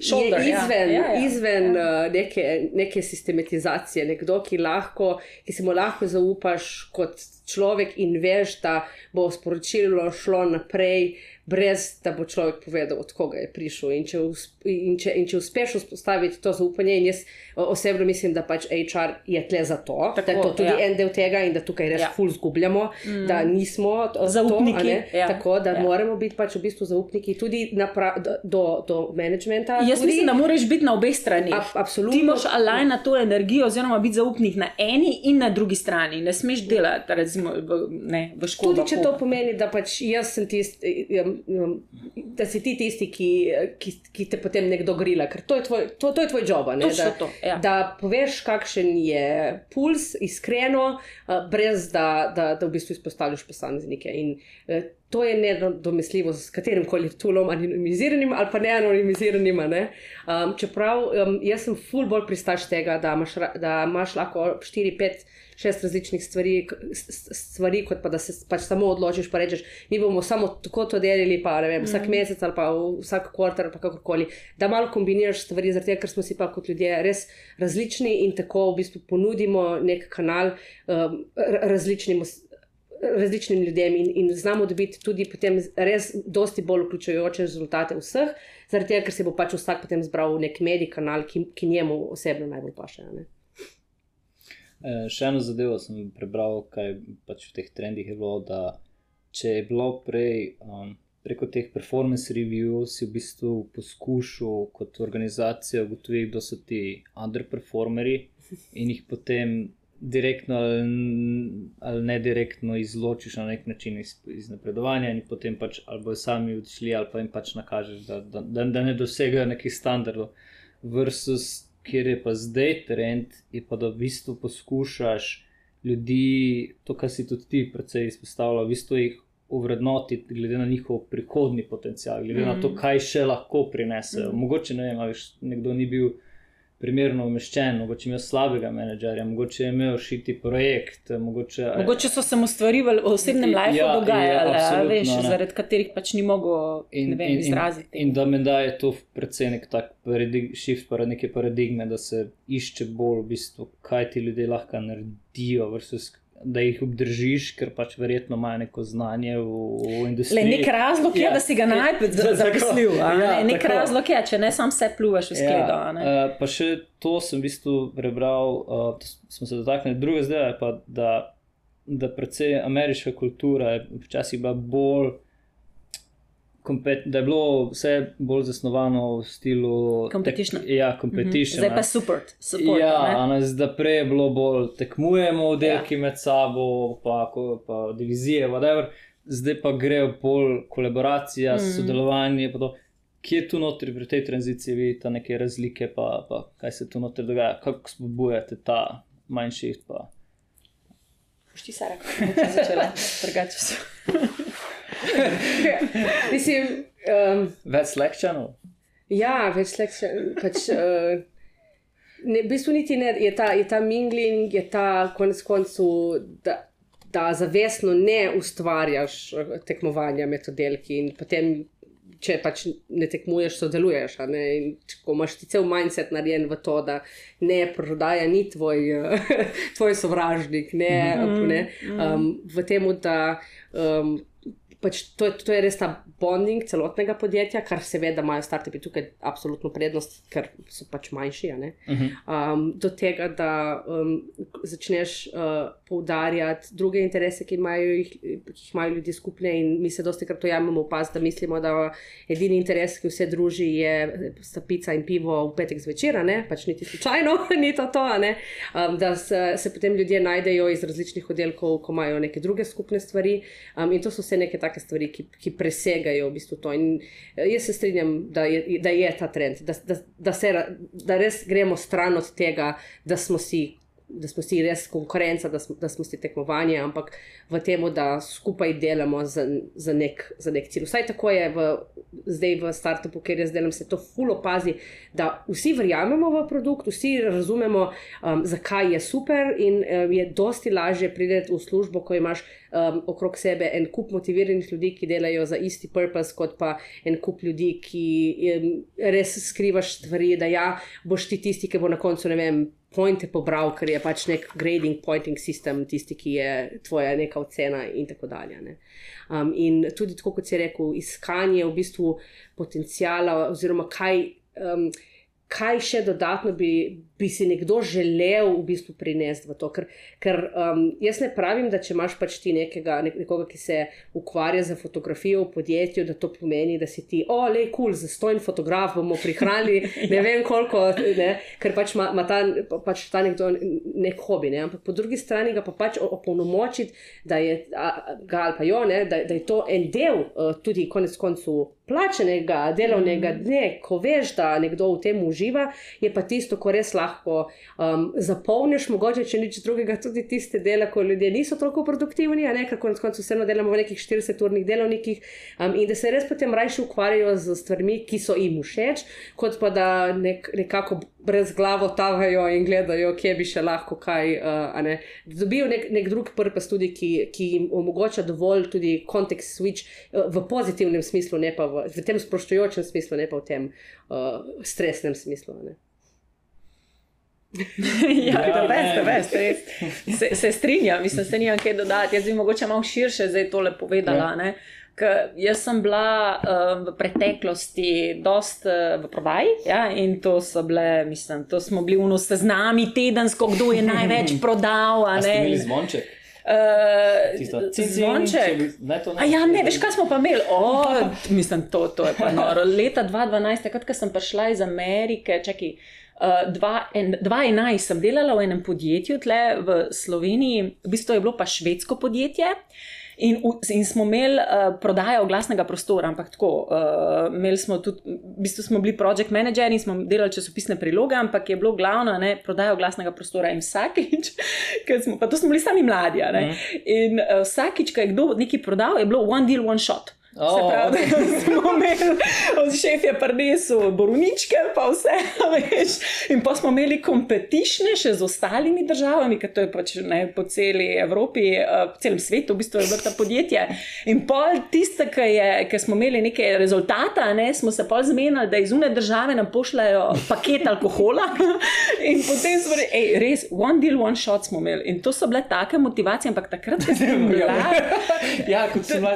[SPEAKER 3] Shoulder, je ja. izven, ja. Ja, ja, izven ja. Uh, neke, neke sistematizacije, nekdo, ki, lahko, ki si mu lahko zaupaš kot človek in veš, da bo sporočilo šlo naprej, brez da bo človek povedal, od koga je prišel. In če, in če, in če uspeš vzpostaviti to zaupanje, in jaz osebno mislim, da pač HR je tle za to, Tako, da je to tudi ja. en del tega in da tukaj res ja. ful zgubljamo, mm. da nismo
[SPEAKER 2] zaupniki.
[SPEAKER 3] To, ja. Tako da ja. moramo biti pač v bistvu zaupniki tudi do, do managementa.
[SPEAKER 2] Jaz tudi, mislim, da moraš biti na obeh stranih. Ab, absolutno. Ti moraš alaj na to energijo, oziroma biti zaupnik na eni in na drugi strani. Ne smeš delati, recimo, ne, v školi.
[SPEAKER 3] Tudi če to pomeni, da pač jaz sem tisti. Um, da si ti tisti, ki, ki, ki te potem nekdo grila, ker to je tvoj, to, to je tvoj job. Da,
[SPEAKER 2] to, ja.
[SPEAKER 3] da poveš, kakšen je puls, iskreno, uh, brez da, da, da v bistvu izpostaviš posameznike. In uh, to je nedomestljivo s katerim koli tulom, anonimiziranim ali pa neanonimiziranim. Ne? Um, čeprav um, jaz sem ful bolj pristaš tega, da imaš, da imaš lahko 4-5 šest različnih stvari, stvari, kot pa da se pač samo odločiš, pa rečeš, mi bomo samo tako to delili, pa ne vem, mm. vsak mesec ali pa vsak kvartal, pa kakorkoli. Da malo kombiniraš stvari, zato ker smo si pa kot ljudje res različni in tako v bistvu ponudimo nek kanal um, različnim. Različnim ljudem in, in znamo dobiti tudi potem res dosti bolj vključujoče rezultate vseh, zaradi tega, ker se bo pač vsak potem zbral v nek medij kanal, ki, ki njemu osebno najbolj paše.
[SPEAKER 1] Še eno zadevo sem prebral, kaj pač v teh trendih je bilo. Če je bilo prej um, preko teh performance reviews, si v bistvu poskušal kot organizacija ugotoviti, kdo so ti underperformeri in jih potem direktno ali, ali ne direktno izločiš na nek način iz, iz napredovanja, in potem pač ali bojo sami odšli, ali pa jim pač nakažeš, da, da, da, da ne dosegajo nekih standardov. Versus kjer je pa zdaj trend, je pa da v bistvu poskušaš ljudi, to, kar si tudi ti predvsej izpostavljal, v bistvu jih uvrednotiti, glede na njihov prihodni potencial, glede mm. na to, mm. kaj še lahko prinesejo. Mm. Mogoče ne vem, ali nekdo ni bil. Primerno umeščen, mogoče imel slabega menedžerja, mogoče je imel šiti projekt. Mogoče,
[SPEAKER 2] mogoče so se mu stvari v osebnem lifeu ja, dogajale, ja, veš, zaradi katerih pač ni mogel in, vem,
[SPEAKER 1] in,
[SPEAKER 2] izraziti.
[SPEAKER 1] In, in da me da je to predvsem nek tak paradig, shift, para neke paradigme, da se išče bolj v bistvu, kaj ti ljudje lahko naredijo. Versus, da jih obdržiš, ker pač verjetno imajo neko znanje v, v industriji.
[SPEAKER 2] Le, nek razlog je, ja. da si ga najprej zaposlil. Ja, nek tako. razlog je, če ne sam se pluvaš v skledo. Ja,
[SPEAKER 1] uh, pa še to sem v bistvu prebral, uh, smo se dotaknili druge zdaj, pa da, da predvsej ameriška kultura je včasih bila bolj da je bilo vse bolj zasnovano v slogu
[SPEAKER 2] competition.
[SPEAKER 1] Tek, ja, competition.
[SPEAKER 2] Mm -hmm. Zdaj pa support. support
[SPEAKER 1] ja, ne? zdaj prej je bilo bolj tekmujemo oddelki ja. med sabo, pa, pa divizije, whatever. zdaj pa gre bolj kolaboracija, mm -hmm. sodelovanje. Kje je tu notri pri tej tranziciji, vidite neke razlike, pa, pa kaj se tu notri dogaja, kako spodbujate ta manjši?
[SPEAKER 2] Pušti se, kako je začela, drugače so.
[SPEAKER 3] Mislim, um,
[SPEAKER 1] več lekčanov.
[SPEAKER 3] Ja, več lekčanov. Pač, uh, ne, v bistvu niti ne, je ta, je ta mingling, je ta konec koncev, da, da zavestno ne ustvarjaš uh, tekmovanja med oddelki in potem. Če pač ne tekmuješ, sodeluješ. Ne? Ko imaš ti cel mindset narejen v to, da ne prodaja ni tvoj, tvoj sovražnik, ne, mm -hmm. ne, um, v tem, da um, pač to, to je res ta bonding celotnega podjetja, kar seveda imajo startupi tukaj absolutno prednost, ker so pač manjši. Uh -huh. um, do tega, da um, začneš uh, poudarjati druge interese, ki, imajo, jih, ki jih imajo ljudje skupne, in mi se dosti krat to jamemo v pas, da mislimo, da edini interes, ki vse druži, je pica in pivo v petek zvečer, pač niti slučajno, ni to to. Um, da se, se potem ljudje najdejo iz različnih oddelkov, ko imajo neke druge skupne stvari. Um, in to so vse neke take stvari, ki, ki presegajo v bistvu to. In eh, jaz se strinjam, da je, da je ta trend, da, da, da, se, da res gremo stran od tega, da smo si da smo si res konkurenca, da smo, da smo si tekmovanje, ampak v tem, da skupaj delamo za, za, nek, za nek cilj. Vsaj tako je v, zdaj v startupu, kjer jaz delam, se to fulo pazi, da vsi verjamemo v produkt, vsi razumemo, um, zakaj je super in um, je dosti lažje priti v službo, ko imaš. Um, okrog sebe en kup motiviranih ljudi, ki delajo za isti purpose, kot pa en kup ljudi, ki um, res skrivaš stvari, da ja, boš ti tisti, ki bo na koncu, ne vem, pointe pobral, ker je pač nek grading, pointing system, tisti, ki je tvoja neka ocena in tako dalje. Um, in tudi, tako kot si rekel, iskanje v bistvu potencijala, oziroma kaj. Um, kaj še dodatno bi, bi si nekdo želel v bistvu prinesti v to. Ker, ker um, jaz ne pravim, da če imaš pač ti nekega, nekoga, ki se ukvarja z fotografijo v podjetju, da to pomeni, da si ti, o, le, kul, cool, za stojen fotograf bomo prihranili ne vem koliko, ne, ker pač ima ta, pač ta nekdo nek hobi. Ne, ampak po drugi strani ga pa pač opolnomočiti, da je ga ali pa jo, ne, da, da je to en del uh, tudi konec koncu plačenega delovnega mm. dne, ko veš, da nekdo v tem uživa, je pa tisto, ko res lahko um, zapolniš, mogoče če nič drugega, tudi tiste dele, ko ljudje niso toliko produktivni, a ne ker konec koncev vseeno delamo v nekih 40-urnih delovnikih um, in da se res potem rajši ukvarjajo z stvarmi, ki so jim všeč, kot pa da nek, nekako brez glavo tavajo in gledajo, kje bi še lahko kaj. Uh, Dobijo nek, nek drug purpose, tudi, ki, ki jim omogoča dovolj tudi kontekst switch uh, v pozitivnem smislu, ne pa v, v tem sproščujočem smislu, ne pa v tem uh, stresnem smislu. Ne?
[SPEAKER 2] ja, da veste, veste, se, se strinjam, mislim, se nimam kaj dodati. Jaz bi mogoče malo širše zdaj tole povedala. Ja. Ker jaz sem bila uh, v preteklosti dosta uh, v prodaji ja, in to so bile, mislim, to smo bili v nosu z nami tedensko, kdo je največ prodal.
[SPEAKER 1] Ne zvonček.
[SPEAKER 2] Uh, zvonček. A ja, ne, veš, kaj smo pa imeli? O, mislim, to, to je pa noro. Leta 2012, takrat, ko sem prišla iz Amerike, čakaj. Uh, 2011 sem delala v enem podjetju tle v Sloveniji, v bistvu je bilo pa švedsko podjetje. Uh, In, in smo imeli uh, prodajo oglasnega prostora, ampak tako, uh, smo tudi, v bistvu smo bili project manageri in smo delali časopisne priloge, ampak je bilo glavno, da prodajo oglasnega prostora in vsakič, smo, pa to smo bili sami mladi. Mm. In uh, vsakič, ko je kdo nekaj prodal, je bilo one deal, one shot. Se pravi, da smo imeli od šefja prinesel borovničke, pa vse, veš. In pa smo imeli kompetišne še z ostalimi državami, ker to je pač ne, po celi Evropi, eh, po celem svetu, v bistvu je vrta podjetje. In pol tiste, ki, smo imeli neke rezultate, ne, smo se pol zmenili, da iz une države nam pošljajo paket alkohola. In potem smo rekli, res, one deal, one shot smo imeli. In to so bile take motivacije, ampak takrat, ko sem bila.
[SPEAKER 1] Ja,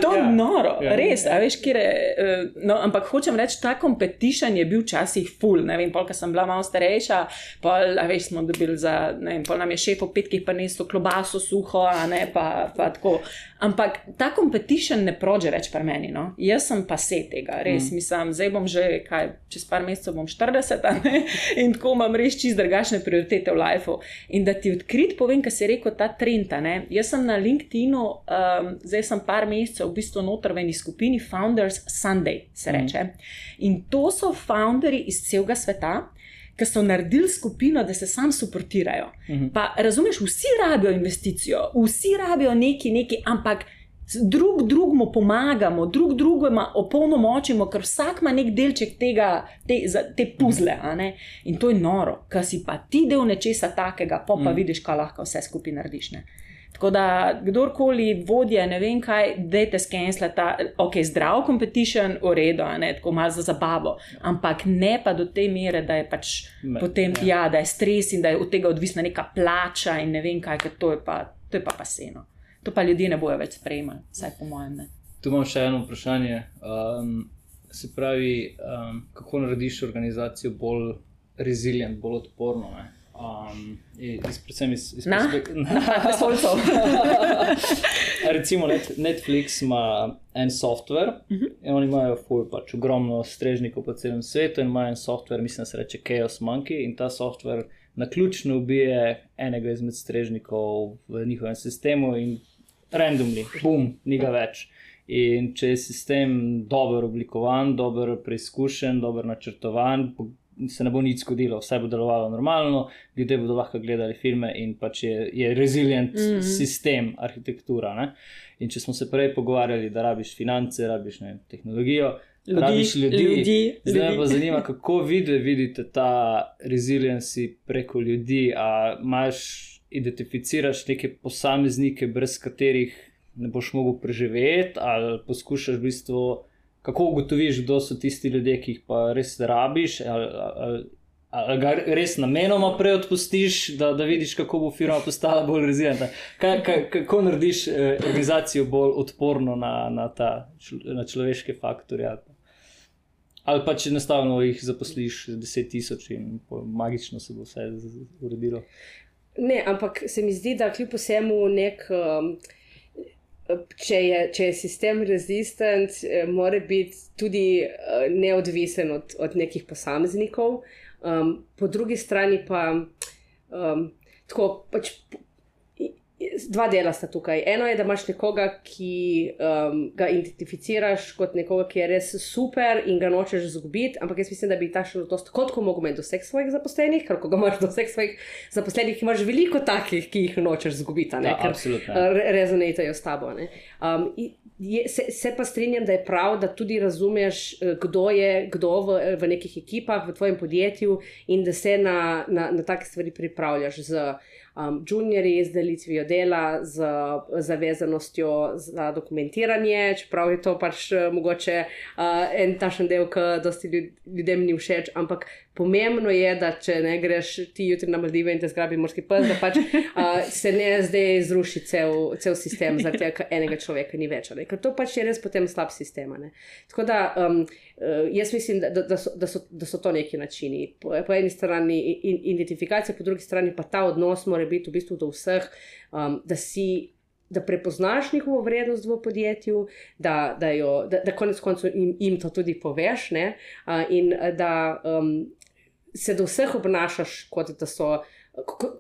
[SPEAKER 2] To, je noro,
[SPEAKER 1] Ja.
[SPEAKER 2] Res. a Veš, kjer je, eh, no, ampak hočem reči, ta competition je bil včasih full. Ne vem, polka sem bila malo starejša, pol, a veš, smo dobili za, ne vem, pol nam je šef po petkih prinesel klobaso suho, a ne pa, pa tako. Ampak ta competition ne prođe več pri meni. No? Jaz sem pa se tega, res mm. mislim, zdaj bom že, kaj, čez par mesecev bom 40 a ne? in tako imam res čist drugačne prioritete v lifeu. In da ti odkrit povem, kar si rekel, ta trend. Jaz sem na LinkedInu, um, zdaj sem par mesecev v bistvu noter v eni skupini Founders Sunday, se reče. In to so founderji iz celega sveta. Ki so naredili skupino, da se sam suportirajo.
[SPEAKER 1] Mhm.
[SPEAKER 2] Pa razumeš, vsi rabijo investicijo, vsi rabijo neki, neki, ampak drug drugemu pomagamo, drug drugemu opolnomočimo, ker vsak ima nek delček tega, te, te puzle. In to je noro, ker si pa ti del nečesa takega, pa pa
[SPEAKER 1] Mm.
[SPEAKER 2] vidiš, kaj lahko vse skupaj narediš. Ne. Tako da, kdorkoli vodje, ne vem kaj, dajte skenslati ta, ok, zdrav competition, v redu, ne tako malo za zabavo, ampak ne pa do te mere, da je pač
[SPEAKER 1] Me-
[SPEAKER 2] potem,
[SPEAKER 1] ja.
[SPEAKER 2] ja. da je stres in da je od tega odvisna neka plača in ne vem kaj, ker to je pa, to je pa paseno. To pa ljudje ne bojo več sprejemali, vsaj po mojem. Ne.
[SPEAKER 1] Tu imam še eno vprašanje. Um, se pravi, um, kako narediš organizacijo bolj resilient, bolj odporno? Ne? Um, iz, predvsem iz, iz
[SPEAKER 2] Na?
[SPEAKER 1] perspek-
[SPEAKER 2] Na vesoljcev.
[SPEAKER 1] Recimo Net, Netflix ima en software uh
[SPEAKER 2] Mhm.
[SPEAKER 1] -huh. in oni imajo ful, pač ogromno strežnikov po celem svetu in imajo en software, mislim, da se reče Chaos Monkey in ta software na ključno ubije enega izmed strežnikov v njihovem sistemu in randomly, bum, ni ga več. In če je sistem dobro oblikovan, dobro preizkušen, dobro načrtovan, se ne bo nič zgodilo, vse bo delovalo normalno, ljudje bodo lahko gledali filme in pač je, je resilient mm. -hmm. sistem, arhitektura. Ne? In če smo se prej pogovarjali, da rabiš finance, rabiš ne, tehnologijo,
[SPEAKER 2] Ljudi,
[SPEAKER 1] rabiš ljudi,
[SPEAKER 2] ljudi,
[SPEAKER 1] zdaj me
[SPEAKER 2] ljudi.
[SPEAKER 1] pa zanima, kako vi vidite ta resiliency preko ljudi. A imaš, identificiraš neke posameznike, brez katerih ne boš mogel preživeti, ali poskušaš v bistvu, kako ugotoviš, kdo so tisti ljudje, ki jih pa res rabiš. Ali, ali, Ali ga res namenoma prej odpustiš, da, da vidiš, kako bo firma postala bolj rezilentna? Kaj, kaj, kako narediš eh, organizacijo bolj odporno na, na, ta, na človeške faktorje? Ali pa, ali pa če enostavno jih zaposliš 10 tisoč in magično se bo vse uredilo?
[SPEAKER 3] Ne, ampak se mi zdi, da kljub vsemu nek. Um, Če je, če je sistem rezistent, eh, mora biti tudi eh, neodvisen od, od nekih posameznikov, um, po drugi strani pa um, tako pač. Dva dela sta tukaj. Eno je, da imaš nekoga, ki um, ga identificiraš kot nekoga, ki je res super in ga nočeš izgubiti, ampak jaz mislim, da bi takšen odnos tako kot mogel imeti do vseh svojih zaposlenih, ker ko ga imaš do vseh svojih zaposlenih, imaš veliko takih, ki jih nočeš izgubiti. ne,
[SPEAKER 1] Ja,
[SPEAKER 3] ker,
[SPEAKER 1] absolutno.
[SPEAKER 3] uh, re- rezonirajo s tabo. ne. Um, je, se, se pa strinjam, da je prav, da tudi razumeš, eh, kdo je kdo v, v nekih ekipah, v tvojem podjetju in da se na, na, na take stvari pripravljaš z um, juniorji, z delitvijo dela, z zavezanostjo za dokumentiranje, čeprav je to pač eh, mogoče uh, en tašen del, ki dosti ljud, ljudem ni všeč, ampak pomembno je, da če ne greš ti jutri na Maldive in te zgrabi morski pes, da pač uh, se ne zdaj zruši cel, cel sistem, zaradi tega, ker enega človeka ni več. ne. Ker to pač je res potem slab sistem. ne. Tako da um, uh, jaz mislim, da, da, so, da, so, da so to neki načini. Po, po eni strani in, identifikacija, po drugi strani pa ta odnos mora biti v bistvu do vseh, um, da si. Da prepoznaš njihovo vrednost v podjetju, da, da, jo, da, da konec koncev jim, jim to tudi poveš, ne, uh, in da um, se do vseh obnašaš, kot da so. Ko,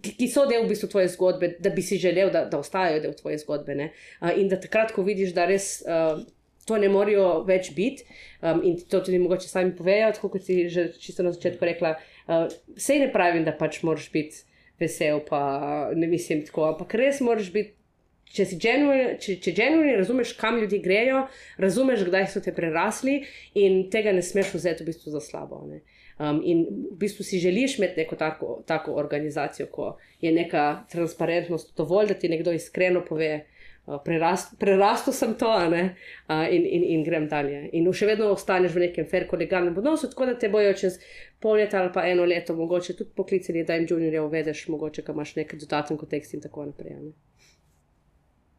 [SPEAKER 3] ki so del v bistvu tvoje zgodbe, da bi si želel, da, da ostajajo del tvoje zgodbe. ne. Uh, in da takrat, ko vidiš, da res uh, to ne morejo več biti, um, in to tudi mogoče sami povejo, tako kot si že čisto na začetku rekla, uh, sej ne pravim, da pač moraš biti vesel, pa ne mislim tako, ampak res moraš biti če si genuine, če, če genuine razumeš, kam ljudje grejo, razumeš, kdaj so te prerasli in tega ne smeš vzeti v bistvu za slabo. Ne. Um, in v bistvu si želiš imeti neko tako, tako organizacijo, ko je neka transparentnost, dovolj, da ti nekdo iskreno pove, uh, prerast, prerastel sem to ne, uh, in, in, in grem dalje. In še vedno ostaneš v nekem fair, kolegalnem odnosu, tako da te bojo čez pol leta ali pa eno leto, mogoče tudi poklicani, da jim juniorje uvedeš, mogoče imaš neki dodaten kontekst in tako naprej. Ne.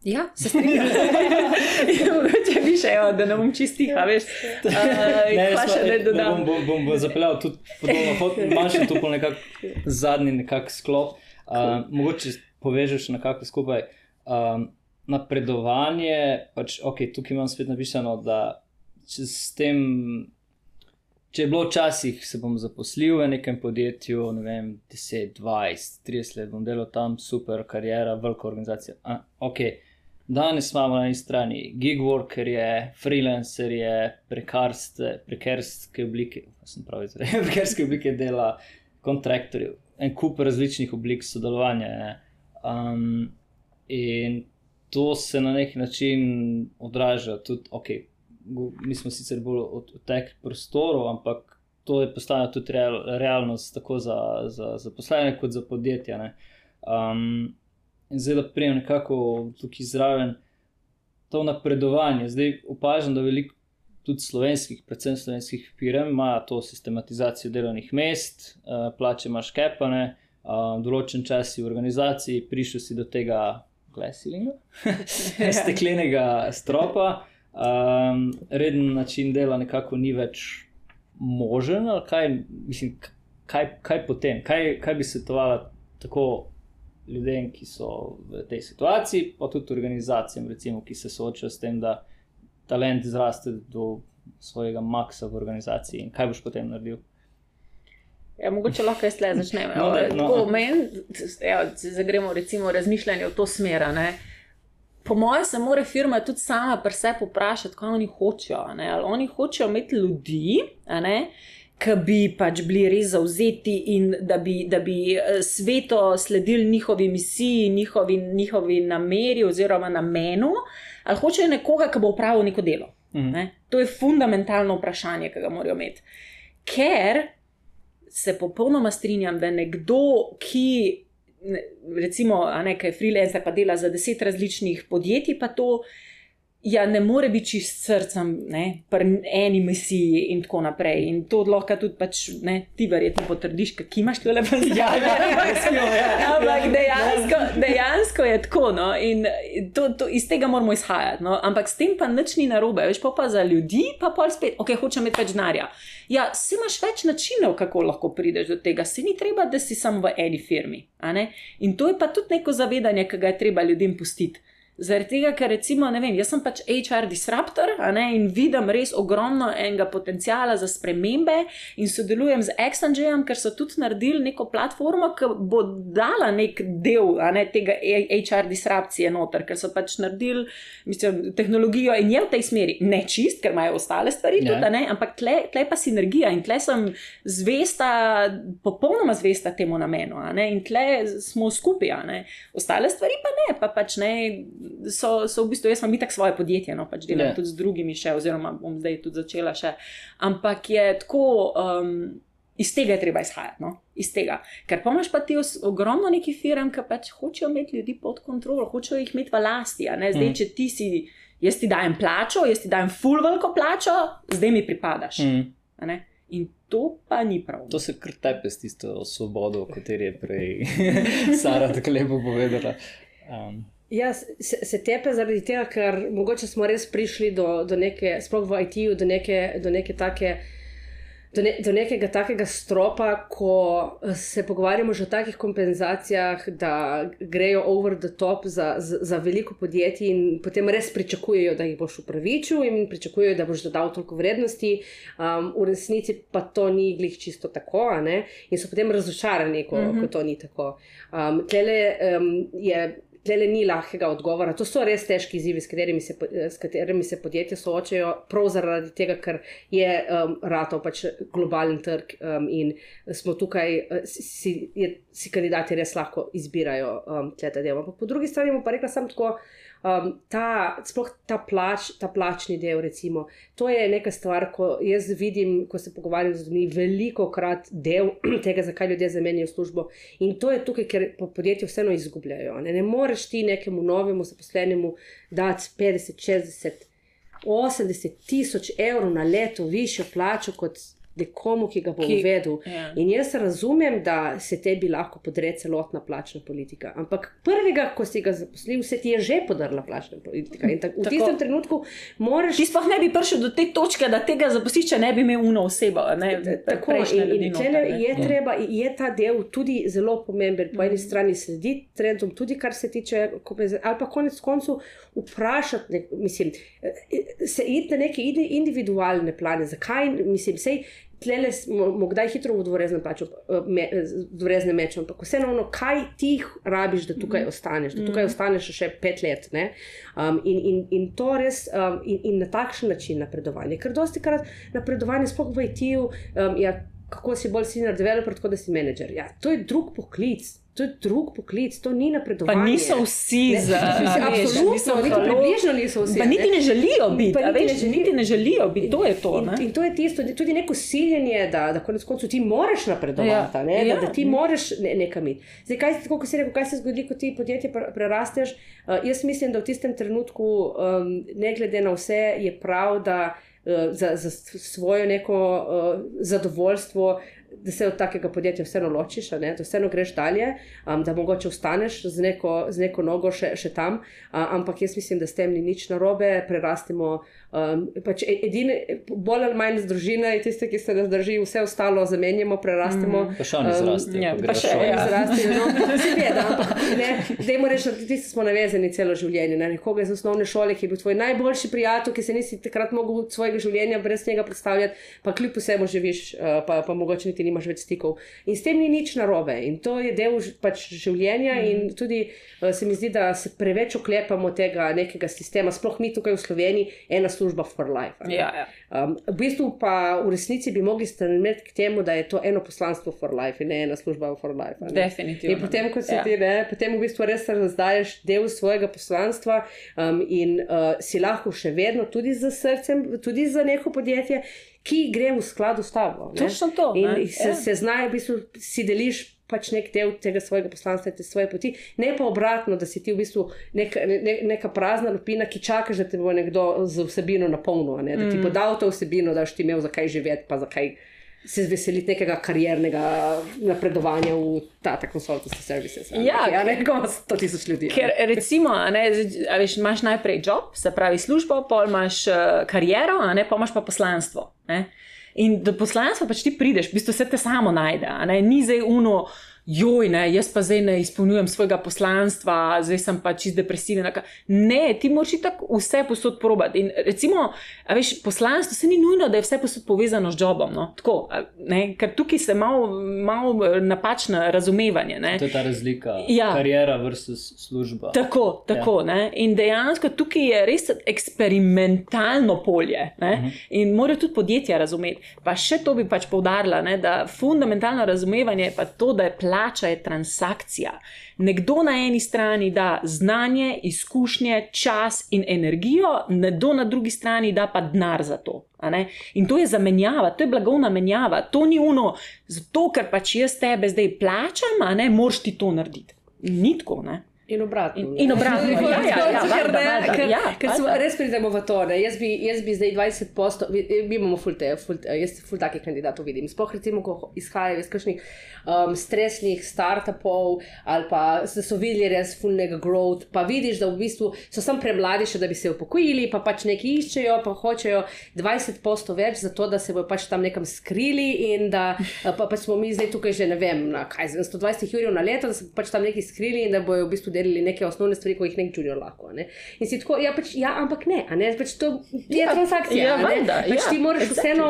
[SPEAKER 2] Ja, se strinjam. Če bi še, evo, da ne bom čistih, a veš. Uh,
[SPEAKER 1] Ne,
[SPEAKER 2] pa
[SPEAKER 1] jaz
[SPEAKER 2] še
[SPEAKER 1] pa-
[SPEAKER 2] ne dodam.
[SPEAKER 1] bom, bom, bom, bom zapeljal tudi podobno, kot imaš še tu nekak zadnji nekak sklop. Uh, mogoče povežeš nekako skupaj. Um, napredovanje, pač, ok, tukaj imam spet napisano, da s tem, če je bilo včasih, se bom zaposlil v nekem podjetju, ne vem, 10, 20, 30 let bom delal tam, super, karijera, velika organizacija. A, ok, danes imamo na eni strani gig workerje, freelancerje, prekarske oblike, pravi, prekarske oblike dela, kontraktorjev, en kup različnih oblik sodelovanja. Ne. Um, in to se na nek način odraža tudi, ok, mi smo sicer bolj od- odtekli prostorov, ampak to je postala tudi real, realnost tako za, za zaposlene, kot za podjetja. ne. Um, in zdaj, da prijem nekako tukaj zraven to napredovanje. Zdaj opažam, da veliko tudi slovenskih, predvsem slovenskih firm, ima to sistematizacijo delovnih mest, uh, plače imaš kepane, uh, določen čas si v organizaciji, prišel si do tega glasilinga, steklenega stropa, um, reden način dela nekako ni več možen, ali kaj, mislim, kaj, kaj potem, kaj, kaj bi svetovala tako ljudem, ki so v tej situaciji, pa tudi organizacijam, recimo, ki se soočajo s tem, da talent zraste do svojega maksa v organizaciji in kaj boš potem naredil.
[SPEAKER 2] Ja, mogoče lahko jaz le začnem.
[SPEAKER 1] No, daj, no.
[SPEAKER 2] tako, meni, če zagremo recimo razmišljanje v to smer. Po mojem se mora firma tudi sama pri sebi vprašati, kaj oni hočejo. ne. Ali oni hočejo imeti ljudi, ne, ki bi pač bili res zauzeti in da bi, da bi eh, sveto sledili njihovi misiji, njihovi, njihovi nameri oziroma namenu, ali hočejo nekoga, ki bo upravil neko delo.
[SPEAKER 1] Mhm.
[SPEAKER 2] Ne? To je fundamentalno vprašanje, ki ga morajo imeti. Ker se popolnoma strinjam, da nekdo, ki recimo, a ne, ki je freelancer, pa dela za deset različnih podjetij, pa to. Ja, ne more biti čist srcem, ne, pri eni misiji in tako naprej. In to lahko tudi pač, ne, ti verjetno potrdiš, ki imaš to lepo zdaj. Ampak dejansko, dejansko je tako. No, in to, to, iz tega moramo izhajati. No, ampak s tem pa nič ni narobe. Veš, pa, pa za ljudi, pa pol spet, ok, hočem imeti več denarja. Ja, si imaš več načinov, kako lahko prideš do tega. Se ni treba, da si samo v eni firmi. In to je pa tudi neko zavedanje, ki ga je treba ljudem pustiti. Zaradi tega, ker recimo, ne vem, jaz sem pač HR disruptor ne, in vidim res ogromno enega potencijala za spremembe in sodelujem z Exangejem, ker so tudi naredili neko platformo, ki bo dala nek del ne, tega HR disrupcije noter, ker so pač naredili mislim, tehnologijo in je v tej smeri ne čist, ker imajo ostale stvari,
[SPEAKER 1] Ja.
[SPEAKER 2] tudi, ne, ampak tle, tle pa sinergija in tle sem zvesta, popolnoma zvesta temu namenu ne, in tle smo skupaj. Ostale stvari pa ne, pa pač ne, so, so v bistvu, jaz imam itak svoje podjetje, no pač delam
[SPEAKER 1] Ja.
[SPEAKER 2] yeah. tudi z drugimi še, oziroma bom zdaj tudi začela še. Ampak je tako. Um, Iz tega je treba izhajati. No? Iz tega. Ker pa imaš pa ti ogromno nekih firm, ki pač hočejo imeti ljudi pod kontrolo, hočejo jih imeti v lasti. ne. Zdaj,
[SPEAKER 1] Mm.
[SPEAKER 2] če ti si, jaz ti dajem plačo, jaz ti dajem full veliko plačo, zdaj mi pripadaš. Mm. In to pa ni prav.
[SPEAKER 1] To se kar tepe s tisto svobodo, o kateri je prej Sara tako lepo povedala. Um,
[SPEAKER 3] Ja, se, se tepe zaradi tega, ker mogoče smo res prišli do, do neke, sploh v IT-ju, do neke, do neke take. Do, ne, do nekega takega stropa, ko se pogovarjamo že o takih kompenzacijah, da grejo over the top za, za, za veliko podjetij, in potem res pričakujejo, da jih boš upravičil, in pričakujejo, da boš dodal toliko vrednosti. Um, v resnici pa to ni glih čisto tako, in so potem razočarani, ko, mm -hmm. ko to ni tako. Um, tlele um, je tle ni lahkega odgovora. To so res težki izzivi, s katerimi se, s katerimi se podjetja soočajo, prav zaradi tega, ker je um, ratov pač globalen trg um, in smo tukaj, uh, si, je, si kandidati res lahko izbirajo um, te delo. Po drugi strani pa rekla sem tako. Um, ta, sploh ta, plač, ta plačni del, recimo, to je neka stvar, ko jaz vidim, ko se pogovarjam z ljudmi, veliko krat del tega, zakaj ljudje zamenjajo službo. In to je tukaj, ker podjetja vseeno izgubljajo. Ne, ne moreš ti nekemu novemu zaposlenemu dati 50, 60, 80 tisoč evrov na leto višjo plačo kot nekomu, ki ga bo ki, uvedel. Ja. In jaz razumem, da se tebi lahko podre celotna plačna politika. Ampak prvega, ko si ga zaposlil, se ti je že podrla plačna politika. In tak, v tako, tistem trenutku moraš.
[SPEAKER 2] Ti sploh ne bi prišel do te točke, da tega zaposlišča ne bi imel uno osebo. Ne,
[SPEAKER 3] tako in, in noter, je, ja. treba, je ta del tudi zelo pomemben. Po eni mm. strani sledi trendom, tudi kar se tiče, ali pa konec koncev vprašati, ne, mislim, eh, se iti na neke individualne plane. Zakaj, mislim, sej, tlele smo kdaj hitro v dvoreznem paču, eh, me, dvoreznem meču, ampak vseeno, ono, kaj ti rabiš, da tukaj mm. ostaneš, da tukaj mm. ostaneš še pet let. Um, in, in, in to res, um, in, in na takšen način napredovanje. Ker dosti krat napredovanje, sploh v IT-ju, um, ja, kako si bolj senior developer, tako da si menedžer. Ja, to je drug poklic. To je drug poklic, to ni napredovanje.
[SPEAKER 2] Pa niso vsi za
[SPEAKER 3] to. Absolutno, niti približno niso vsi.
[SPEAKER 2] Pa niti ne želijo biti. Pa niti, veš, ne, niti ne želijo biti, to je to.
[SPEAKER 3] In, in to je tisto, tudi neko siljenje, da, da konec koncev ti moraš napredovati, ja. ne? da, da ti ja. moraš ne, nekam iti. Zdaj, kaj, tako, si rekel, kaj se zgodi, ko ti podjetje prerasteš? Uh, jaz mislim, da v tistem trenutku, um, ne glede na vse, je prav, da uh, za, za svojo neko uh, zadovoljstvo da se od takega podjetja vseeno ločiš, da vseeno greš dalje, um, da mogoče ostaneš z neko, z neko nogo še, še tam. Uh, ampak jaz mislim, da s tem ni nič narobe, prerastemo. Um, pač e, edine, bolj ali manj z družine, tiste, ki se nas drži, vse ostalo zamenjamo, prerastemo.
[SPEAKER 1] Mm. Pa še oni zrastijo. Um, ja,
[SPEAKER 3] pa še oni ja. zrastijo. No, se veda, ampak ne, dajmo reči, da ti smo navezani celo življenje. Ne? Nekoga iz osnovne šole, ki je bil tvoj najboljši prijatelj, ki se nisi takrat mogel svojega življenja brez njega predstavljati, pa kljub vsemu živiš, uh, pa, pa mogoče niti nimaš več stikov. In s tem ni nič narobe. In to je del pač življenja mm. in tudi uh, se mi zdi, da se preveč oklepamo tega nekega sistema, sploh mi tukaj v Sloveniji, ena služba for life.
[SPEAKER 2] Ja, ja.
[SPEAKER 3] Um, v bistvu pa v resnici bi mogli stremeti k temu, da je to eno poslanstvo for life in ne ena služba for life.
[SPEAKER 2] Definitivno.
[SPEAKER 3] In potem, ko si ja. ti, ne, potem v bistvu res razdaješ del svojega poslanstva um, in uh, si lahko še vedno tudi z srcem, tudi za neko podjetje, ki gre v skladu s tabo.
[SPEAKER 2] Točno to.
[SPEAKER 3] In ne? se, ja. se znajo, v bistvu si deliš pač nek del tega svojega poslanstva, te svoje poti, ne pa obratno, da si ti v bistvu neka, ne, neka prazna lupina, ki čaka, da te bo nekdo z vsebino napolnil, da ti mm. bo dal to vsebino, da boš ti imel zakaj živeti, pa zakaj. Se veseliti nekega kariernega napredovanja v ta consultancy services.
[SPEAKER 2] Ja,
[SPEAKER 3] ja ne gomo 100 tisoč ljudi.
[SPEAKER 2] Ker recimo, ne, veš, imaš najprej job, se pravi službo, pol imaš uh, kariero, a ne pa imaš pa poslanstvo. Ne. In do poslanstva pač ti prideš, v bistvu se te samo najde, ni zdaj uno joj, ne, jaz pa zdaj ne izpolnjujem svojega poslanstva, zdaj sem pa čist depresiven. Ne, ti moraš tako vse posod probati. In recimo, veš, poslanstvo se ni nujno, da je vse posod povezano z jobom. No? Tako, ne, ker tukaj se malo mal napačno razumevanje. Ne?
[SPEAKER 1] To je ta razlika, ja. karijera versus služba.
[SPEAKER 2] Tako, tako. Ja. In dejansko tukaj je res eksperimentalno polje. Uh mhm. -huh. In morajo tudi podjetja razumeti. Pa še to bi pač poudarila, ne, da fundamentalno razumevanje je pa to, da je plan plača je transakcija. Nekdo na eni strani da znanje, izkušnje, čas in energijo, nekdo na drugi strani da pa denar za to. In to je zamenjava, to je blagovna menjava, to ni uno, zato ker pač jaz tebe zdaj plačam, a ne moreš ti to narediti. Nitko, ne.
[SPEAKER 3] In obratno.
[SPEAKER 2] In, in obratno, ja, ja, ja, ja, ja,
[SPEAKER 3] ker, ja, ker smo, res pridemo v to. Jaz bi, jaz bi zdaj 20 postov, mi imamo ful te, ful, jaz ful takih kandidatov vidim. Sploh recimo, ko izhajajo iz kakšnih um, stresnih startupov ali pa so videli res fulnega growth, pa vidiš, da v bistvu so sam premladi še, da bi se upokojili, pa pač neki iščejo, pa hočejo 20 postov več za to, da se bojo pač tam nekam skrili in da pa, pač smo mi zdaj tukaj že, ne vem, na kaj, 120 jurjev na leto, da se pač tam neki skrili in da bojo v bistvu delali neke osnovne stvari, kot jih nek junior lahko. Ne? In si tako, ja, pač, ja ampak ne, ne, pač to je
[SPEAKER 2] Ja,
[SPEAKER 3] transakcija.
[SPEAKER 2] ja,
[SPEAKER 3] a ne?
[SPEAKER 2] valjda,
[SPEAKER 3] pač
[SPEAKER 2] ja,
[SPEAKER 3] ti moraš
[SPEAKER 2] exactly.
[SPEAKER 3] vseeno,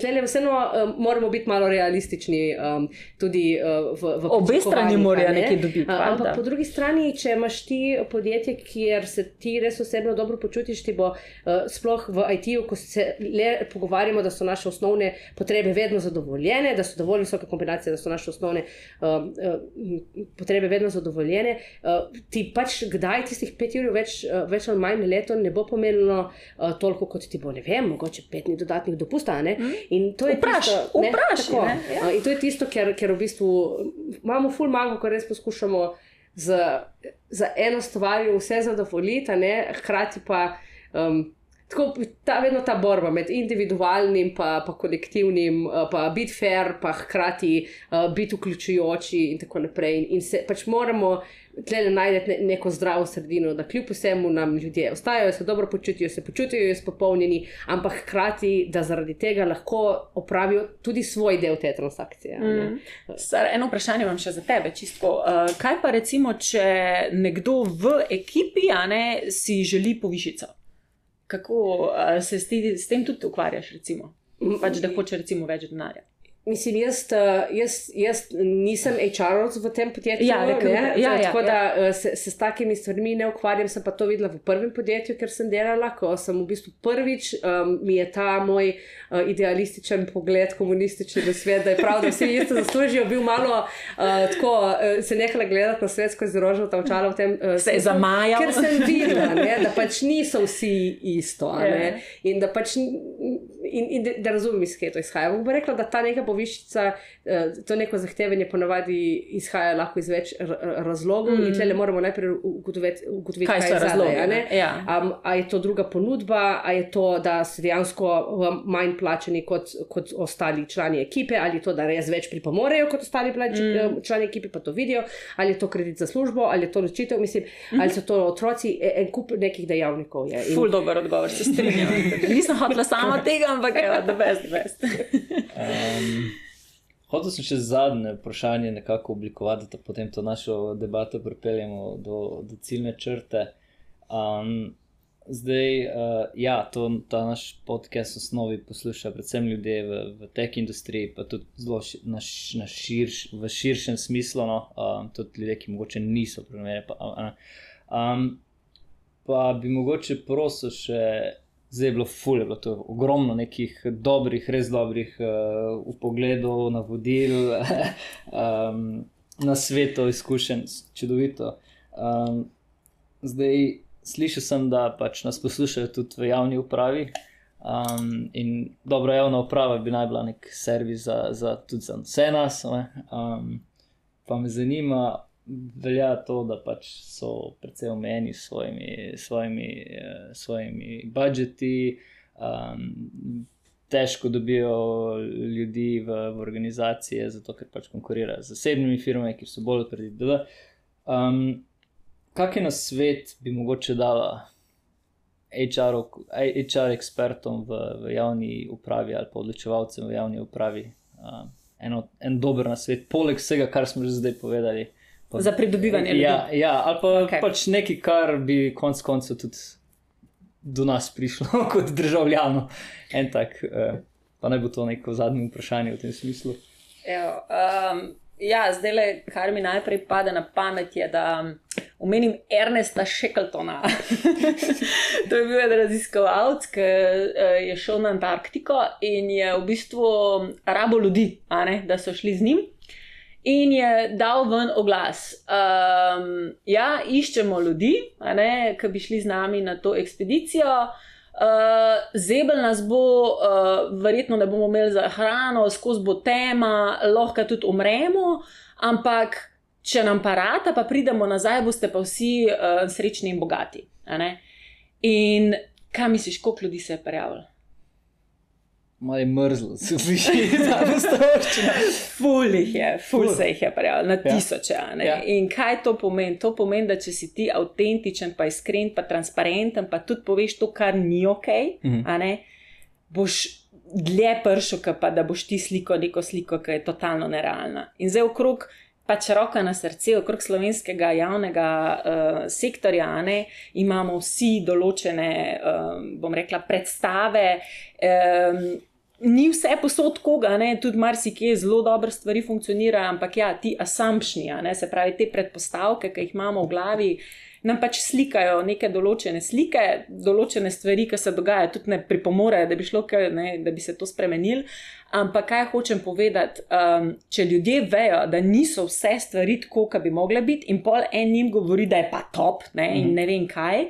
[SPEAKER 3] tlele vseeno um, moramo biti malo realistični um, tudi uh, v, v
[SPEAKER 2] Obe strani morajo
[SPEAKER 3] ne?
[SPEAKER 2] nekaj dobiti, valjda.
[SPEAKER 3] Ampak po drugi strani, če imaš ti podjetje, kjer se ti res osebno dobro počutiš, ti bo uh, sploh v IT-ju, ko se le pogovarjamo, da so naše osnovne potrebe vedno zadovoljene, da so dovolj visoke kombinacije, da so naše osnovne uh, uh, potrebe vedno zadovoljene, uh, ti pač kdaj tistih pet ur več, uh, več ali manj leto ne bo pomenilo uh, toliko, kot ti bo, ne vem, mogoče pet dni dodatnih dopusta. ne? In to je
[SPEAKER 2] Vpraš-
[SPEAKER 3] tisto, ne,
[SPEAKER 2] vprašaj,
[SPEAKER 3] tako.
[SPEAKER 2] ne, ja.
[SPEAKER 3] Uh, In to je tisto, ker, ker v bistvu imamo ful mango, ko res poskušamo z, za eno stvarjo vse zadovoljiti, hkrati pa. Um, Tako ta, vedno ta borba med individualnim in pa, pa kolektivnim, pa biti fair, pa hkrati uh, biti vključujoči, in tako naprej. In, in se pač moramo tle najti ne, neko zdravo sredino, da kljub vsemu nam ljudje ostajajo, se dobro počutijo, se počutijo izpopolnjeni, ampak hkrati, da zaradi tega lahko opravijo tudi svoj del te transakcije.
[SPEAKER 2] Mm. Sar, eno vprašanje imam še za tebe. Čistko. Uh, kaj pa recimo, če nekdo v ekipi a ne, si želi povišico? Kako uh, se ti, s tem tudi ukvarjaš, recimo? Pač, da hoče recimo več denarja.
[SPEAKER 3] Mislim, jaz, uh, jaz, jaz nisem HR-ovc v tem podjetju.
[SPEAKER 2] Ja, rekruter,
[SPEAKER 3] ne,
[SPEAKER 2] ja, ja,
[SPEAKER 3] tako
[SPEAKER 2] ja.
[SPEAKER 3] da uh, se, se s takimi stvarmi ne ukvarjam. Sem pa to videla v prvem podjetju, ker sem delala, ko sem v bistvu prvič, um, mi je ta moj uh, idealističen pogled, komunistični v svet, da je prav, da vsi isto zaslužijo, bil malo uh, tako, uh, se nehala gledati na svet skozi rožnata očala v tem. Uh,
[SPEAKER 2] Se je
[SPEAKER 3] smislu,
[SPEAKER 2] zamajal.
[SPEAKER 3] Ker sem videla, ne, da pač niso vsi isto. ne.
[SPEAKER 2] Ja.
[SPEAKER 3] In da pač n- in, in da, razumem, iz kje to izhaja. Bom pa rekla, da ta neka povišica, eh, to neko zahtevanje ponavadi izhaja lahko iz več razlogov mm. in tle moramo najprej ugotoviti, ugotoviti
[SPEAKER 2] Kaj so
[SPEAKER 3] je zadaj,
[SPEAKER 2] razlogi,
[SPEAKER 3] a ne.
[SPEAKER 2] ne? Ja.
[SPEAKER 3] Um, a je to druga ponudba, a je to, da so dejansko um, manj plačeni kot, kot ostali člani ekipe, ali je to, da res več pripomorejo kot ostali plač, mm. člani ekipe, pa to vidijo, ali je to kredit za službo, ali je to ločitev, mislim, mm. ali so to otroci, e- en kup nekih dejavnikov je. In-
[SPEAKER 2] Ful dober odgovor, se strinjam. Nisem hotela sama tega, ampak je the best, the best.
[SPEAKER 1] Um, hotel sem še zadnje vprašanje nekako oblikovati, da potem to našo debato pripeljemo do, do ciljne črte. Um, zdaj, uh, ja, to, ta naš podcast v osnovi posluša predvsem ljudje v, v tech industriji, pa tudi zelo ši, na, na širš, v širšem smislu, no, um, tudi ljudje, ki mogoče niso programerji. Pa, um, pa bi mogoče prosil še. Zdaj je bilo ful, je bilo to ogromno nekih dobrih, res dobrih uh, upogledov, navodil, um, na svetu, izkušenj, čudovito. Um, zdaj slišal sem, da pač nas poslušajo tudi v javni upravi. Um, in dobra javna uprava bi naj bila nek servis za, za, tudi za vse nas. ne. Um, pa me zanima, velja to, da pač so precej omejeni s svojimi, svojimi, eh, svojimi budžeti, um, težko dobijo ljudi v, v organizacije, zato ker pač konkurirajo z zasebnimi firmami, ki so bolj odprti. Um, Kakšen na svet bi mogoče dala HR, HR ekspertom v, v javni upravi ali pa odločevalcem v javni upravi? Um, eno, en dober na svet, poleg vsega, kar smo že zdaj povedali. Pa-
[SPEAKER 2] Za pridobivanje ljudi.
[SPEAKER 1] Ja, ja ali pa okay. pač nekaj, kar bi konec koncev tudi do nas prišlo kot državljanov. En tak, eh, pa naj bo to neko zadnje vprašanje v tem smislu.
[SPEAKER 2] Evo, um, ja, zdaj le, kar mi najprej pade na pamet, je, da omenim Ernesta Shackletona. to je bil en raziskovalec, ki uh, je šel na Antarktiko in je v bistvu rabo ljudi, ne, da so šli z njim. In je dal ven oglas. Um, ja, iščemo ljudi, ki bi šli z nami na to ekspedicijo. Uh, zebel nas bo, uh, verjetno ne bomo imeli za hrano, skozi bo tema, lahko tudi umremo, ampak če nam parata, pa pridemo nazaj, boste pa vsi uh, srečni in bogati. In kaj misliš, koliko ljudi se je prijavilo?
[SPEAKER 1] Malo je mrzlo, se sliši ta stroščina.
[SPEAKER 2] Ful jih je, ful
[SPEAKER 1] Ful.
[SPEAKER 2] se jih je prijavilo, na
[SPEAKER 1] Ja.
[SPEAKER 2] tisoče. a ne.
[SPEAKER 1] Ja.
[SPEAKER 2] In kaj to pomeni? To pomeni, da če si ti avtentičen, pa iskren, pa transparenten, pa tudi poveš to, kar ni ok,
[SPEAKER 1] Mhm.
[SPEAKER 2] a ne, boš dlje pršel, kot pa da boš ti sliko neko sliko, ki je totalno nerealna. In zdaj okrog. pač roka na srce, okrog slovenskega javnega uh, sektorja, ne, imamo vsi določene, um, bom rekla, predstave. Um, Ni vse posod koga, ne? tudi marsikje zelo dobre stvari funkcionirajo, ampak ja, ti assumpšni, se pravi, te predpostavke, ki jih imamo v glavi, nam pač slikajo neke določene slike, določene stvari, ki se dogajajo, tudi ne pripomorejo, da bi šlo, ne, da bi se to spremenili. Ampak kaj hočem povedati, um, če ljudje vejo, da niso vse stvari tako, kot bi mogle biti, in pol en jim govori, da je pa top ne, in mhm. ne vem kaj,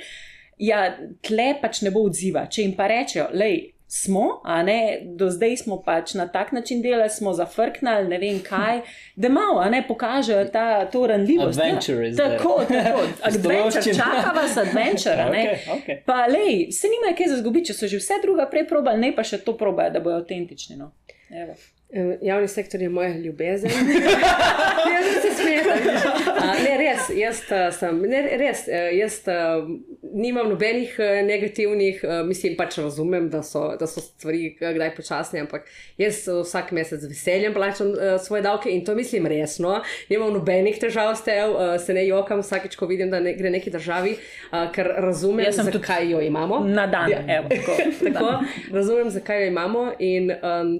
[SPEAKER 2] ja, tle pač ne bo odziva. Če jim pa rečejo, lej smo, a ne, do zdaj smo pač na tak način delali, smo zafrknili, ne vem kaj, da malo, ne, pokažejo ta, to ranljivost.
[SPEAKER 1] Ja. Adventure
[SPEAKER 2] is tako, tako, adventure, čaka vas adventure, ne.
[SPEAKER 1] Okay, okay.
[SPEAKER 2] Pa lej, se nima kaj za zgubiti, če so že vse druga prej probali, ne pa še to probajo, da bojo avtentični, no. Evo.
[SPEAKER 3] Javni sektor je moja ljubezen. Jaz se smejem. Ne, res, jaz sem. Ne, res, jaz nimam nobenih negativnih, mislim, pač razumem, da so, da so stvari kdaj počasne, ampak jaz vsak mesec z veseljem plačam svoje davke in to mislim resno. Nimam nobenih težav s tem, se ne jokam vsakeč, ko vidim, da ne, gre neki državi, ker razumem, zakaj jo imamo.
[SPEAKER 2] Na dan, ja. evo.
[SPEAKER 3] Tako, tako, razumem, zakaj jo imamo. In, um,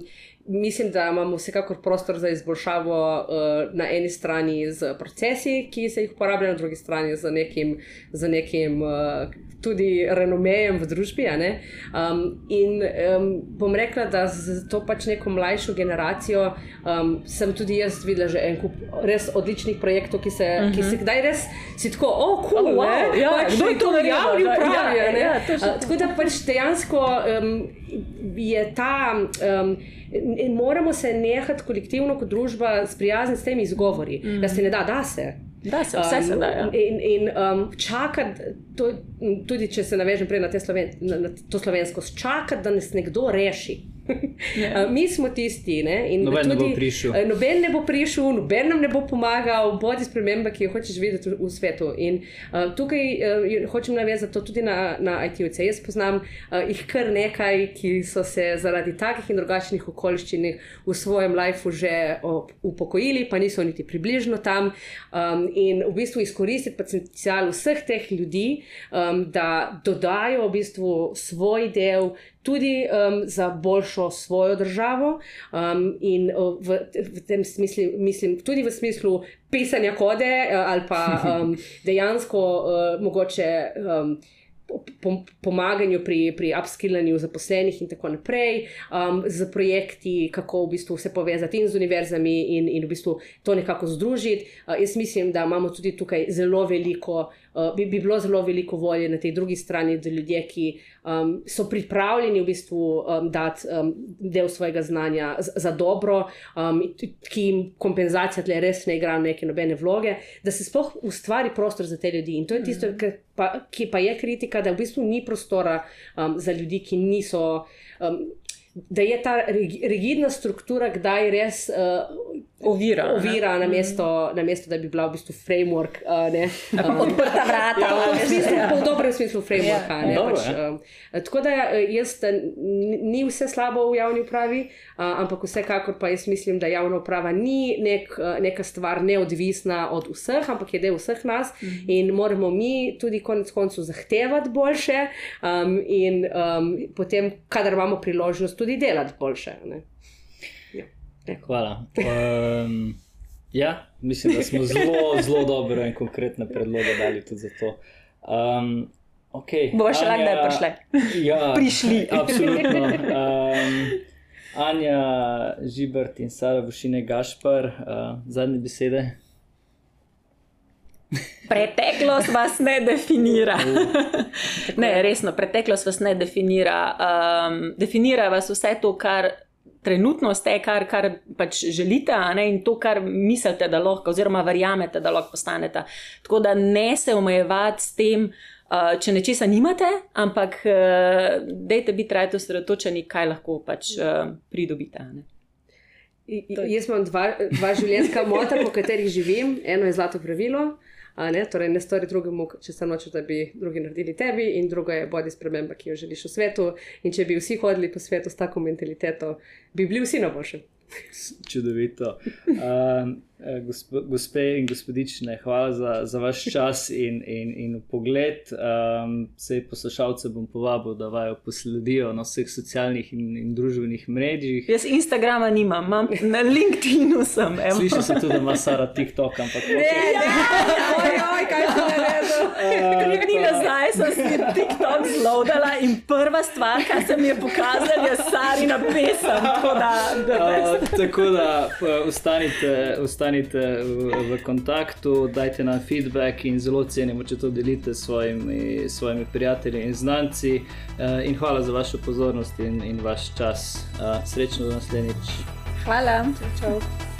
[SPEAKER 3] mislim, da imamo vsekakor prostor za izboljšavo uh, na eni strani z procesi, ki se jih uporablja, na drugi strani z nekim, z nekim uh, tudi renomejem v družbi. Um, in um, bom rekla, da za to pač neko mlajšo generacijo um, sem tudi jaz videla že en kup res odličnih projektov, ki se, uh -huh. ki se mhm. kdaj res si tako, o, oh, cool, oh, wow, ja, pač, kdo je to naredil, pravi. Ja, ja, ja, uh, tako da pač dejansko um, je ta. Um, In moramo se nehati kolektivno, kot družba, sprijazniti s temi izgovori, mm. da se ne da, da se.
[SPEAKER 2] Da se vse um, da. Ja.
[SPEAKER 3] In, in um, čakati, tudi če se navežem prej na, sloven, na, na to slovensko, čakati, da nas nekdo reši. Ja. Mi smo tisti, ne? in
[SPEAKER 1] noben, tudi, ne prišel.
[SPEAKER 3] noben ne bo prišel, noben nam ne bo pomagal, bodi sprememba, ki jo hočeš videti v, v svetu. In uh, tukaj uh, hočem navezati to tudi na, na IT-ovce. Jaz poznam uh, jih kar nekaj, ki so se zaradi takih in drugačnih okoliščin v svojem lifeu že upokojili, pa niso niti približno tam. Um, in v bistvu izkoristiti potencial vseh teh ljudi, um, da dodajo v bistvu svoj del tudi um, za boljšo svojo državo, um, in uh, v, v tem smislu, mislim, tudi v smislu pisanja kode uh, ali pa um, dejansko uh, mogoče. Um, Pomaganju pri, pri upskillanju zaposlenih, in tako naprej, um, z projekti, kako v bistvu vse povezati in z univerzami, in, in v bistvu to nekako združiti. Uh, jaz mislim, da imamo tudi tukaj zelo veliko uh, bi, bi bilo zelo veliko volje na tej drugi strani, da ljudje, ki um, so pripravljeni v bistvu um, dati um, del svojega znanja za, za dobro, um, ki jim kompenzacija tle res ne igra neke nobene vloge, da se sploh ustvari prostor za te ljudi. In to je tisto, mm -hmm. pa, ki pa je kritika, da v bistvu ni prostora um, za ljudi, ki niso. Um, Da je ta rigidna struktura, kdaj res uh,
[SPEAKER 2] ovira.
[SPEAKER 3] Ovira na mesto, mm. na mesto, da bi bila v bistvu framework. Uh,
[SPEAKER 2] uh, Odprta vrata. Ja,
[SPEAKER 3] v, smislu, ja. v dobrem smislu framework. Ja. Ja. Pač, uh, tako da jaz, ni vse slabo v javni upravi, uh, ampak vsekakor pa jaz mislim, da javna uprava ni nek, uh, neka stvar neodvisna od vseh, ampak je del vseh nas mm. in moramo mi tudi konec koncev zahtevati boljše um, in um, potem, kadar imamo priložnost, tudi delati boljše. Ne?
[SPEAKER 1] Hvala. Um, ja, mislim, da smo zelo, zelo dobro in konkretne predloge dali tudi za to. Um, okay.
[SPEAKER 2] Boš še lahko, da je prišle.
[SPEAKER 1] Ja,
[SPEAKER 2] prišli.
[SPEAKER 1] Absolutno. Um, Anja, Žibert in Sara Vušine Gašpar, uh, zadnje besede.
[SPEAKER 2] Preteklost vas ne definira. ne, resno, preteklost vas ne definira. Um, definira vas vse to, kar trenutno ste, kar, kar pač želite, ne, in to, kar mislite, da lahko, oziroma verjamete, da lahko postanete. Tako da ne se omejevati s tem, uh, če nečesa nimate, ampak uh, dejte biti trajno osredotočeni, kaj lahko pač uh, pridobite. Ne.
[SPEAKER 3] Jaz imam dva, dva življenjska mota, po katerih živim. Eno je zlato pravilo, ne, torej ne stori drugemu, če se noče, da bi drugi naredili tebi, in drugo je bodi sprememba, ki jo želiš v svetu. In če bi vsi hodili po svetu s tako mentaliteto, bi bili vsi na boljšem.
[SPEAKER 1] Čudovito. Um, Eh, gospe in gospodične, hvala za, za vaš čas in, in, in pogled. Um, Sej poslušalce bom povabil, da vajo posledijo na vseh socialnih in, in družbenih mrežjih.
[SPEAKER 2] Jaz Instagrama nimam, imam na LinkedInu sem.
[SPEAKER 1] Sliši se tudi, da ima Sara TikTok, ampak
[SPEAKER 3] ne. Okay. Ja, oj, oj, kaj se je naredilo?
[SPEAKER 2] Tri dni nazaj sem si TikTok zlodala in prva stvar, kar se mi je pokazala, je Sarina pesem. Tako da, da,
[SPEAKER 1] uh, tako da ustanite. ustanite ostanite v, v kontaktu, dajte nam feedback in zelo cenimo, če to delite s svojimi, svojimi prijatelji in znanci. Uh, in hvala za vašo pozornost in, in vaš čas. Uh, srečno do naslednjič.
[SPEAKER 2] Hvala. Čau, čau.